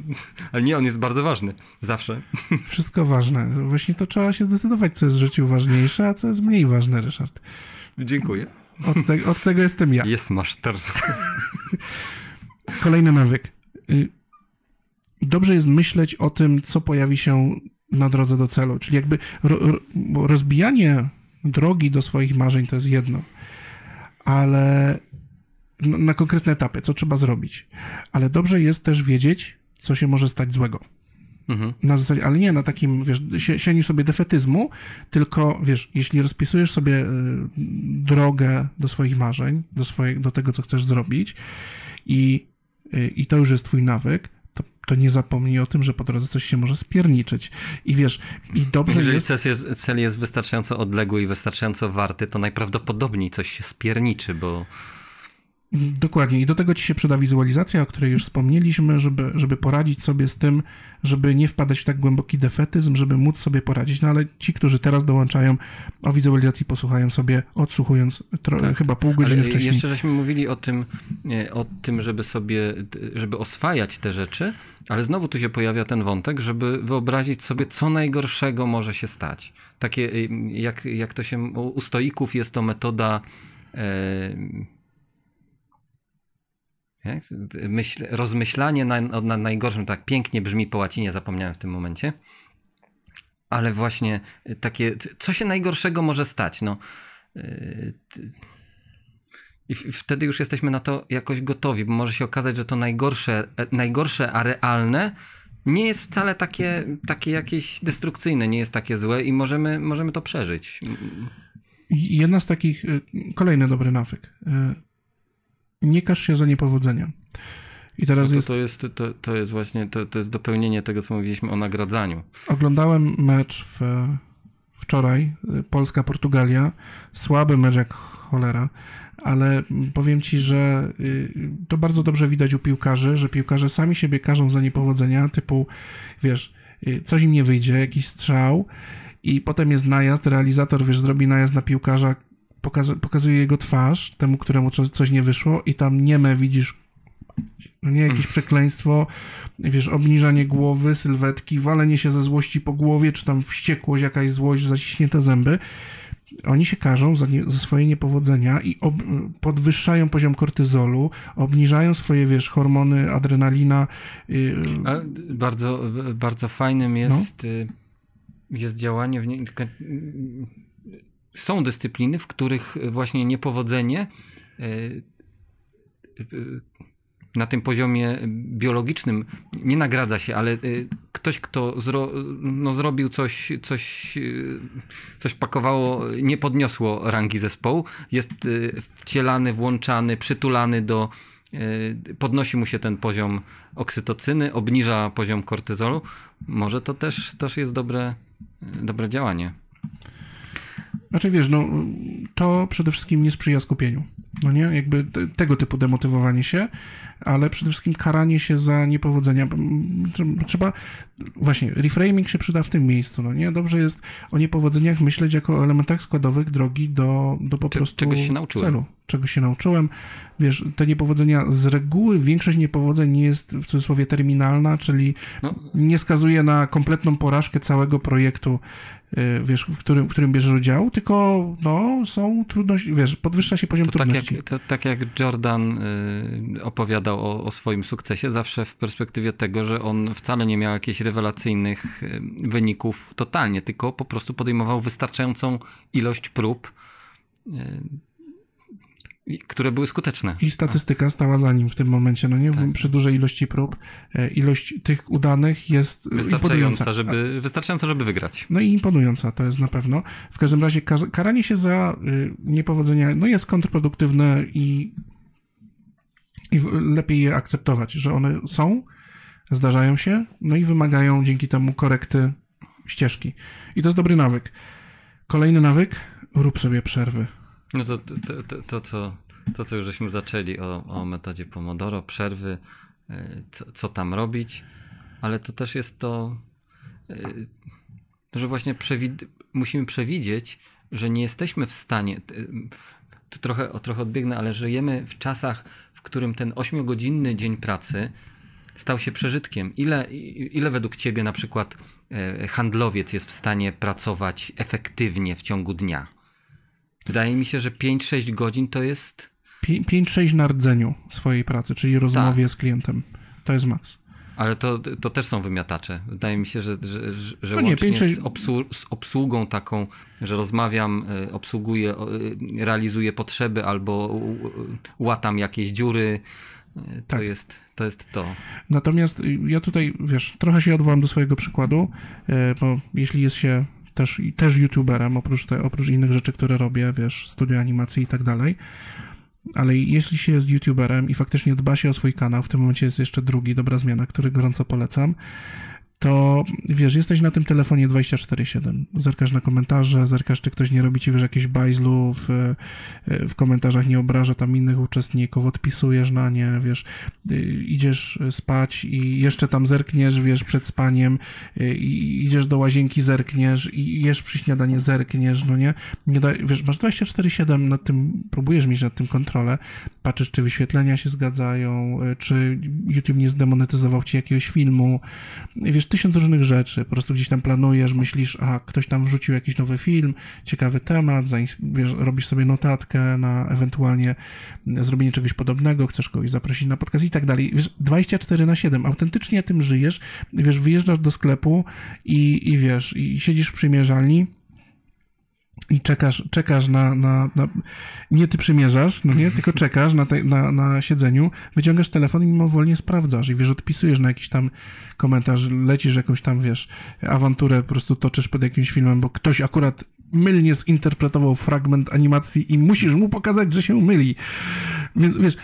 B: Ale nie, on jest bardzo ważny. Zawsze.
A: Wszystko ważne. Właśnie to trzeba się zdecydować, co jest w życiu ważniejsze, a co jest mniej ważne, Ryszard.
B: Dziękuję.
A: Od, te, od tego jestem ja.
B: Jest masz
A: Kolejny nawyk. Y, Dobrze jest myśleć o tym, co pojawi się na drodze do celu. Czyli jakby rozbijanie drogi do swoich marzeń to jest jedno, ale na, na konkretne etapy, co trzeba zrobić. Ale dobrze jest też wiedzieć, co się może stać złego.
B: Mhm.
A: Na zasadzie, ale nie na takim, wiesz, sie- sieniu sobie defetyzmu, tylko, wiesz, jeśli rozpisujesz sobie y, drogę do swoich marzeń, do, swoje, do tego, co chcesz zrobić i, i to już jest twój nawyk, to, to nie zapomnij o tym, że po drodze coś się może spierniczyć. I wiesz, i dobrze
B: Jeżeli
A: jest...
B: cel jest, cel jest wystarczająco odległy i wystarczająco warty, to najprawdopodobniej coś się spierniczy, bo
A: Dokładnie. I do tego ci się przyda wizualizacja, o której już wspomnieliśmy, żeby, żeby poradzić sobie z tym, żeby nie wpadać w tak głęboki defetyzm, żeby móc sobie poradzić. No ale ci, którzy teraz dołączają, o wizualizacji posłuchają sobie, odsłuchując tro-
B: Tak.
A: chyba pół godziny
B: Ale
A: wcześniej.
B: jeszcze żeśmy mówili o tym, o tym, żeby sobie, żeby oswajać te rzeczy, ale znowu tu się pojawia ten wątek, żeby wyobrazić sobie, co najgorszego może się stać. Takie, y, jak, jak to się, u stoików jest to metoda e? Myśl, rozmyślanie na, na najgorszym, tak pięknie brzmi po łacinie, zapomniałem w tym momencie. Ale właśnie takie, co się najgorszego może stać? No, y, i wtedy już jesteśmy na to jakoś gotowi, bo może się okazać, że to najgorsze, e, najgorsze a realne nie jest wcale takie, takie jakieś destrukcyjne, nie jest takie złe i możemy, możemy to przeżyć.
A: Jedna z takich, y, kolejny dobry nawyk. Nie każ się za niepowodzenia. I teraz
B: No to,
A: jest,
B: to, jest, to, to jest właśnie, to, to jest dopełnienie tego, co mówiliśmy o nagradzaniu.
A: oglądałem mecz w, wczoraj, Polska-Portugalia. Słaby mecz jak cholera, ale powiem ci, że y, to bardzo dobrze widać u piłkarzy, że piłkarze sami siebie karzą za niepowodzenia, typu, wiesz, y, coś im nie wyjdzie, jakiś strzał i potem jest najazd, realizator, wiesz, zrobi najazd na piłkarza, pokaz- pokazuje jego twarz, temu, któremu co- coś nie wyszło i tam nieme widzisz no nie jakieś przekleństwo, wiesz, obniżanie głowy, sylwetki, walenie się ze złości po głowie, czy tam wściekłość, jakaś złość, zaciśnięte zęby. Oni się karzą za, nie, za swoje niepowodzenia i ob, podwyższają poziom kortyzolu, obniżają swoje, wiesz, hormony, adrenalina. Yy,
B: A bardzo, bardzo fajnym jest, y, jest działanie w nie... Są dyscypliny, w których właśnie niepowodzenie y, y, na tym poziomie biologicznym nie nagradza się, ale y, ktoś, kto zro, no, zrobił coś, coś, coś pakowało, nie podniosło rangi zespołu, jest wcielany, włączany, przytulany do podnosi mu się ten poziom oksytocyny, obniża poziom kortyzolu. Może to też, też jest dobre, dobre działanie.
A: Znaczy wiesz, no to przede wszystkim nie sprzyja skupieniu. No nie? Jakby te, tego typu demotywowanie się, ale przede wszystkim karanie się za niepowodzenia. Trze- Trzeba, właśnie, reframing się przyda w tym miejscu, no nie? Dobrze jest o niepowodzeniach myśleć jako o elementach składowych drogi do, do po
B: Cze-
A: prostu
B: czegoś się nauczyłem.
A: celu. Czego się nauczyłem. Wiesz, te niepowodzenia, z reguły większość niepowodzeń nie jest w cudzysłowie terminalna, czyli
B: No,
A: nie skazuje na kompletną porażkę całego projektu, wiesz, w którym, w którym bierzesz udział, tylko no, są trudności, wiesz, podwyższa się poziom
B: To tak,
A: trudności.
B: jak, to, tak jak Jordan y, opowiadał o, o swoim sukcesie, zawsze w perspektywie tego, że on wcale nie miał jakichś rewelacyjnych y, wyników totalnie, tylko po prostu podejmował wystarczającą ilość prób, y, które były skuteczne.
A: I statystyka stała za nim w tym momencie, no nie?
B: Tak.
A: Przy dużej ilości prób, e, ilość tych udanych jest.
B: Wystarczająca, żeby, wystarczająca, żeby wygrać.
A: No i imponująca, to jest na pewno. W każdym razie karanie się za y, niepowodzenia no jest kontrproduktywne i, i lepiej je akceptować, że one są, zdarzają się, no i wymagają dzięki temu korekty ścieżki. I to jest dobry nawyk. Kolejny nawyk, rób sobie przerwy.
B: No to, to, to, to, co, to co już żeśmy zaczęli o, o metodzie Pomodoro, przerwy, y, co, co tam robić, ale to też jest to, y, że właśnie przewid- musimy przewidzieć, że nie jesteśmy w stanie. to trochę, trochę odbiegnę, ale żyjemy w czasach, w którym ten ośmiogodzinny dzień pracy stał się przeżytkiem. Ile, ile według ciebie na przykład e, handlowiec jest w stanie pracować efektywnie w ciągu dnia? Wydaje mi się, że 5-6 godzin to jest.
A: 5-6 na rdzeniu swojej pracy, czyli rozmowie tak. z klientem. To jest maks.
B: Ale to, to też są wymiatacze. Wydaje mi się, że, że, że no nie, łącznie 5, z, obsłu z, obsługą taką, że rozmawiam, e, obsługuję, e, realizuję potrzeby albo łatam jakieś dziury, e, to, tak. jest, to jest to.
A: Natomiast ja tutaj, wiesz, trochę się odwołam do swojego przykładu, bo jeśli jest się też, też youtuberem, oprócz, te, oprócz innych rzeczy, które robię, wiesz, studia animacji i tak dalej, ale jeśli się jest youtuberem i faktycznie dba się o swój kanał, w tym momencie jest jeszcze drugi, dobra zmiana, który gorąco polecam, to wiesz, jesteś na tym telefonie 24-7. Zerkasz na komentarze, zerkasz, czy ktoś nie robi ci wiesz, jakieś bajzlu w, e, w komentarzach, nie obraża tam innych uczestników, odpisujesz na nie, wiesz, y, idziesz spać i jeszcze tam zerkniesz, wiesz, przed spaniem, y, i idziesz do łazienki, zerkniesz i jesz przy śniadanie, zerkniesz, no nie? nie da, wiesz, masz 24-7 nad tym, próbujesz mieć nad tym kontrolę, patrzysz, czy wyświetlenia się zgadzają, y, czy YouTube nie zdemonetyzował ci jakiegoś filmu, wiesz, tysiąc różnych rzeczy. Po prostu gdzieś tam planujesz, myślisz, a ktoś tam wrzucił jakiś nowy film, ciekawy temat, wiesz, robisz sobie notatkę na ewentualnie zrobienie czegoś podobnego, chcesz kogoś zaprosić na podcast i tak dalej. Wiesz, 24 na 7, autentycznie tym żyjesz, wiesz, wyjeżdżasz do sklepu i, i wiesz, i siedzisz w przymierzalni, i czekasz, czekasz na, na, na, nie ty przymierzasz, no nie, tylko czekasz na, te, na, na siedzeniu, wyciągasz telefon i mimowolnie sprawdzasz i wiesz, odpisujesz na jakiś tam komentarz, lecisz jakąś tam, wiesz, awanturę po prostu toczysz pod jakimś filmem, bo ktoś akurat mylnie zinterpretował fragment animacji i musisz mu pokazać, że się myli. Więc wiesz,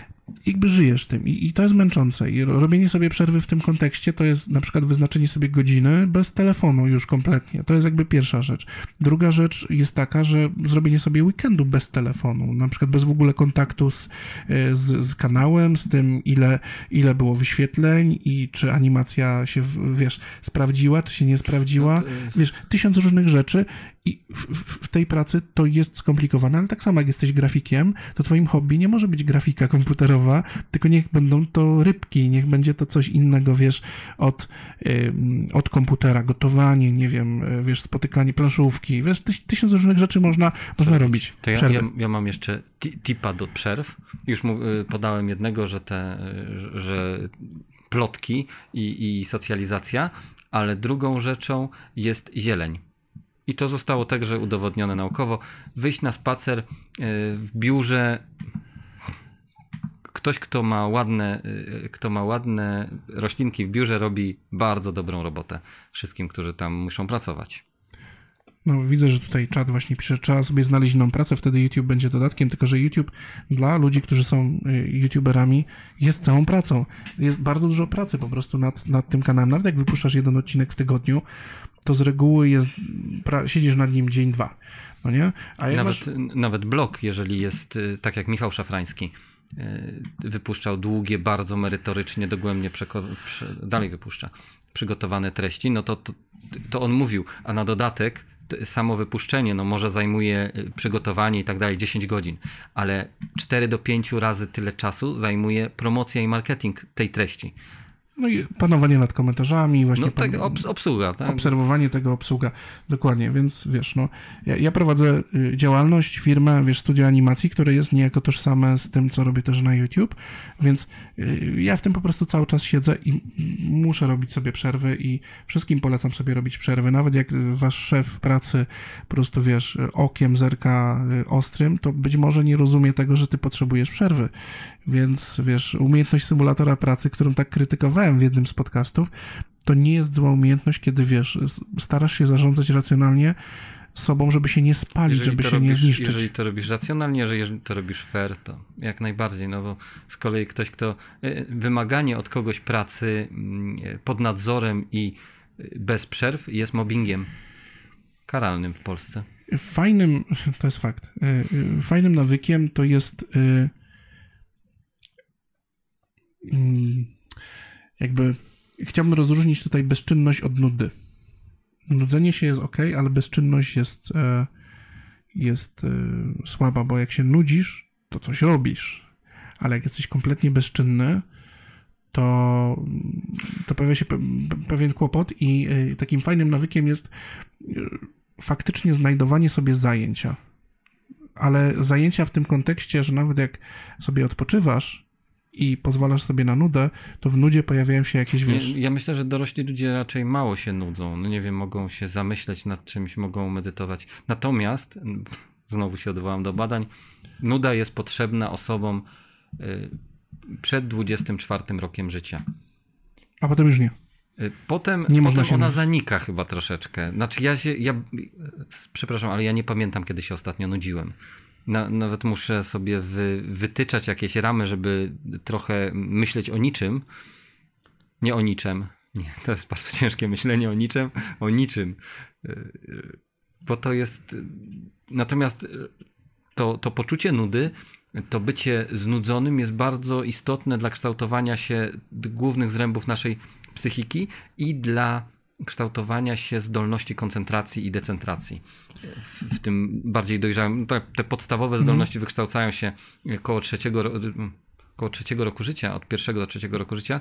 A: jakby żyjesz tym I, i to jest męczące. I robienie sobie przerwy w tym kontekście to jest na przykład wyznaczenie sobie godziny bez telefonu już kompletnie. To jest jakby pierwsza rzecz. Druga rzecz jest taka, że zrobienie sobie weekendu bez telefonu, na przykład bez w ogóle kontaktu z, e, z, z kanałem, z tym ile, ile było wyświetleń i czy animacja się, wiesz, sprawdziła, czy się nie sprawdziła. No. Wiesz, tysiąc różnych rzeczy i w, w, tej pracy to jest skomplikowane, ale tak samo jak jesteś grafikiem, to twoim hobby nie może być grafika komputerowa, tylko niech będą to rybki, niech będzie to coś innego, wiesz, od, yy, od komputera, gotowanie, nie wiem, y, wiesz, spotykanie planszówki, wiesz, tyś, tysiąc różnych rzeczy można, można robić.
B: To ja, ja, ja, mam jeszcze tipa do przerw. Już mu, y, podałem jednego, że te, y, że plotki i, i socjalizacja, ale drugą rzeczą jest zieleń. I to zostało także udowodnione naukowo, wyjść na spacer e, w biurze ktoś, kto ma ładne, e, kto ma ładne roślinki w biurze, robi bardzo dobrą robotę wszystkim, którzy tam muszą pracować.
A: No, widzę, że tutaj czat właśnie pisze, trzeba sobie znaleźć inną pracę, wtedy YouTube będzie dodatkiem, tylko że YouTube dla ludzi, którzy są e, YouTuberami jest całą pracą. Jest bardzo dużo pracy po prostu nad, nad tym kanałem. Nawet jak wypuszczasz jeden odcinek w tygodniu, to z reguły jest, pra, siedzisz nad nim dzień, dwa. No nie?
B: A nawet, masz... nawet blog, jeżeli jest y, tak jak Michał Szafrański, y, wypuszczał długie, bardzo merytorycznie, dogłębnie, dalej wypuszcza przygotowane treści, no to, to, to on mówił, a na dodatek samo wypuszczenie no może zajmuje y, przygotowanie i tak dalej 10 godzin, ale 4 do 5 razy tyle czasu zajmuje promocja i marketing tej treści.
A: No i panowanie nad komentarzami, właśnie. No
B: tak, obsługa, tak?
A: Obserwowanie tego obsługa, dokładnie, więc wiesz, no, ja, ja, prowadzę y, działalność, firmę, wiesz, studio animacji, które jest niejako tożsame z tym, co robię też na YouTube, więc y, ja w tym po prostu cały czas siedzę i muszę robić sobie przerwy i wszystkim polecam sobie robić przerwy, nawet jak wasz szef pracy po prostu, wiesz, okiem zerka y, ostrym, to być może nie rozumie tego, że ty potrzebujesz przerwy, więc wiesz, umiejętność symulatora pracy, którą tak krytykowałem w jednym z podcastów, to nie jest zła umiejętność, kiedy wiesz, starasz się zarządzać racjonalnie sobą, żeby się nie spalić, jeżeli żeby się
B: robisz,
A: nie zniszczyć.
B: Jeżeli to robisz racjonalnie, jeżeli to robisz fair, to jak najbardziej, no bo z kolei ktoś, kto e, wymaganie od kogoś pracy mm, pod nadzorem i e, bez przerw jest mobbingiem karalnym w Polsce.
A: Fajnym, to jest fakt, e, fajnym nawykiem to jest jakby chciałbym rozróżnić tutaj bezczynność od nudy. Nudzenie się jest ok, ale bezczynność jest, e, jest y, słaba, bo jak się nudzisz, to coś robisz, ale jak jesteś kompletnie bezczynny, to, to pojawia się pe, pewien kłopot i y, takim fajnym nawykiem jest faktycznie znajdowanie sobie zajęcia. Ale zajęcia w tym kontekście, że nawet jak sobie odpoczywasz, i pozwalasz sobie na nudę, to w nudzie pojawiają się jakieś, wiesz...
B: Ja myślę, że dorośli ludzie raczej mało się nudzą. No nie wiem, mogą się zamyśleć nad czymś, mogą medytować. Natomiast, znowu się odwołam do badań, nuda jest potrzebna osobom y, przed 24 rokiem życia.
A: A potem już nie.
B: Y, potem, nie potem ona nudzić. zanika chyba troszeczkę. Znaczy ja się, ja, przepraszam, ale ja nie pamiętam, kiedy się ostatnio nudziłem. Na, nawet muszę sobie wy, wytyczać jakieś ramy, żeby trochę myśleć o niczym. Nie o niczym. Nie, to jest bardzo ciężkie myślenie o niczym, o niczym. Bo to jest. Natomiast to, to poczucie nudy, to bycie znudzonym jest bardzo istotne dla kształtowania się głównych zrębów naszej psychiki i dla kształtowania się zdolności koncentracji i decentracji. W, w tym bardziej dojrzałym, te, te podstawowe mhm. zdolności mm. wykształcają się koło trzeciego, koło trzeciego roku życia, od pierwszego do trzeciego roku życia.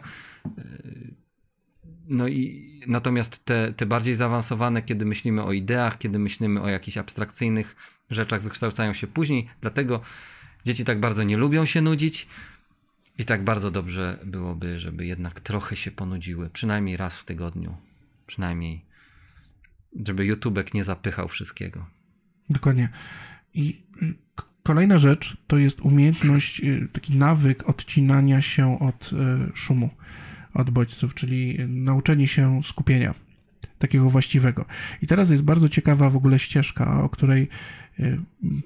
B: No i natomiast te, te bardziej zaawansowane, kiedy myślimy o ideach, kiedy myślimy o jakichś abstrakcyjnych rzeczach, wykształcają się później. Dlatego dzieci tak bardzo nie lubią się nudzić. I tak bardzo dobrze byłoby, żeby jednak trochę się ponudziły, przynajmniej raz w tygodniu przynajmniej, żeby YouTubek nie zapychał wszystkiego.
A: Dokładnie. I y, kolejna rzecz to jest umiejętność, y, taki nawyk odcinania się od y, szumu, od bodźców, czyli nauczenie się skupienia takiego właściwego. I teraz jest bardzo ciekawa w ogóle ścieżka, o której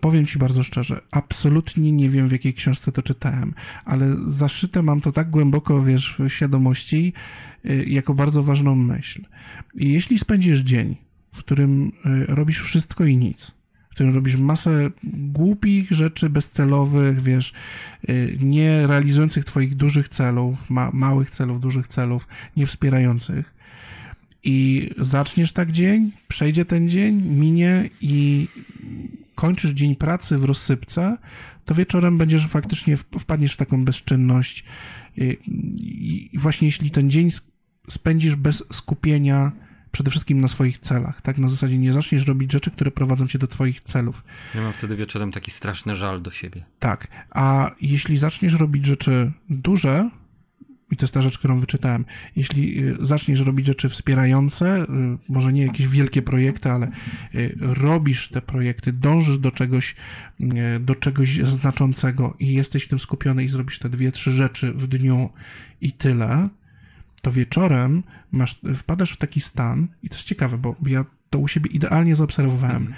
A: powiem Ci bardzo szczerze, absolutnie nie wiem w jakiej książce to czytałem, ale zaszyte mam to tak głęboko, wiesz, w świadomości, Y, jako bardzo ważną myśl. I jeśli spędzisz dzień, w którym y, robisz wszystko i nic, w którym robisz masę głupich rzeczy bezcelowych, wiesz, y, nie realizujących twoich dużych celów, ma, małych celów, dużych celów, nie wspierających. I zaczniesz tak dzień, przejdzie ten dzień, minie i kończysz dzień pracy w rozsypce, to wieczorem będziesz faktycznie wpadniesz w taką bezczynność. I właśnie jeśli ten dzień spędzisz bez skupienia przede wszystkim na swoich celach, tak? Na zasadzie nie zaczniesz robić rzeczy, które prowadzą cię do twoich celów.
B: Ja mam wtedy wieczorem taki straszny żal do siebie.
A: Tak, a jeśli zaczniesz robić rzeczy duże, i to jest ta rzecz, którą wyczytałem, jeśli y, zaczniesz robić rzeczy wspierające, y, może nie jakieś wielkie projekty, ale y, robisz te projekty, dążysz do czegoś, do czegoś znaczącego i jesteś w tym skupiony i zrobisz te dwie, trzy rzeczy w dniu i tyle, to wieczorem masz, wpadasz w taki stan, i to jest ciekawe, bo ja to u siebie idealnie zaobserwowałem,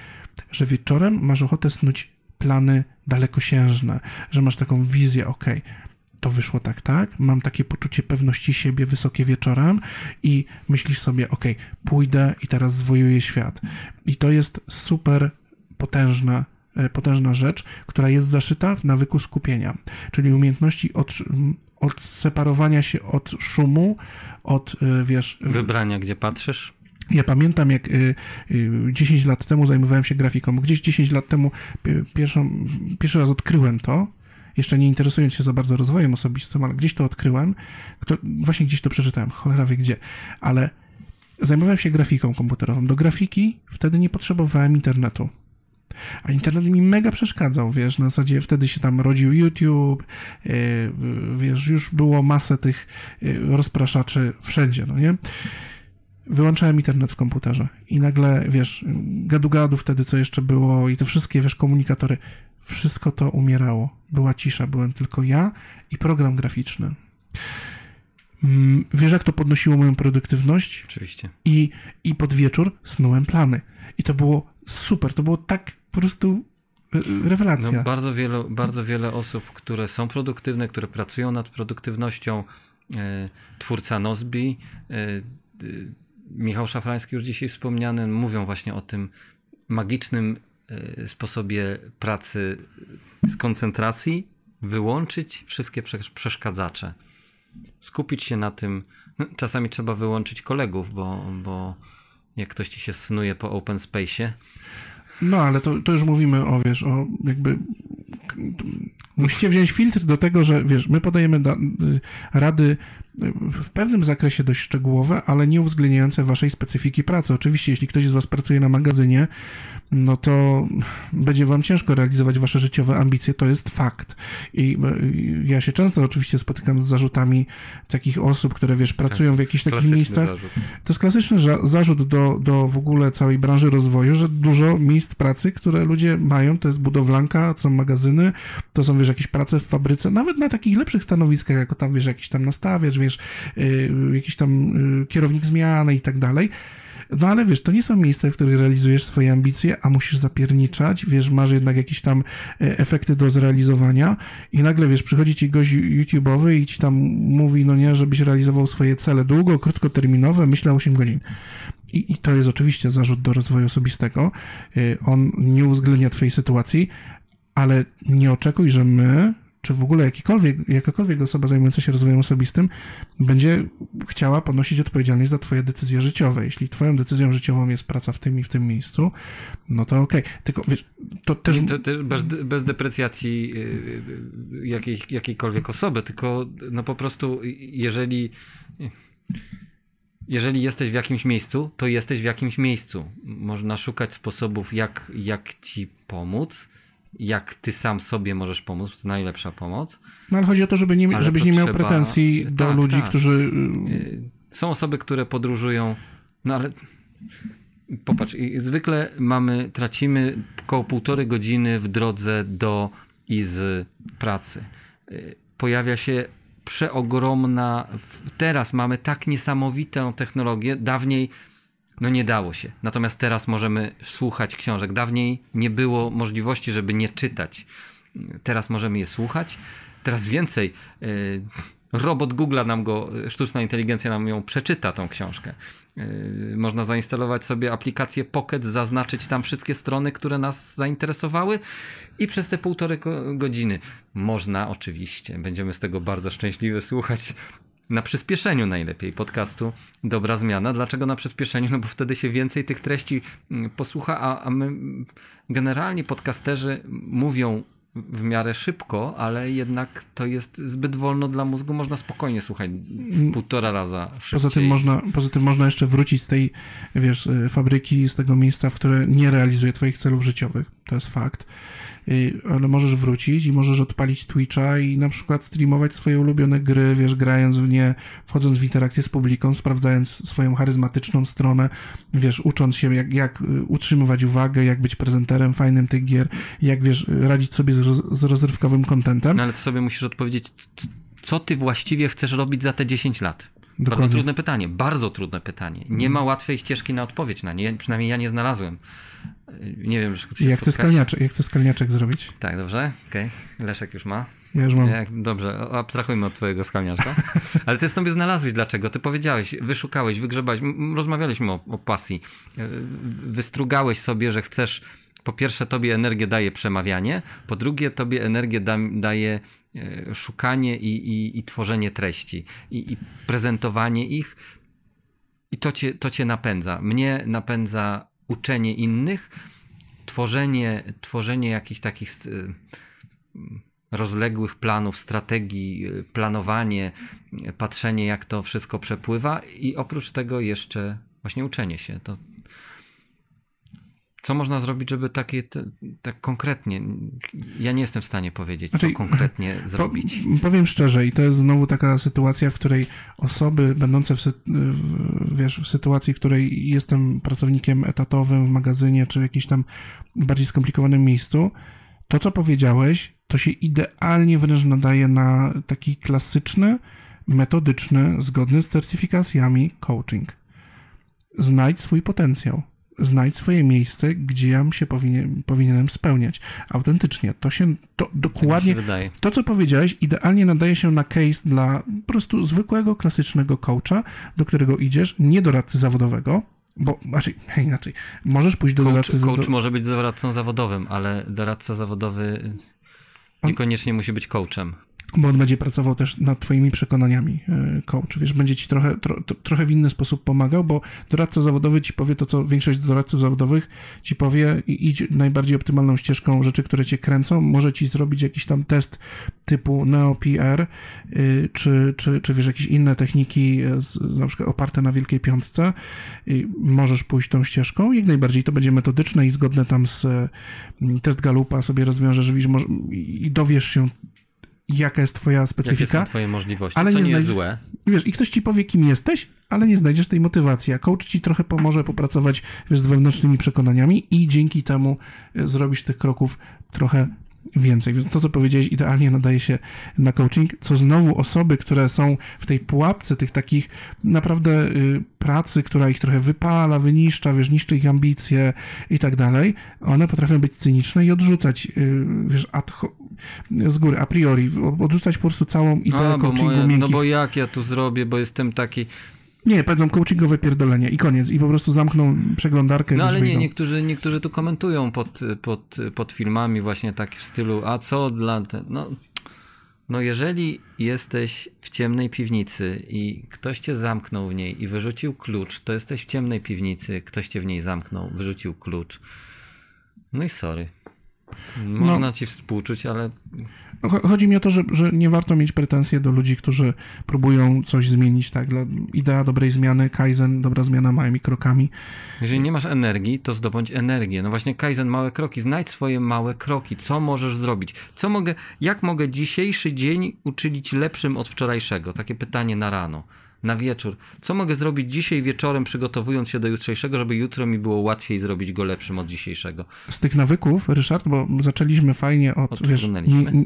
A: że wieczorem masz ochotę snuć plany dalekosiężne, że masz taką wizję, ok, to wyszło tak, tak, mam takie poczucie pewności siebie wysokie wieczorem i myślisz sobie, ok, pójdę i teraz zwojuję świat. I to jest super potężna E, potężna rzecz, która jest zaszyta w nawyku skupienia, czyli umiejętności od, odseparowania się od szumu, od, e, wiesz...
B: Wybrania, gdzie patrzysz?
A: Ja pamiętam, jak 10 e, lat temu zajmowałem się grafiką. Gdzieś 10 lat temu pierwszą, pierwszy raz odkryłem to, jeszcze nie interesując się za bardzo rozwojem osobistym, ale gdzieś to odkryłem. Kto, właśnie gdzieś to przeczytałem, cholera wie gdzie. Ale zajmowałem się grafiką komputerową. Do grafiki wtedy nie potrzebowałem internetu. A internet mi mega przeszkadzał, wiesz, na zasadzie wtedy się tam rodził YouTube, yy, wiesz, już było masę tych yy, rozpraszaczy wszędzie, no nie? Wyłączałem internet w komputerze i nagle, wiesz, gadu-gadu wtedy, co jeszcze było i te wszystkie, wiesz, komunikatory, wszystko to umierało. Była cisza, byłem tylko ja i program graficzny. Mm, wiesz, jak to podnosiło moją produktywność?
B: Oczywiście.
A: I, I pod wieczór snułem plany. I to było super, to było tak po prostu e, rewelacja. No,
B: bardzo, wiele, bardzo wiele osób, które są produktywne, które pracują nad produktywnością, e, twórca Nozbi, e, Michał Szafrański już dzisiaj wspomniany, mówią właśnie o tym magicznym sposobie pracy z koncentracji, wyłączyć wszystkie przeszkadzacze. Skupić się na tym. No, czasami trzeba wyłączyć kolegów, bo, bo jak ktoś ci się snuje po open space'ie,
A: No, ale to, to już mówimy o, wiesz, o jakby... Musicie wziąć filtr do tego, że, wiesz, my podajemy da, rady w pewnym zakresie dość szczegółowe, ale nie uwzględniające waszej specyfiki pracy. Oczywiście, jeśli ktoś z was pracuje na magazynie, no to będzie wam ciężko realizować wasze życiowe ambicje, to jest fakt. I ja się często oczywiście spotykam z zarzutami takich osób, które wiesz, pracują tak, w jakichś takich miejscach. Zarzut. To jest klasyczny zarzut do, do w ogóle całej branży rozwoju, że dużo miejsc pracy, które ludzie mają, to jest budowlanka, to są magazyny, to są wiesz, jakieś prace w fabryce, nawet na takich lepszych stanowiskach, jako tam wiesz, jakiś tam nastawiacz, wiesz, yy, jakiś tam yy, kierownik zmiany i tak dalej no ale wiesz, to nie są miejsca, w których realizujesz swoje ambicje, a musisz zapierniczać, wiesz, masz jednak jakieś tam e, efekty do zrealizowania i nagle, wiesz, przychodzi ci gość YouTube'owy i ci tam mówi, no nie, żebyś realizował swoje cele długo, krótkoterminowe, myślę 8 godzin. I, I to jest oczywiście zarzut do rozwoju osobistego. E, on nie uwzględnia twojej sytuacji, ale nie oczekuj, że my czy w ogóle jakikolwiek, jakakolwiek osoba zajmująca się rozwojem osobistym będzie chciała ponosić odpowiedzialność za twoje decyzje życiowe. Jeśli twoją decyzją życiową jest praca w tym i w tym miejscu, no to okej. Okay. Tylko wiesz, to też... To, to
B: bez, bez deprecjacji y, y, jakiej, jakiejkolwiek osoby, tylko no po prostu jeżeli... Jeżeli jesteś w jakimś miejscu, to jesteś w jakimś miejscu. Można szukać sposobów, jak, jak ci pomóc, jak ty sam sobie możesz pomóc, to najlepsza pomoc.
A: No ale chodzi o to, żeby nie, żebyś nie miał trzeba... pretensji do tak, ludzi, tak. którzy... Y,
B: są osoby, które podróżują, no ale popatrz, zwykle mamy, tracimy około półtorej godziny w drodze do i z pracy. Y, pojawia się przeogromna, teraz mamy tak niesamowitą technologię, dawniej no nie dało się. Natomiast teraz możemy słuchać książek. Dawniej nie było możliwości, żeby nie czytać. Teraz możemy je słuchać. Teraz więcej. Yy, robot Google'a nam go, sztuczna inteligencja nam ją przeczyta, tą książkę. Yy, można zainstalować sobie aplikację Pocket, zaznaczyć tam wszystkie strony, które nas zainteresowały i przez te półtorej godziny można oczywiście, będziemy z tego bardzo szczęśliwi słuchać na przyspieszeniu najlepiej podcastu Dobra Zmiana. Dlaczego na przyspieszeniu? No bo wtedy się więcej tych treści mm, posłucha, a, a my generalnie podcasterzy mówią w miarę szybko, ale jednak to jest zbyt wolno dla mózgu, można spokojnie słuchać półtora raza szybciej.
A: Poza tym można, poza tym można jeszcze wrócić z tej, wiesz, y, fabryki, z tego miejsca, w które nie realizuje twoich celów życiowych. To jest fakt. Ale możesz wrócić i możesz odpalić Twitcha i na przykład streamować swoje ulubione gry, wiesz, grając w nie, wchodząc w interakcję z publiką, sprawdzając swoją charyzmatyczną stronę, wiesz, ucząc się jak, jak y, utrzymywać uwagę, jak być prezenterem fajnym tych gier, jak, wiesz, radzić sobie z, z rozrywkowym kontentem.
B: No ale to sobie musisz odpowiedzieć, co ty właściwie chcesz robić za te 10 lat? Dokładnie. Bardzo trudne pytanie, bardzo trudne pytanie. Nie ma łatwej ścieżki na odpowiedź na nie, przynajmniej ja nie znalazłem. Nie wiem, czy
A: jak chcę, skalniaczek, jak chcę skalniaczek zrobić.
B: Tak, dobrze, okej. Okay. Leszek już ma.
A: Ja już mam.
B: Dobrze, abstrahujmy od twojego skalniaczka. Ale ty sobie znalazłeś dlaczego. Ty powiedziałeś, wyszukałeś, wygrzebałeś, rozmawialiśmy o, o pasji. E, wystrugałeś sobie, że chcesz po pierwsze tobie energię daje przemawianie, po drugie tobie energię da, daje szukanie i, i, i tworzenie treści i, i, prezentowanie ich i to cię, to cię napędza. Mnie napędza uczenie innych, tworzenie, tworzenie jakichś takich y, rozległych planów, strategii, y, planowanie, patrzenie jak to wszystko przepływa i oprócz tego jeszcze właśnie uczenie się. To, co można zrobić, żeby takie tak konkretnie, ja nie jestem w stanie powiedzieć, znaczy, co konkretnie zrobić.
A: powiem szczerze i to jest znowu taka sytuacja, w której osoby będące w, wiesz, w sytuacji, w której jestem pracownikiem etatowym w magazynie, czy w jakimś tam bardziej skomplikowanym miejscu, to co powiedziałeś, to się idealnie wręcz nadaje na taki klasyczny, metodyczny, zgodny z certyfikacjami coaching. Znajdź swój potencjał znajdź swoje miejsce, gdzie ja się powinien, powinienem spełniać. Autentycznie, to się, to dokładnie, tak się to co powiedziałeś, idealnie nadaje się na case dla po prostu zwykłego, klasycznego coacha, do którego idziesz, nie doradcy zawodowego, bo, znaczy, inaczej, możesz pójść do
B: coach,
A: doradcy
B: zawodowego. Coach może być doradcą zawodowym, ale doradca zawodowy niekoniecznie musi być coachem.
A: Bo on będzie pracował też nad twoimi przekonaniami, e, coach, wiesz, będzie ci trochę, tro, trochę w inny sposób pomagał, bo doradca zawodowy ci powie to, co większość doradców zawodowych ci powie i idź najbardziej optymalną ścieżką rzeczy, które cię kręcą, może ci zrobić jakiś tam test typu NeoPR, y, czy, czy, czy wiesz, jakieś inne techniki, z, na przykład oparte na Wielkiej Piątce, możesz pójść tą ścieżką, jak najbardziej to będzie metodyczne i zgodne tam z test Galupa sobie rozwiążesz, widzisz, i dowiesz się jaka jest twoja specyfika. Jakie
B: są twoje możliwości, ale co nie, nie jest złe.
A: Wiesz, i ktoś ci powie, kim jesteś, ale nie znajdziesz tej motywacji, a coach ci trochę pomoże popracować wiesz, z wewnętrznymi przekonaniami i dzięki temu e, zrobisz tych kroków trochę więcej. Więc to, co powiedziałeś, idealnie nadaje się na coaching, co znowu osoby, które są w tej pułapce tych takich naprawdę y, pracy, która ich trochę wypala, wyniszcza, wiesz, niszczy ich ambicje i tak dalej, one potrafią być cyniczne i odrzucać, y, wiesz, ad z góry, a priori, odrzucać po prostu całą ideę a, coachingu moje,
B: No bo jak ja tu zrobię, bo jestem taki
A: nie, powiedzą coachingowe pierdolenie i koniec. I po prostu zamkną przeglądarkę.
B: No ale nie, niektórzy, niektórzy tu komentują pod, pod, pod filmami właśnie tak w stylu, a co dla... Te... No, no jeżeli jesteś w ciemnej piwnicy i ktoś cię zamknął w niej i wyrzucił klucz, to jesteś w ciemnej piwnicy, ktoś cię w niej zamknął, wyrzucił klucz. No i sorry. Można no. ci współczuć, ale
A: Chodzi mi o to, że, że nie warto mieć pretensje do ludzi, którzy próbują coś zmienić, tak? Idea dobrej zmiany, Kaizen, dobra zmiana małymi krokami.
B: Jeżeli nie masz energii, to zdobądź energię. No właśnie Kaizen, małe kroki. Znajdź swoje małe kroki. Co możesz zrobić? Co mogę, jak mogę dzisiejszy dzień uczynić lepszym od wczorajszego? Takie pytanie na rano na wieczór. Co mogę zrobić dzisiaj wieczorem, przygotowując się do jutrzejszego, żeby jutro mi było łatwiej zrobić go lepszym od dzisiejszego?
A: Z tych nawyków, Ryszard, bo zaczęliśmy fajnie od, wiesz,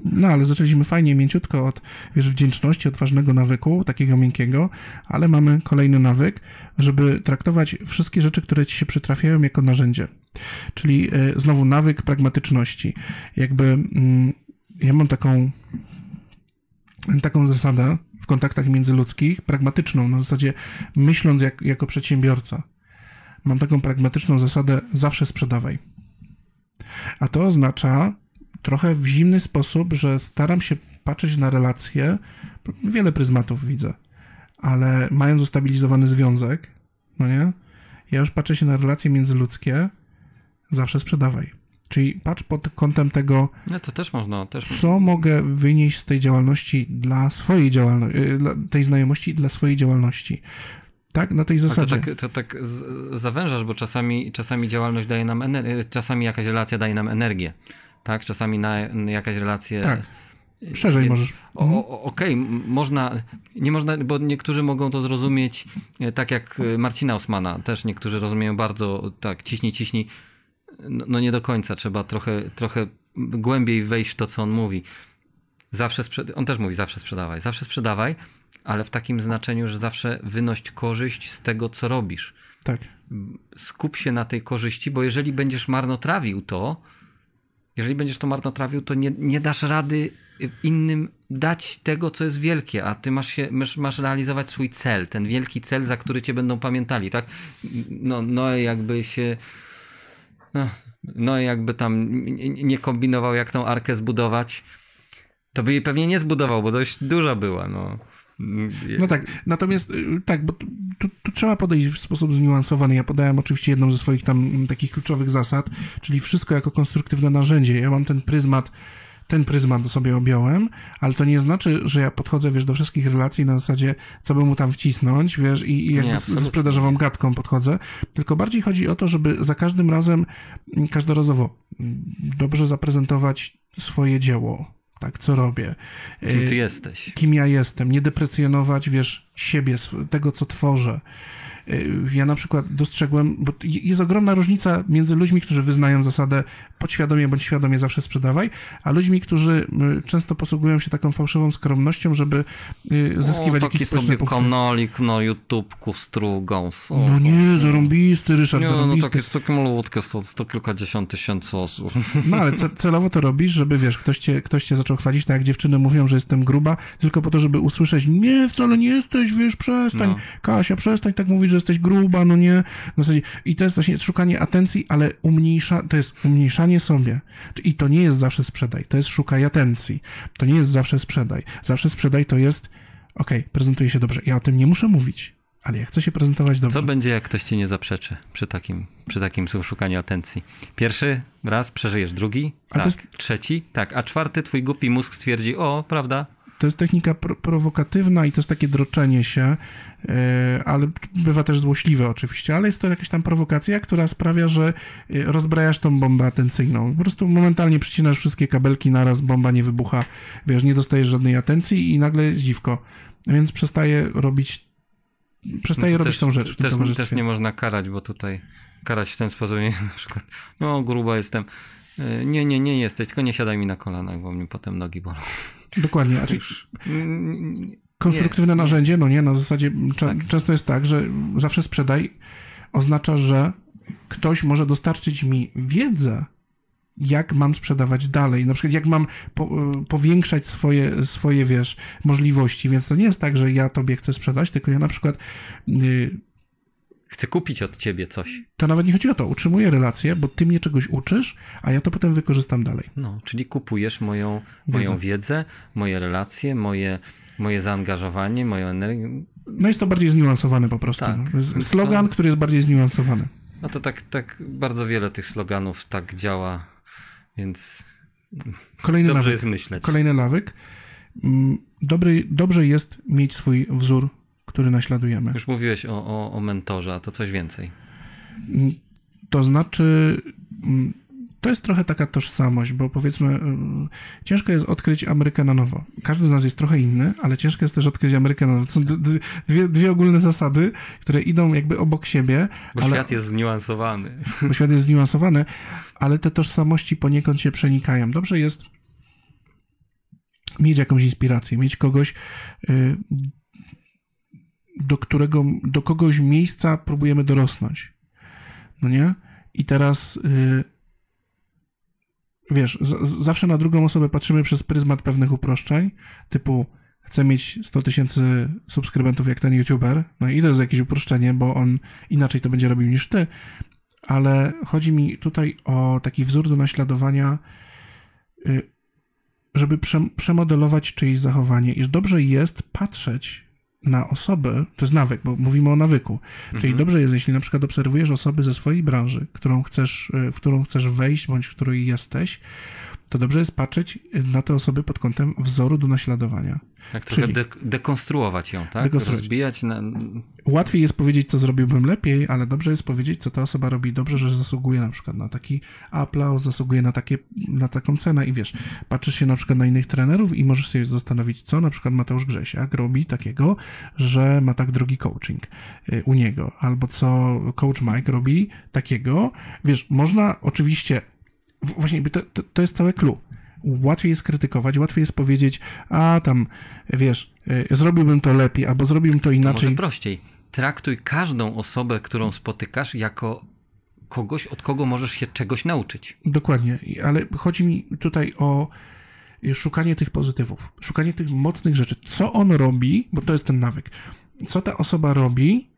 A: no ale zaczęliśmy fajnie, mięciutko od, wiesz, wdzięczności, od ważnego nawyku, takiego miękkiego, ale mamy kolejny nawyk, żeby traktować wszystkie rzeczy, które ci się przytrafiają jako narzędzie. Czyli y, znowu nawyk pragmatyczności. Jakby y, ja mam taką taką zasadę, kontaktach międzyludzkich pragmatyczną, na zasadzie myśląc jak, jako przedsiębiorca. Mam taką pragmatyczną zasadę zawsze sprzedawaj. A to oznacza trochę w zimny sposób, że staram się patrzeć na relacje, wiele pryzmatów widzę, ale mając ustabilizowany związek, no nie, ja już patrzę się na relacje międzyludzkie, zawsze sprzedawaj. Czyli patrz pod kątem tego,
B: no to też można, też
A: co mogę wynieść z tej działalności dla swojej działalności, y, tej znajomości dla swojej działalności. Tak, na tej zasadzie.
B: To tak, to tak zawężasz, bo czasami, czasami działalność daje nam energię, czasami jakaś relacja daje nam energię, tak? Czasami na, jakaś relacja...
A: Tak. Szerzej Więc, możesz.
B: Mhm. Okej, okay, można, nie można, bo niektórzy mogą to zrozumieć e, tak jak e, Marcina Osmana, też niektórzy rozumieją bardzo tak, ciśnij, ciśnij, no, no, nie do końca, trzeba trochę, trochę głębiej wejść w to, co on mówi. Zawsze sprzed... On też mówi, zawsze sprzedawaj, zawsze sprzedawaj, ale w takim znaczeniu, że zawsze wynoś korzyść z tego, co robisz.
A: Tak.
B: Skup się na tej korzyści, bo jeżeli będziesz marnotrawił to, jeżeli będziesz to marnotrawił, to nie, nie dasz rady innym dać tego, co jest wielkie, a ty masz, się, masz, masz realizować swój cel, ten wielki cel, za który cię będą pamiętali, tak? No, no jakby się no, jakby tam nie kombinował, jak tą arkę zbudować, to by jej pewnie nie zbudował, bo dość duża była. No.
A: No tak, natomiast y, tak, bo tu, tu, trzeba podejść w sposób zniuansowany. Ja podałem oczywiście jedną ze swoich tam takich kluczowych zasad, czyli wszystko jako konstruktywne narzędzie. Ja mam ten pryzmat ten pryzmat sobie objąłem, ale to nie znaczy, że ja podchodzę, wiesz, do wszystkich relacji na zasadzie, co by mu tam wcisnąć, wiesz, i, i jakby nie, z sprzedażową gadką podchodzę, tylko bardziej chodzi o to, żeby za każdym razem, mm, każdorazowo mm, dobrze zaprezentować swoje dzieło, tak, co robię.
B: Kim ty y, jesteś.
A: Kim ja jestem. Nie deprecjonować, wiesz, siebie, tego, co tworzę. Y, ja na przykład dostrzegłem, bo jest ogromna różnica między ludźmi, którzy wyznają zasadę podświadomie bądź świadomie zawsze sprzedawaj, a ludźmi, którzy y, często posługują się taką fałszywą skromnością, żeby y, zyskiwać o,
B: jakiś
A: społeczny
B: sobie kanalik na YouTubeku strugą.
A: No nie, zarąbisty, Ryszard, nie,
B: zarąbisty. no takie, takie malutkie, sto, sto kilkadziesiąt tysięcy osób.
A: No ale celowo to robisz, żeby wiesz, ktoś cię, ktoś cię zaczął chwalić, tak jak dziewczyny mówią, że jestem gruba, tylko po to, żeby usłyszeć, nie, wcale nie jesteś jesteś, wiesz, przestań,
B: No.
A: Kasia, przestań tak mówić, że jesteś gruba, no nie. W zasadzie, I to jest właśnie szukanie atencji, ale umniejsza, to jest umniejszanie sobie. I to nie jest zawsze sprzedaj, to jest szukaj atencji. To nie jest zawsze sprzedaj. Zawsze sprzedaj to jest, okej, prezentuję się dobrze. Ja o tym nie muszę mówić, ale ja chcę się prezentować dobrze.
B: Co będzie, jak ktoś ci nie zaprzeczy przy takim, przy takim szukaniu atencji? Pierwszy raz przeżyjesz, drugi,
A: Ale
B: tak,
A: jest-
B: trzeci, tak, a czwarty twój głupi mózg stwierdzi, o, prawda,
A: To jest technika pro- prowokatywna i to jest takie droczenie się, ale bywa też złośliwe oczywiście, ale jest to jakaś tam prowokacja, która sprawia, że e, rozbrajasz tą bombę atencyjną. Po prostu momentalnie przycinasz wszystkie kabelki naraz, bomba nie wybucha, wiesz, nie dostajesz żadnej atencji i nagle jest dziwko. Więc przestaje robić przestaje
B: No
A: robić
B: też,
A: tą rzecz
B: też, też nie można karać, bo tutaj karać w ten sposób, nie, na przykład, no gruba jestem, Y, nie, nie, nie jesteś, tylko nie siadaj mi na kolanach, bo mnie potem nogi bolą.
A: Dokładnie, a czyli konstruktywne
B: nie.
A: narzędzie, no nie, na zasadzie
B: Tak.
A: często jest tak, że zawsze sprzedaj oznacza, że ktoś może dostarczyć mi wiedzę, jak mam sprzedawać dalej, na przykład jak mam po, y, powiększać swoje, swoje, wiesz, możliwości, więc to nie jest tak, że ja tobie chcę sprzedać, tylko ja na przykład y,
B: Chcę kupić od ciebie coś.
A: to nawet nie chodzi o to, utrzymuję relację, bo ty mnie czegoś uczysz, a ja to potem wykorzystam dalej.
B: No, czyli kupujesz moją, moją wiedzę, moje relacje, moje, moje zaangażowanie, moją energię.
A: No jest to bardziej zniuansowane po prostu.
B: Tak.
A: No. Slogan,
B: to-
A: który jest bardziej zniuansowany.
B: No to tak, tak bardzo wiele tych sloganów tak działa, więc
A: Kolejny
B: dobrze
A: nawyk.
B: jest myśleć.
A: Kolejny nawyk. Mm, Dobry, dobrze jest mieć swój wzór, który naśladujemy.
B: Już mówiłeś o, o, o mentorze, a to coś więcej.
A: Mm, To znaczy, mm, to jest trochę taka tożsamość, bo powiedzmy, mm, ciężko jest odkryć Amerykę na nowo. Każdy z nas jest trochę inny, ale ciężko jest też odkryć Amerykę na nowo. To są dwie, dwie ogólne zasady, które idą jakby obok siebie,
B: Bo
A: ale,
B: świat jest zniuansowany.
A: bo świat jest zniuansowany, ale te tożsamości poniekąd się przenikają. Dobrze jest mieć jakąś inspirację, mieć kogoś, y, do którego, do kogoś miejsca próbujemy dorosnąć. No nie? I teraz y, wiesz, z, zawsze na drugą osobę patrzymy przez pryzmat pewnych uproszczeń, typu chcę mieć 100 tysięcy subskrybentów jak ten youtuber, no i to jest jakieś uproszczenie, bo on inaczej to będzie robił niż ty, ale chodzi mi tutaj o taki wzór do naśladowania, y, żeby prze, przemodelować czyjeś zachowanie, iż dobrze jest patrzeć na osoby, to jest nawyk, bo mówimy o nawyku, czyli dobrze jest, jeśli na przykład obserwujesz osoby ze swojej branży, którą chcesz, y, w którą chcesz wejść, bądź w której jesteś, to dobrze jest patrzeć na te osoby pod kątem wzoru do naśladowania.
B: Tak trochę
A: Czyli-
B: dek- dekonstruować ją, tak?
A: Dekonstruować.
B: Rozbijać na...
A: Łatwiej jest powiedzieć, co zrobiłbym lepiej, ale dobrze jest powiedzieć, co ta osoba robi dobrze, że zasługuje na przykład na taki aplauz, zasługuje na, takie, na taką cenę i wiesz, patrzysz się na przykład na innych trenerów i możesz się zastanowić, co na przykład Mateusz Grzesiak robi takiego, że ma tak drogi coaching y, u niego, albo co coach Mike robi takiego, wiesz, można oczywiście, właśnie to, to, to jest całe clue. Łatwiej jest krytykować, łatwiej jest powiedzieć, a tam, wiesz, y, zrobiłbym to lepiej, albo zrobiłbym to inaczej.
B: Może prościej. Traktuj każdą osobę, którą spotykasz, jako kogoś, od kogo możesz się czegoś nauczyć.
A: Dokładnie, ale chodzi mi tutaj o szukanie tych pozytywów, szukanie tych mocnych rzeczy. Co on robi, bo to jest ten nawyk. Co ta osoba robi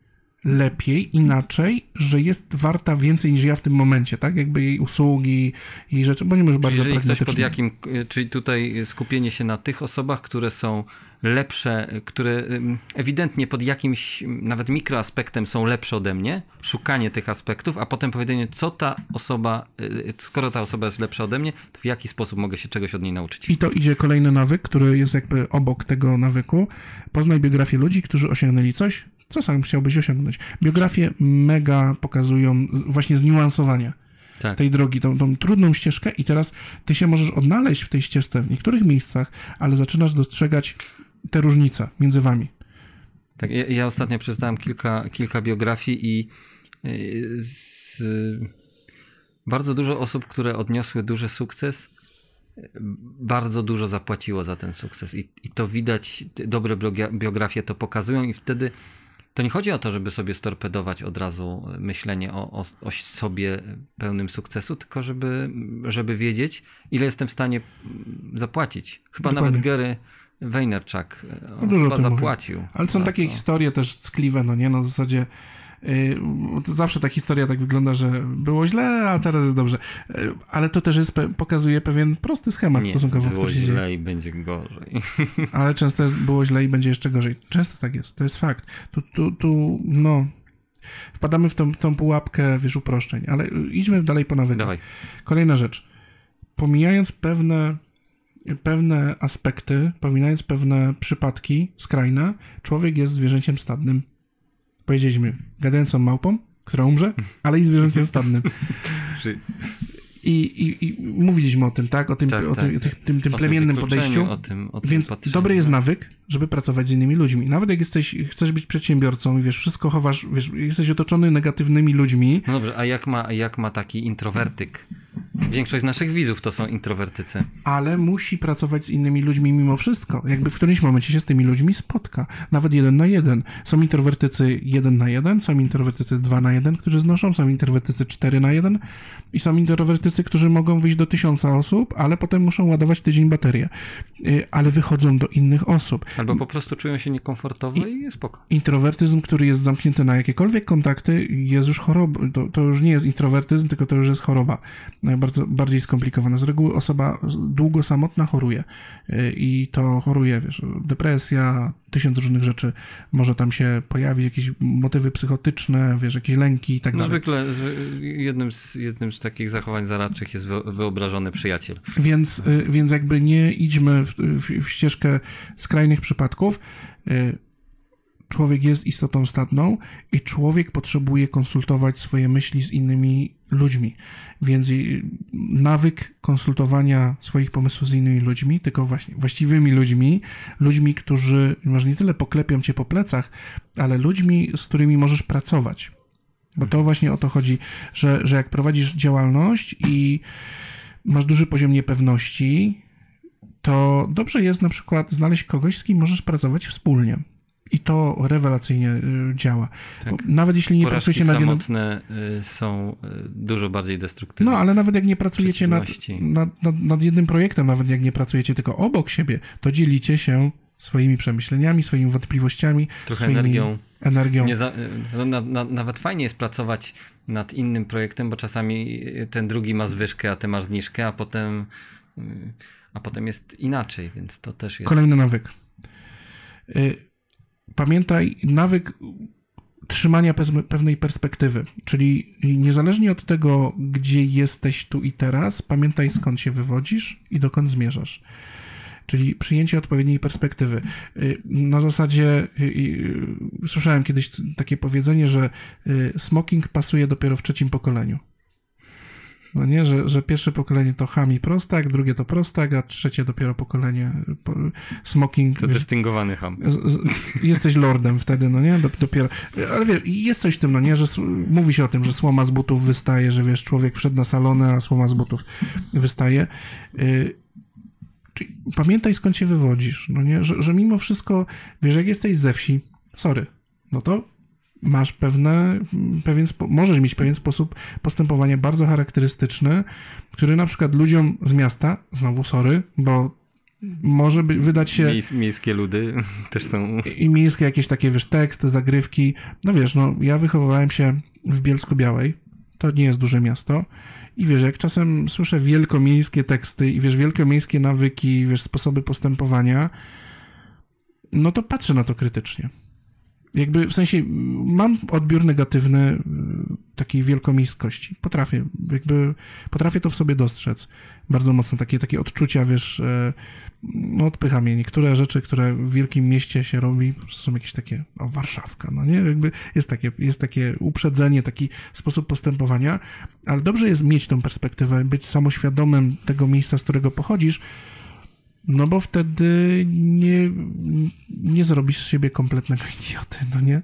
A: lepiej, inaczej, że jest warta więcej niż ja w tym momencie, tak? Jakby jej usługi, jej rzeczy, bo nie może bardzo
B: Jeżeli ktoś pod jakim, czyli tutaj skupienie się na tych osobach, które są lepsze, które ym, ewidentnie pod jakimś nawet mikroaspektem są lepsze ode mnie, szukanie tych aspektów, a potem powiedzenie, co ta osoba, y, skoro ta osoba jest lepsza ode mnie, to w jaki sposób mogę się czegoś od niej nauczyć.
A: I to idzie kolejny nawyk, który jest jakby obok tego nawyku. Poznaj biografię ludzi, którzy osiągnęli coś, co sam chciałbyś osiągnąć. Biografie mega pokazują właśnie zniuansowanie
B: Tak.
A: tej drogi, tą, tą trudną ścieżkę i teraz ty się możesz odnaleźć w tej ścieżce w niektórych miejscach, ale zaczynasz dostrzegać te różnice między wami.
B: Tak, ja, ja ostatnio przeczytałem kilka, kilka biografii i y, z, bardzo dużo osób, które odniosły duży sukces, bardzo dużo zapłaciło za ten sukces. I, i to widać, dobre biografie to pokazują, i wtedy to nie chodzi o to, żeby sobie storpedować od razu myślenie o, o, o sobie pełnym sukcesu, tylko żeby, żeby wiedzieć, ile jestem w stanie mm, zapłacić. Chyba
A: Dokładnie.
B: nawet Gary. On
A: No dużo
B: chyba zapłacił.
A: Ale są takie
B: to.
A: historie też ckliwe, no nie, na zasadzie zawsze ta historia tak wygląda, że było źle, a teraz jest dobrze. Yy, ale to też jest, pokazuje pewien prosty schemat
B: Nie,
A: stosunkowo,
B: było
A: który się dzieje.
B: źle i będzie gorzej.
A: Ale często jest, było źle i będzie jeszcze gorzej. Często tak jest, to jest fakt. Tu, tu, tu no, wpadamy w tą, tą pułapkę, wiesz, uproszczeń, ale idźmy dalej po nawykach.
B: Dawaj.
A: Kolejna rzecz. Pomijając pewne, pewne aspekty, pomijając pewne przypadki skrajne, człowiek jest zwierzęciem stadnym. Powiedzieliśmy, gadającą małpą, która umrze, ale i zwierzęciem stadnym. I, i, i mówiliśmy o tym, tak? O tym,
B: Tak,
A: o
B: tak.
A: tym, tym, tym, tym
B: o
A: plemiennym podejściu.
B: O tym, o tym
A: Więc
B: patrzeniu.
A: dobry jest nawyk, żeby pracować z innymi ludźmi. Nawet jak jesteś, chcesz być przedsiębiorcą i wiesz, wszystko chowasz, wiesz, jesteś otoczony negatywnymi ludźmi,
B: No dobrze, a jak ma, a jak ma taki introwertyk? Większość z naszych widzów to są introwertycy.
A: ale musi pracować z innymi ludźmi mimo wszystko. Jakby w którymś momencie się z tymi ludźmi spotka. Nawet jeden na jeden. Są introwertycy jeden na jeden, są introwertycy dwa na jeden, którzy znoszą, są introwertycy cztery na jeden i są introwertycy, którzy mogą wyjść do tysiąca osób, ale potem muszą ładować tydzień baterię. Y, Ale wychodzą do innych osób.
B: Albo po prostu czują się niekomfortowo i, jest spoko.
A: Introwertyzm, który jest zamknięty na jakiekolwiek kontakty, jest już chorobą. To, to już nie jest introwertyzm, tylko to już jest choroba. E, Bardzo, bardziej skomplikowana. Z reguły osoba długo samotna choruje. E, I to choruje, wiesz, depresja, tysiąc różnych rzeczy może tam się pojawić, jakieś motywy psychotyczne, wiesz, jakieś lęki i tak
B: No
A: dalej.
B: zwykle zwy- jednym z, jednym z takich zachowań zaradczych jest wy, wyobrażony przyjaciel.
A: Więc, y, więc jakby nie idźmy w, w, w ścieżkę skrajnych przypadków. Człowiek jest istotą statną i człowiek potrzebuje konsultować swoje myśli z innymi ludźmi. Więc nawyk konsultowania swoich pomysłów z innymi ludźmi, tylko właśnie właściwymi ludźmi, ludźmi, którzy może nie tyle poklepią cię po plecach, ale ludźmi, z którymi możesz pracować. Bo to właśnie o to chodzi, że, że jak prowadzisz działalność i masz duży poziom niepewności, to dobrze jest na przykład znaleźć kogoś, z kim możesz pracować wspólnie. I to rewelacyjnie y, działa.
B: Tak.
A: Nawet jeśli nie
B: Porażki
A: pracujecie nad jednym...
B: samotne y, są y, dużo bardziej destruktywne.
A: No, ale nawet jak nie pracujecie nad, nad, nad, nad jednym projektem, nawet jak nie pracujecie tylko obok siebie, to dzielicie się swoimi przemyśleniami, swoimi wątpliwościami,
B: Trochę
A: swoimi
B: energią.
A: energią.
B: Za, y, no, na, na, nawet fajnie jest pracować nad innym projektem, bo czasami ten drugi ma zwyżkę, a ty masz zniżkę, a potem, a potem jest inaczej, więc to też jest.
A: Kolejny nawyk. Y, Pamiętaj, nawyk trzymania pewnej perspektywy, czyli niezależnie od tego, gdzie jesteś tu i teraz, pamiętaj skąd się wywodzisz i dokąd zmierzasz. Czyli przyjęcie odpowiedniej perspektywy. Y, Na zasadzie y, y, słyszałem kiedyś takie powiedzenie, że smoking pasuje dopiero w trzecim pokoleniu. No nie, że, że pierwsze pokolenie to ham i prostak, drugie to prostak, a trzecie dopiero pokolenie po, smoking.
B: To
A: wiesz,
B: dystyngowany ham.
A: z, z, jesteś lordem wtedy, no nie? Dop- Dopiero. Ale wiesz, jest coś w tym, no nie? Że mówi się o tym, że słoma z butów wystaje, że wiesz, człowiek wszedł na salonę, a słoma z butów wystaje. Y, czyli pamiętaj skąd się wywodzisz, no nie? Że, że mimo wszystko, wiesz, jak jesteś ze wsi, sorry, no to masz pewne, pewien, możesz mieć pewien sposób postępowania bardzo charakterystyczny, który na przykład ludziom z miasta, znowu sorry, bo może by, wydać się
B: Miejs, miejskie ludy też są.
A: i miejskie jakieś takie, wiesz, teksty, zagrywki. No wiesz, no ja wychowywałem się w Bielsku Białej. To nie jest duże miasto. I wiesz, jak czasem słyszę wielkomiejskie teksty i wiesz, wielkomiejskie nawyki, wiesz, sposoby postępowania, no to patrzę na to krytycznie. Jakby w sensie mam odbiór negatywny y, takiej wielkomiejskości. Potrafię, jakby potrafię to w sobie dostrzec. Bardzo mocno takie, takie odczucia, wiesz, e, no odpycha mnie. Niektóre rzeczy, które w wielkim mieście się robi, są jakieś takie, o Warszawka, no nie? Jakby jest takie, jest takie uprzedzenie, taki sposób postępowania, ale dobrze jest mieć tą perspektywę, być samoświadomym tego miejsca, z którego pochodzisz, no bo wtedy nie, nie zrobisz z siebie kompletnego idioty, no nie?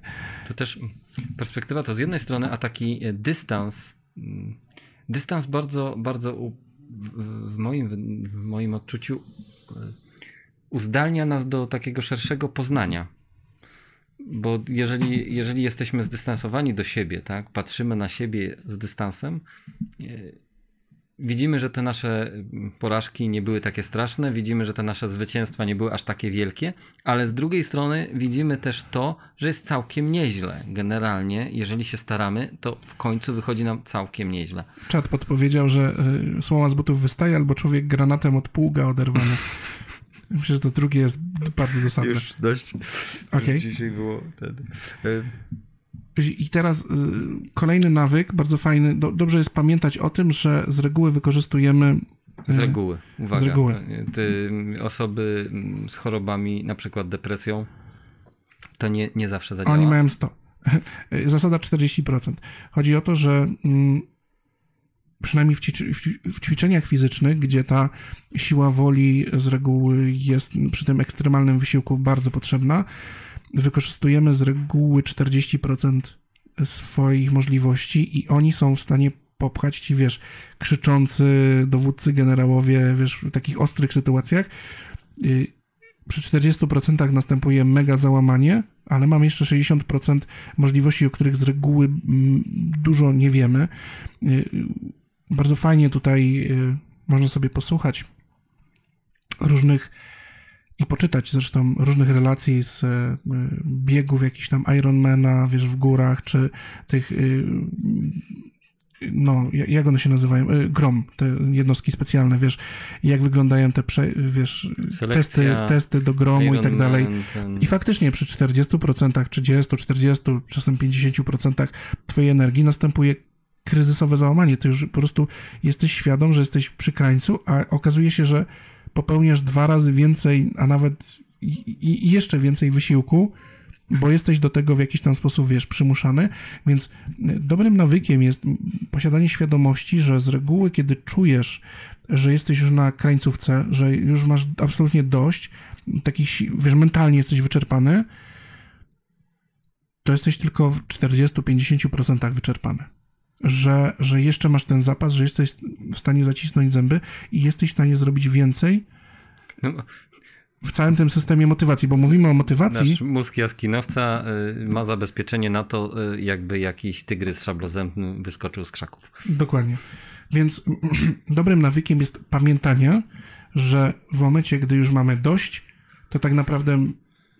B: To też perspektywa to z jednej strony, a taki e, dystans, mm, dystans bardzo, bardzo u, w, moim, w moim odczuciu e, uzdalnia nas do takiego szerszego poznania. Bo jeżeli, jeżeli jesteśmy zdystansowani do siebie, tak, patrzymy na siebie z dystansem, e, widzimy, że te nasze porażki nie były takie straszne, widzimy, że te nasze zwycięstwa nie były aż takie wielkie, ale z drugiej strony widzimy też to, że jest całkiem nieźle. Generalnie, jeżeli się staramy, to w końcu wychodzi nam całkiem nieźle.
A: Czat podpowiedział, że y, słoma z butów wystaje, albo człowiek granatem od pługa oderwany. Myślę, że to drugie jest bardzo dosadne.
B: Już dość.
A: Okay.
B: Już dzisiaj było wtedy. Y,
A: i teraz y, kolejny nawyk, bardzo fajny. Do, dobrze jest pamiętać o tym, że z reguły wykorzystujemy.
B: Y, z reguły, uwaga.
A: Z reguły.
B: Ty, osoby z chorobami, na przykład depresją, to nie, nie zawsze zadziała.
A: Oni mają 100. Zasada 40%. Chodzi o to, że mm, przynajmniej w, w, ćwiczeniach fizycznych, gdzie ta siła woli z reguły jest przy tym ekstremalnym wysiłku bardzo potrzebna, wykorzystujemy z reguły 40% swoich możliwości i oni są w stanie popchać ci, wiesz, krzyczący dowódcy generałowie, wiesz, w takich ostrych sytuacjach. Y, przy 40% następuje mega załamanie, ale mam jeszcze 60% możliwości, o których z reguły mm, dużo nie wiemy. Y, bardzo fajnie tutaj y, można sobie posłuchać różnych i poczytać zresztą różnych relacji z e, biegów jakichś tam Ironmana, wiesz, w górach, czy tych y, no, jak one się nazywają? E, Grom, te jednostki specjalne, wiesz, jak wyglądają te, prze, wiesz, testy, testy do gromu i tak dalej. I faktycznie przy 40%, 30, 40, czasem 50% twojej energii następuje kryzysowe załamanie. Ty już po prostu jesteś świadom, że jesteś przy krańcu, a okazuje się, że popełniasz dwa razy więcej, a nawet i, jeszcze więcej wysiłku, bo jesteś do tego w jakiś tam sposób, wiesz, przymuszany, więc y, dobrym nawykiem jest posiadanie świadomości, że z reguły, kiedy czujesz, że jesteś już na krańcówce, że już masz absolutnie dość, takich, wiesz, mentalnie jesteś wyczerpany, to jesteś tylko w 40-50% wyczerpany że, że jeszcze masz ten zapas, że jesteś w stanie zacisnąć zęby i jesteś w stanie zrobić więcej no. w całym tym systemie motywacji, bo mówimy o motywacji.
B: Nasz mózg jaskinowca y, ma zabezpieczenie na to, y, jakby jakiś tygrys szablozębny wyskoczył z krzaków.
A: Dokładnie. Więc dobrym nawykiem jest pamiętanie, że w momencie, gdy już mamy dość, to tak naprawdę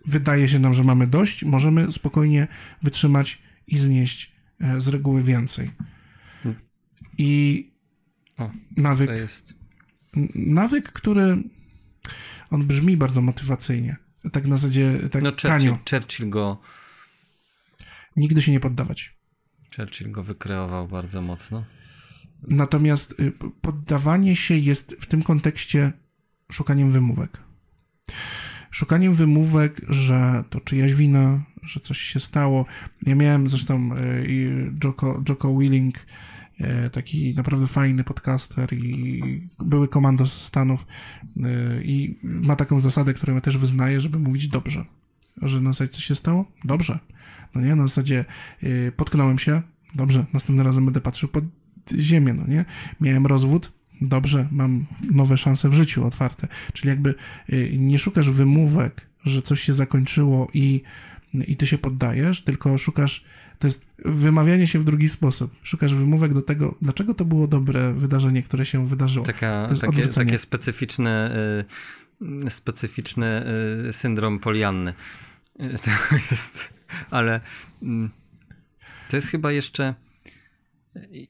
A: wydaje się nam, że mamy dość, możemy spokojnie wytrzymać i znieść z reguły więcej. I o, nawyk. Nawyk, który on brzmi bardzo motywacyjnie. Tak na zasadzie tak
B: no, Churchill, Churchill go.
A: Nigdy się nie poddawać.
B: Churchill go wykreował bardzo mocno.
A: Natomiast y, poddawanie się jest w tym kontekście szukaniem wymówek. Szukaniem wymówek, że to czyjaś wina, że coś się stało. Ja miałem zresztą e, Joko, Joko Willing, e, taki naprawdę fajny podcaster i były komando z Stanów e, i ma taką zasadę, którą ja też wyznaję, żeby mówić dobrze. Że na zasadzie coś się stało? Dobrze. No nie, na zasadzie potknąłem się, dobrze, następnym razem będę patrzył pod ziemię, no nie? Miałem rozwód, dobrze, mam nowe szanse w życiu otwarte. Czyli jakby nie szukasz wymówek, że coś się zakończyło i i ty się poddajesz, tylko szukasz, to jest wymawianie się w drugi sposób. Szukasz wymówek do tego, dlaczego to było dobre wydarzenie, które się wydarzyło.
B: Taka, takie, takie specyficzne, y, specyficzny y, syndrom polianny. To jest, ale mm, to jest chyba jeszcze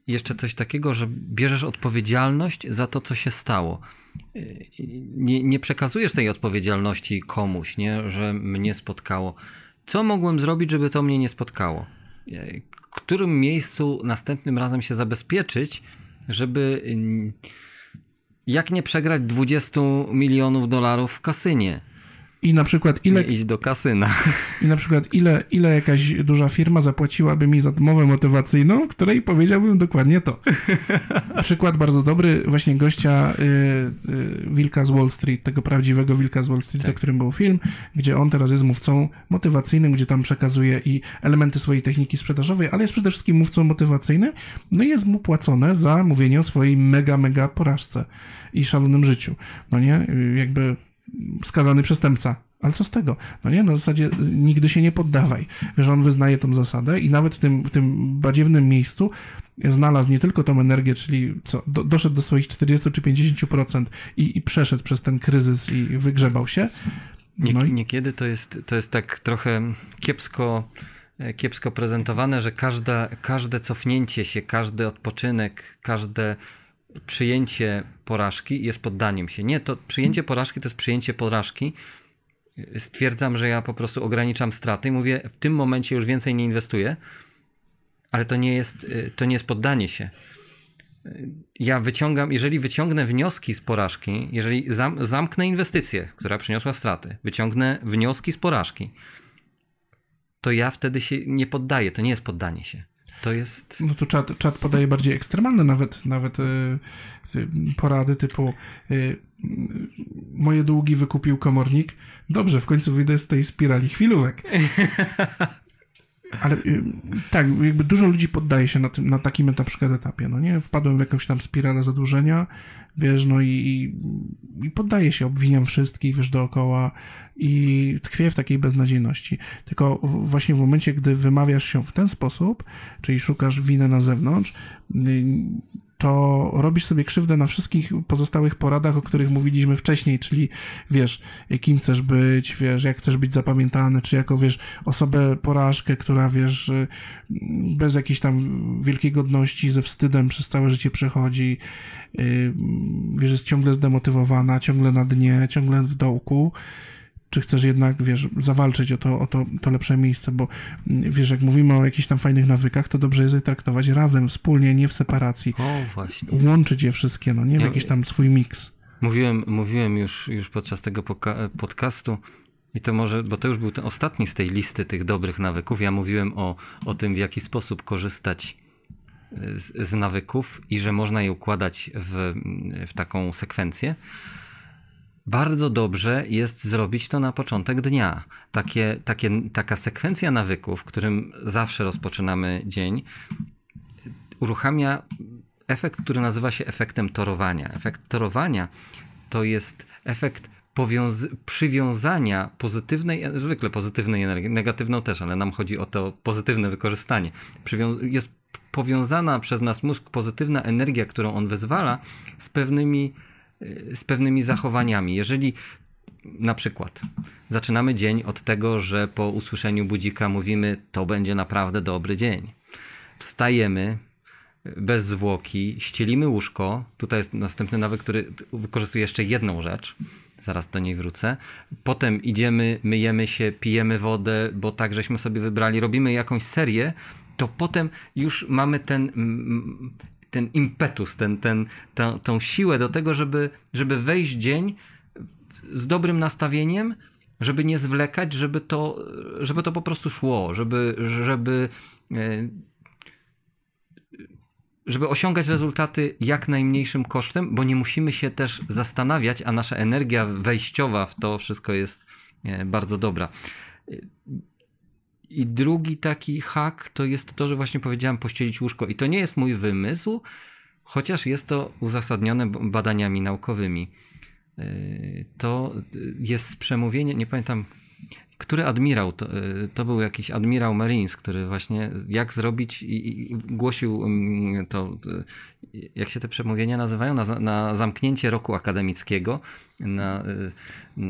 B: jeszcze coś takiego, że bierzesz odpowiedzialność za to, co się stało. Nie, nie przekazujesz tej odpowiedzialności komuś, nie? że mnie spotkało co mogłem zrobić, żeby to mnie nie spotkało? W którym miejscu następnym razem się zabezpieczyć, żeby mm, jak nie przegrać 20 milionów dolarów w kasynie?
A: I na przykład ile...
B: Nie iść do kasyna.
A: I na przykład ile, ile jakaś duża firma zapłaciłaby mi za mowę motywacyjną, w której powiedziałbym dokładnie to. Przykład bardzo dobry właśnie gościa y, y, Wilka z Wall Street, tego prawdziwego Wilka z Wall Street, tak. o którym był film, gdzie on teraz jest mówcą motywacyjnym, gdzie tam przekazuje i elementy swojej techniki sprzedażowej, ale jest przede wszystkim mówcą motywacyjnym, no i jest mu płacone za mówienie o swojej mega, mega porażce i szalonym życiu. No nie? Jakby skazany przestępca. Ale co z tego? No nie, na zasadzie nigdy się nie poddawaj. Wiesz, on wyznaje tą zasadę i nawet w tym, w tym badziewnym miejscu znalazł nie tylko tą energię, czyli co, do, doszedł do swoich 40 czy 50% i, i przeszedł przez ten kryzys i wygrzebał się.
B: No i... Niekiedy to jest, to jest tak trochę kiepsko, e, kiepsko prezentowane, że każda, każde cofnięcie się, każdy odpoczynek, każde przyjęcie porażki jest poddaniem się. Nie, to przyjęcie porażki to jest przyjęcie porażki. Stwierdzam, że ja po prostu ograniczam straty i mówię, w tym momencie już więcej nie inwestuję, ale to nie jest, y, to nie jest poddanie się. Ja wyciągam, jeżeli wyciągnę wnioski z porażki, jeżeli zam, zamknę inwestycję, która przyniosła straty, wyciągnę wnioski z porażki, to ja wtedy się nie poddaję. To nie jest poddanie się. To jest.
A: No to czat, czat podaje bardziej ekstremalne nawet, nawet yy, porady typu yy, moje długi wykupił komornik. Dobrze, w końcu wyjdę z tej spirali chwilówek. Ale y, tak, jakby dużo ludzi poddaje się na, tym, na takim na przykład etapie, no nie? Wpadłem w jakąś tam spiralę zadłużenia, wiesz, no i, i, poddaję się, obwiniam wszystkich, wiesz, dookoła i tkwię w takiej beznadziejności. Tylko właśnie w momencie, gdy wymawiasz się w ten sposób, czyli szukasz winy na zewnątrz, y, to robisz sobie krzywdę na wszystkich pozostałych poradach, o których mówiliśmy wcześniej, czyli wiesz, kim chcesz być, wiesz, jak chcesz być zapamiętany, czy jako, wiesz, osobę porażkę, która, wiesz, bez jakiejś tam wielkiej godności, ze wstydem przez całe życie przechodzi, y, wiesz, jest ciągle zdemotywowana, ciągle na dnie, ciągle w dołku, czy chcesz jednak, wiesz, zawalczyć o to, o to, to lepsze miejsce, bo wiesz, jak mówimy o jakichś tam fajnych nawykach, to dobrze jest je traktować razem, wspólnie, nie w separacji.
B: O, właśnie.
A: Łączyć je wszystkie, no nie w jakiś tam swój miks.
B: Mówiłem, mówiłem już, już podczas tego podcastu i to może, bo to już był ten ostatni z tej listy tych dobrych nawyków. Ja mówiłem o, o tym, w jaki sposób korzystać e, z, z nawyków i że można je układać w, w taką sekwencję bardzo dobrze jest zrobić to na początek dnia. Takie, takie, taka sekwencja nawyków, w którym zawsze rozpoczynamy dzień, uruchamia efekt, który nazywa się efektem torowania. Efekt torowania to jest efekt przywiązania pozytywnej, zwykle pozytywnej energii, negatywną też, ale nam chodzi o to pozytywne wykorzystanie. Przywią jest powiązana przez nas mózg pozytywna energia, którą on wyzwala z pewnymi z pewnymi zachowaniami. Jeżeli na przykład zaczynamy dzień od tego, że po usłyszeniu budzika mówimy, to będzie naprawdę dobry dzień. Wstajemy bez zwłoki, ścielimy łóżko. Tutaj jest następny nawyk, który wykorzystuje jeszcze jedną rzecz. Zaraz do niej wrócę. Potem idziemy, myjemy się, pijemy wodę, bo tak żeśmy sobie wybrali, robimy jakąś serię, to potem już mamy ten ten impetus, ten, ten, tą, tą siłę do tego, żeby, żeby wejść dzień z dobrym nastawieniem, żeby nie zwlekać, żeby to, żeby to po prostu szło, żeby, żeby, e, żeby osiągać rezultaty jak najmniejszym kosztem, bo nie musimy się też zastanawiać, a nasza energia wejściowa w to wszystko jest e, bardzo dobra. I drugi taki hak to jest to, że właśnie powiedziałem pościelić łóżko. I to nie jest mój wymysł, chociaż jest to uzasadnione badaniami naukowymi. Yy, to jest przemówienie, nie pamiętam, który admirał, to, yy, to był jakiś admirał Marines, który właśnie jak zrobić i, i głosił mm, to, jak się te przemówienia nazywają, na, na zamknięcie roku akademickiego, na,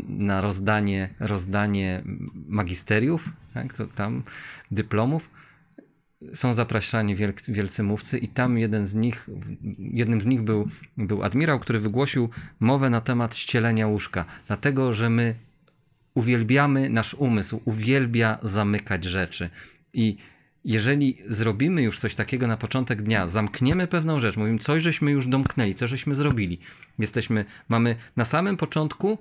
B: na rozdanie, rozdanie magisteriów, tak, to tam dyplomów. Są zapraszani wielcy, wielcy mówcy i tam jeden z nich, jednym z nich był, był admirał, który wygłosił mowę na temat ścielenia łóżka, dlatego, że my uwielbiamy, nasz umysł uwielbia zamykać rzeczy. I jeżeli zrobimy już coś takiego na początek dnia, zamkniemy pewną rzecz, mówimy, coś żeśmy już domknęli, co żeśmy zrobili. Jesteśmy, mamy na samym początku,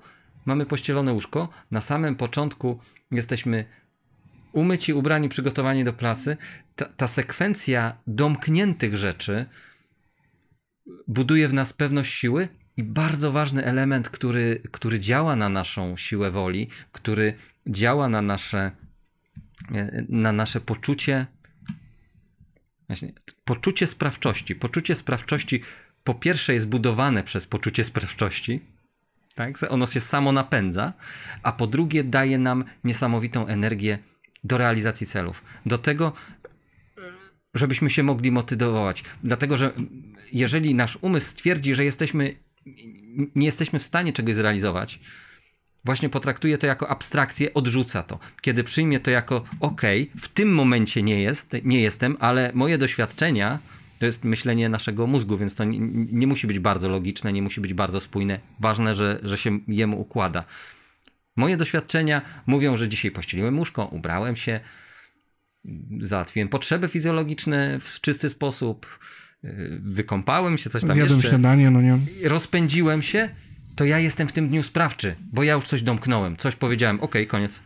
B: mamy pościelone łóżko, na samym początku jesteśmy umyci, ubrani, przygotowani do pracy, ta, ta sekwencja domkniętych rzeczy buduje w nas pewność siły i bardzo ważny element, który, który działa na naszą siłę woli, który działa na nasze, na nasze poczucie, właśnie, poczucie sprawczości. Poczucie sprawczości po pierwsze jest budowane przez poczucie sprawczości, tak? ono się samo napędza, a po drugie daje nam niesamowitą energię do realizacji celów. Do tego, żebyśmy się mogli motywować. Dlatego, że jeżeli nasz umysł stwierdzi, że jesteśmy, nie jesteśmy w stanie czegoś zrealizować, właśnie potraktuje to jako abstrakcję, odrzuca to. Kiedy przyjmie to jako ok, w tym momencie nie, jest, nie jestem, ale moje doświadczenia to jest myślenie naszego mózgu, więc to nie, nie, musi być bardzo logiczne, nie musi być bardzo spójne. Ważne, że, że się jemu układa. Moje doświadczenia mówią, że dzisiaj pościeliłem łóżko, ubrałem się, załatwiłem potrzeby fizjologiczne w czysty sposób, y, wykąpałem się, coś tam
A: Zjadłem
B: jeszcze.
A: śniadanie, no nie?
B: Rozpędziłem się, to ja jestem w tym dniu sprawczy, bo ja już coś domknąłem, coś powiedziałem, ok, koniec.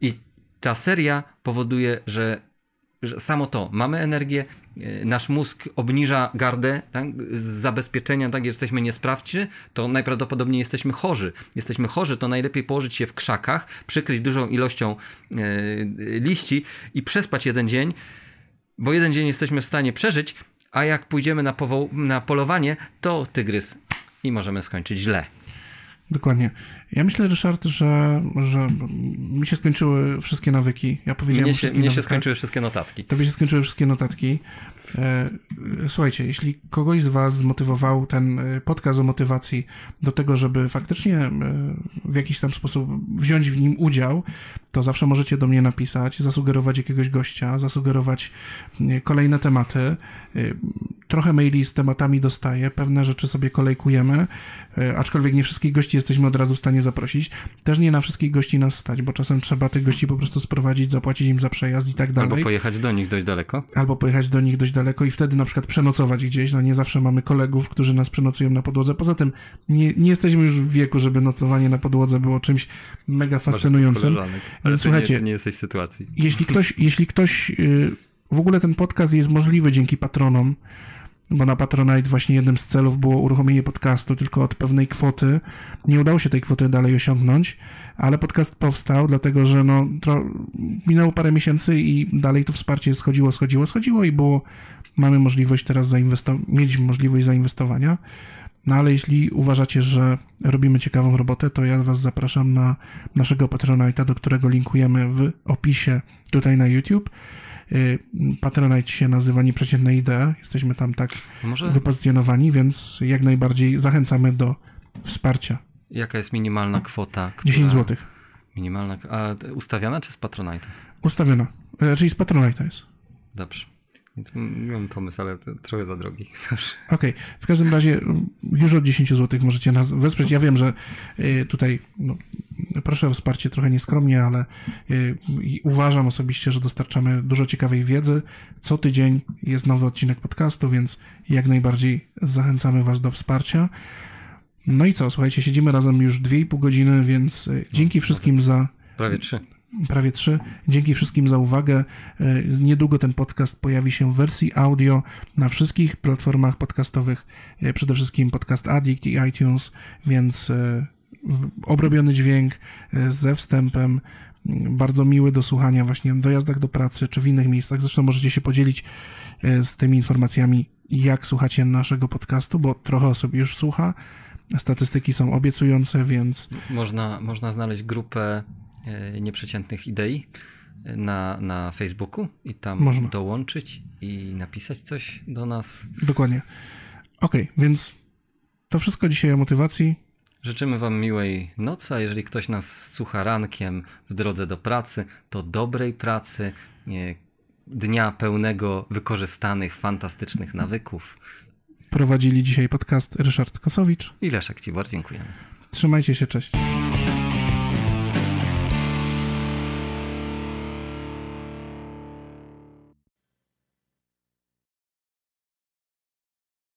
B: I ta seria powoduje, że, że samo to, mamy energię, y, nasz mózg obniża gardę tak, z zabezpieczenia, tak, jesteśmy niesprawczy, to najprawdopodobniej jesteśmy chorzy. Jesteśmy chorzy, to najlepiej położyć się w krzakach, przykryć dużą ilością e, liści i przespać jeden dzień, bo jeden dzień jesteśmy w stanie przeżyć, a jak pójdziemy na, powo- na polowanie, to tygrys i możemy skończyć źle.
A: Dokładnie. Ja myślę, Ryszard, że, że mi się skończyły wszystkie nawyki. Ja powiedziałem
B: Mnie się, mnie się skończyły wszystkie notatki.
A: Tobie się skończyły wszystkie notatki. E, Słuchajcie, jeśli kogoś z Was zmotywował ten e, podcast o motywacji do tego, żeby faktycznie e, w jakiś tam sposób wziąć w nim udział, to zawsze możecie do mnie napisać, zasugerować jakiegoś gościa, zasugerować e, kolejne tematy. E, Trochę maili z tematami dostaję, pewne rzeczy sobie kolejkujemy, e, aczkolwiek nie wszystkich gości jesteśmy od razu w stanie zaprosić. Też nie na wszystkich gości nas stać, bo czasem trzeba tych gości po prostu sprowadzić, zapłacić im za przejazd i tak dalej
B: Albo pojechać do nich dość daleko.
A: albo pojechać do nich dość daleko i wtedy na przykład przenocować gdzieś. No nie zawsze mamy kolegów, którzy nas przenocują na podłodze. Poza tym nie, nie jesteśmy już w wieku, żeby nocowanie na podłodze było czymś mega fascynującym.
B: Ale ty,
A: słuchajcie,
B: nie, ty nie jesteś w sytuacji.
A: Jeśli ktoś, jeśli ktoś yy, w ogóle ten podcast jest możliwy dzięki patronom, bo na Patronite właśnie jednym z celów było uruchomienie podcastu tylko od pewnej kwoty. Nie udało się tej kwoty dalej osiągnąć, ale podcast powstał, dlatego że no, tro... minęło parę miesięcy i dalej to wsparcie schodziło, schodziło, schodziło i było, mamy możliwość teraz zainwestować, mieć możliwość zainwestowania. No ale jeśli uważacie, że robimy ciekawą robotę, to ja Was zapraszam na naszego Patronite'a, do którego linkujemy w opisie tutaj na YouTube. Y, Patronite się nazywa Nieprzeciętna Idea. Jesteśmy tam tak
B: Może
A: wypozycjonowani, więc jak najbardziej zachęcamy do wsparcia.
B: jaka jest minimalna kwota? Która...
A: 10 zł.
B: Minimalna, a ustawiana czy z Patronite?
A: Ustawiona. E, Czyli z Patronite'a jest.
B: Dobrze. Miałem pomysł, ale trochę za drogi.
A: Okej, w każdym razie już od 10 zł możecie nas wesprzeć. Ja wiem, że y, tutaj no, proszę o wsparcie trochę nieskromnie, ale y, uważam osobiście, że dostarczamy dużo ciekawej wiedzy. Co tydzień jest nowy odcinek podcastu, więc jak najbardziej zachęcamy Was do wsparcia. No i co, słuchajcie, siedzimy razem już 2,5 godziny, więc y, dzięki wszystkim za
B: Prawie trzy.
A: Prawie trzy. Dzięki wszystkim za uwagę. E, Niedługo ten podcast pojawi się w wersji audio na wszystkich platformach podcastowych, e, przede wszystkim Podcast Addict i iTunes, więc e, obrobiony dźwięk ze wstępem, m, bardzo miły do słuchania właśnie w dojazdach do pracy czy w innych miejscach. Zresztą możecie się podzielić z tymi informacjami, jak słuchacie naszego podcastu, bo trochę osób już słucha. Statystyki są obiecujące, więc
B: Można, można znaleźć grupę nieprzeciętnych idei e, na, na Facebooku i tam
A: Można.
B: dołączyć i napisać coś do nas.
A: dokładnie. Okej, więc to wszystko dzisiaj o motywacji.
B: Życzymy Wam miłej nocy, a jeżeli ktoś nas słucha rankiem w drodze do pracy, to dobrej pracy, dnia pełnego wykorzystanych, fantastycznych nawyków.
A: Prowadzili dzisiaj podcast Ryszard Kosowicz.
B: I Leszek Cibor, dziękujemy.
A: Trzymajcie się, cześć.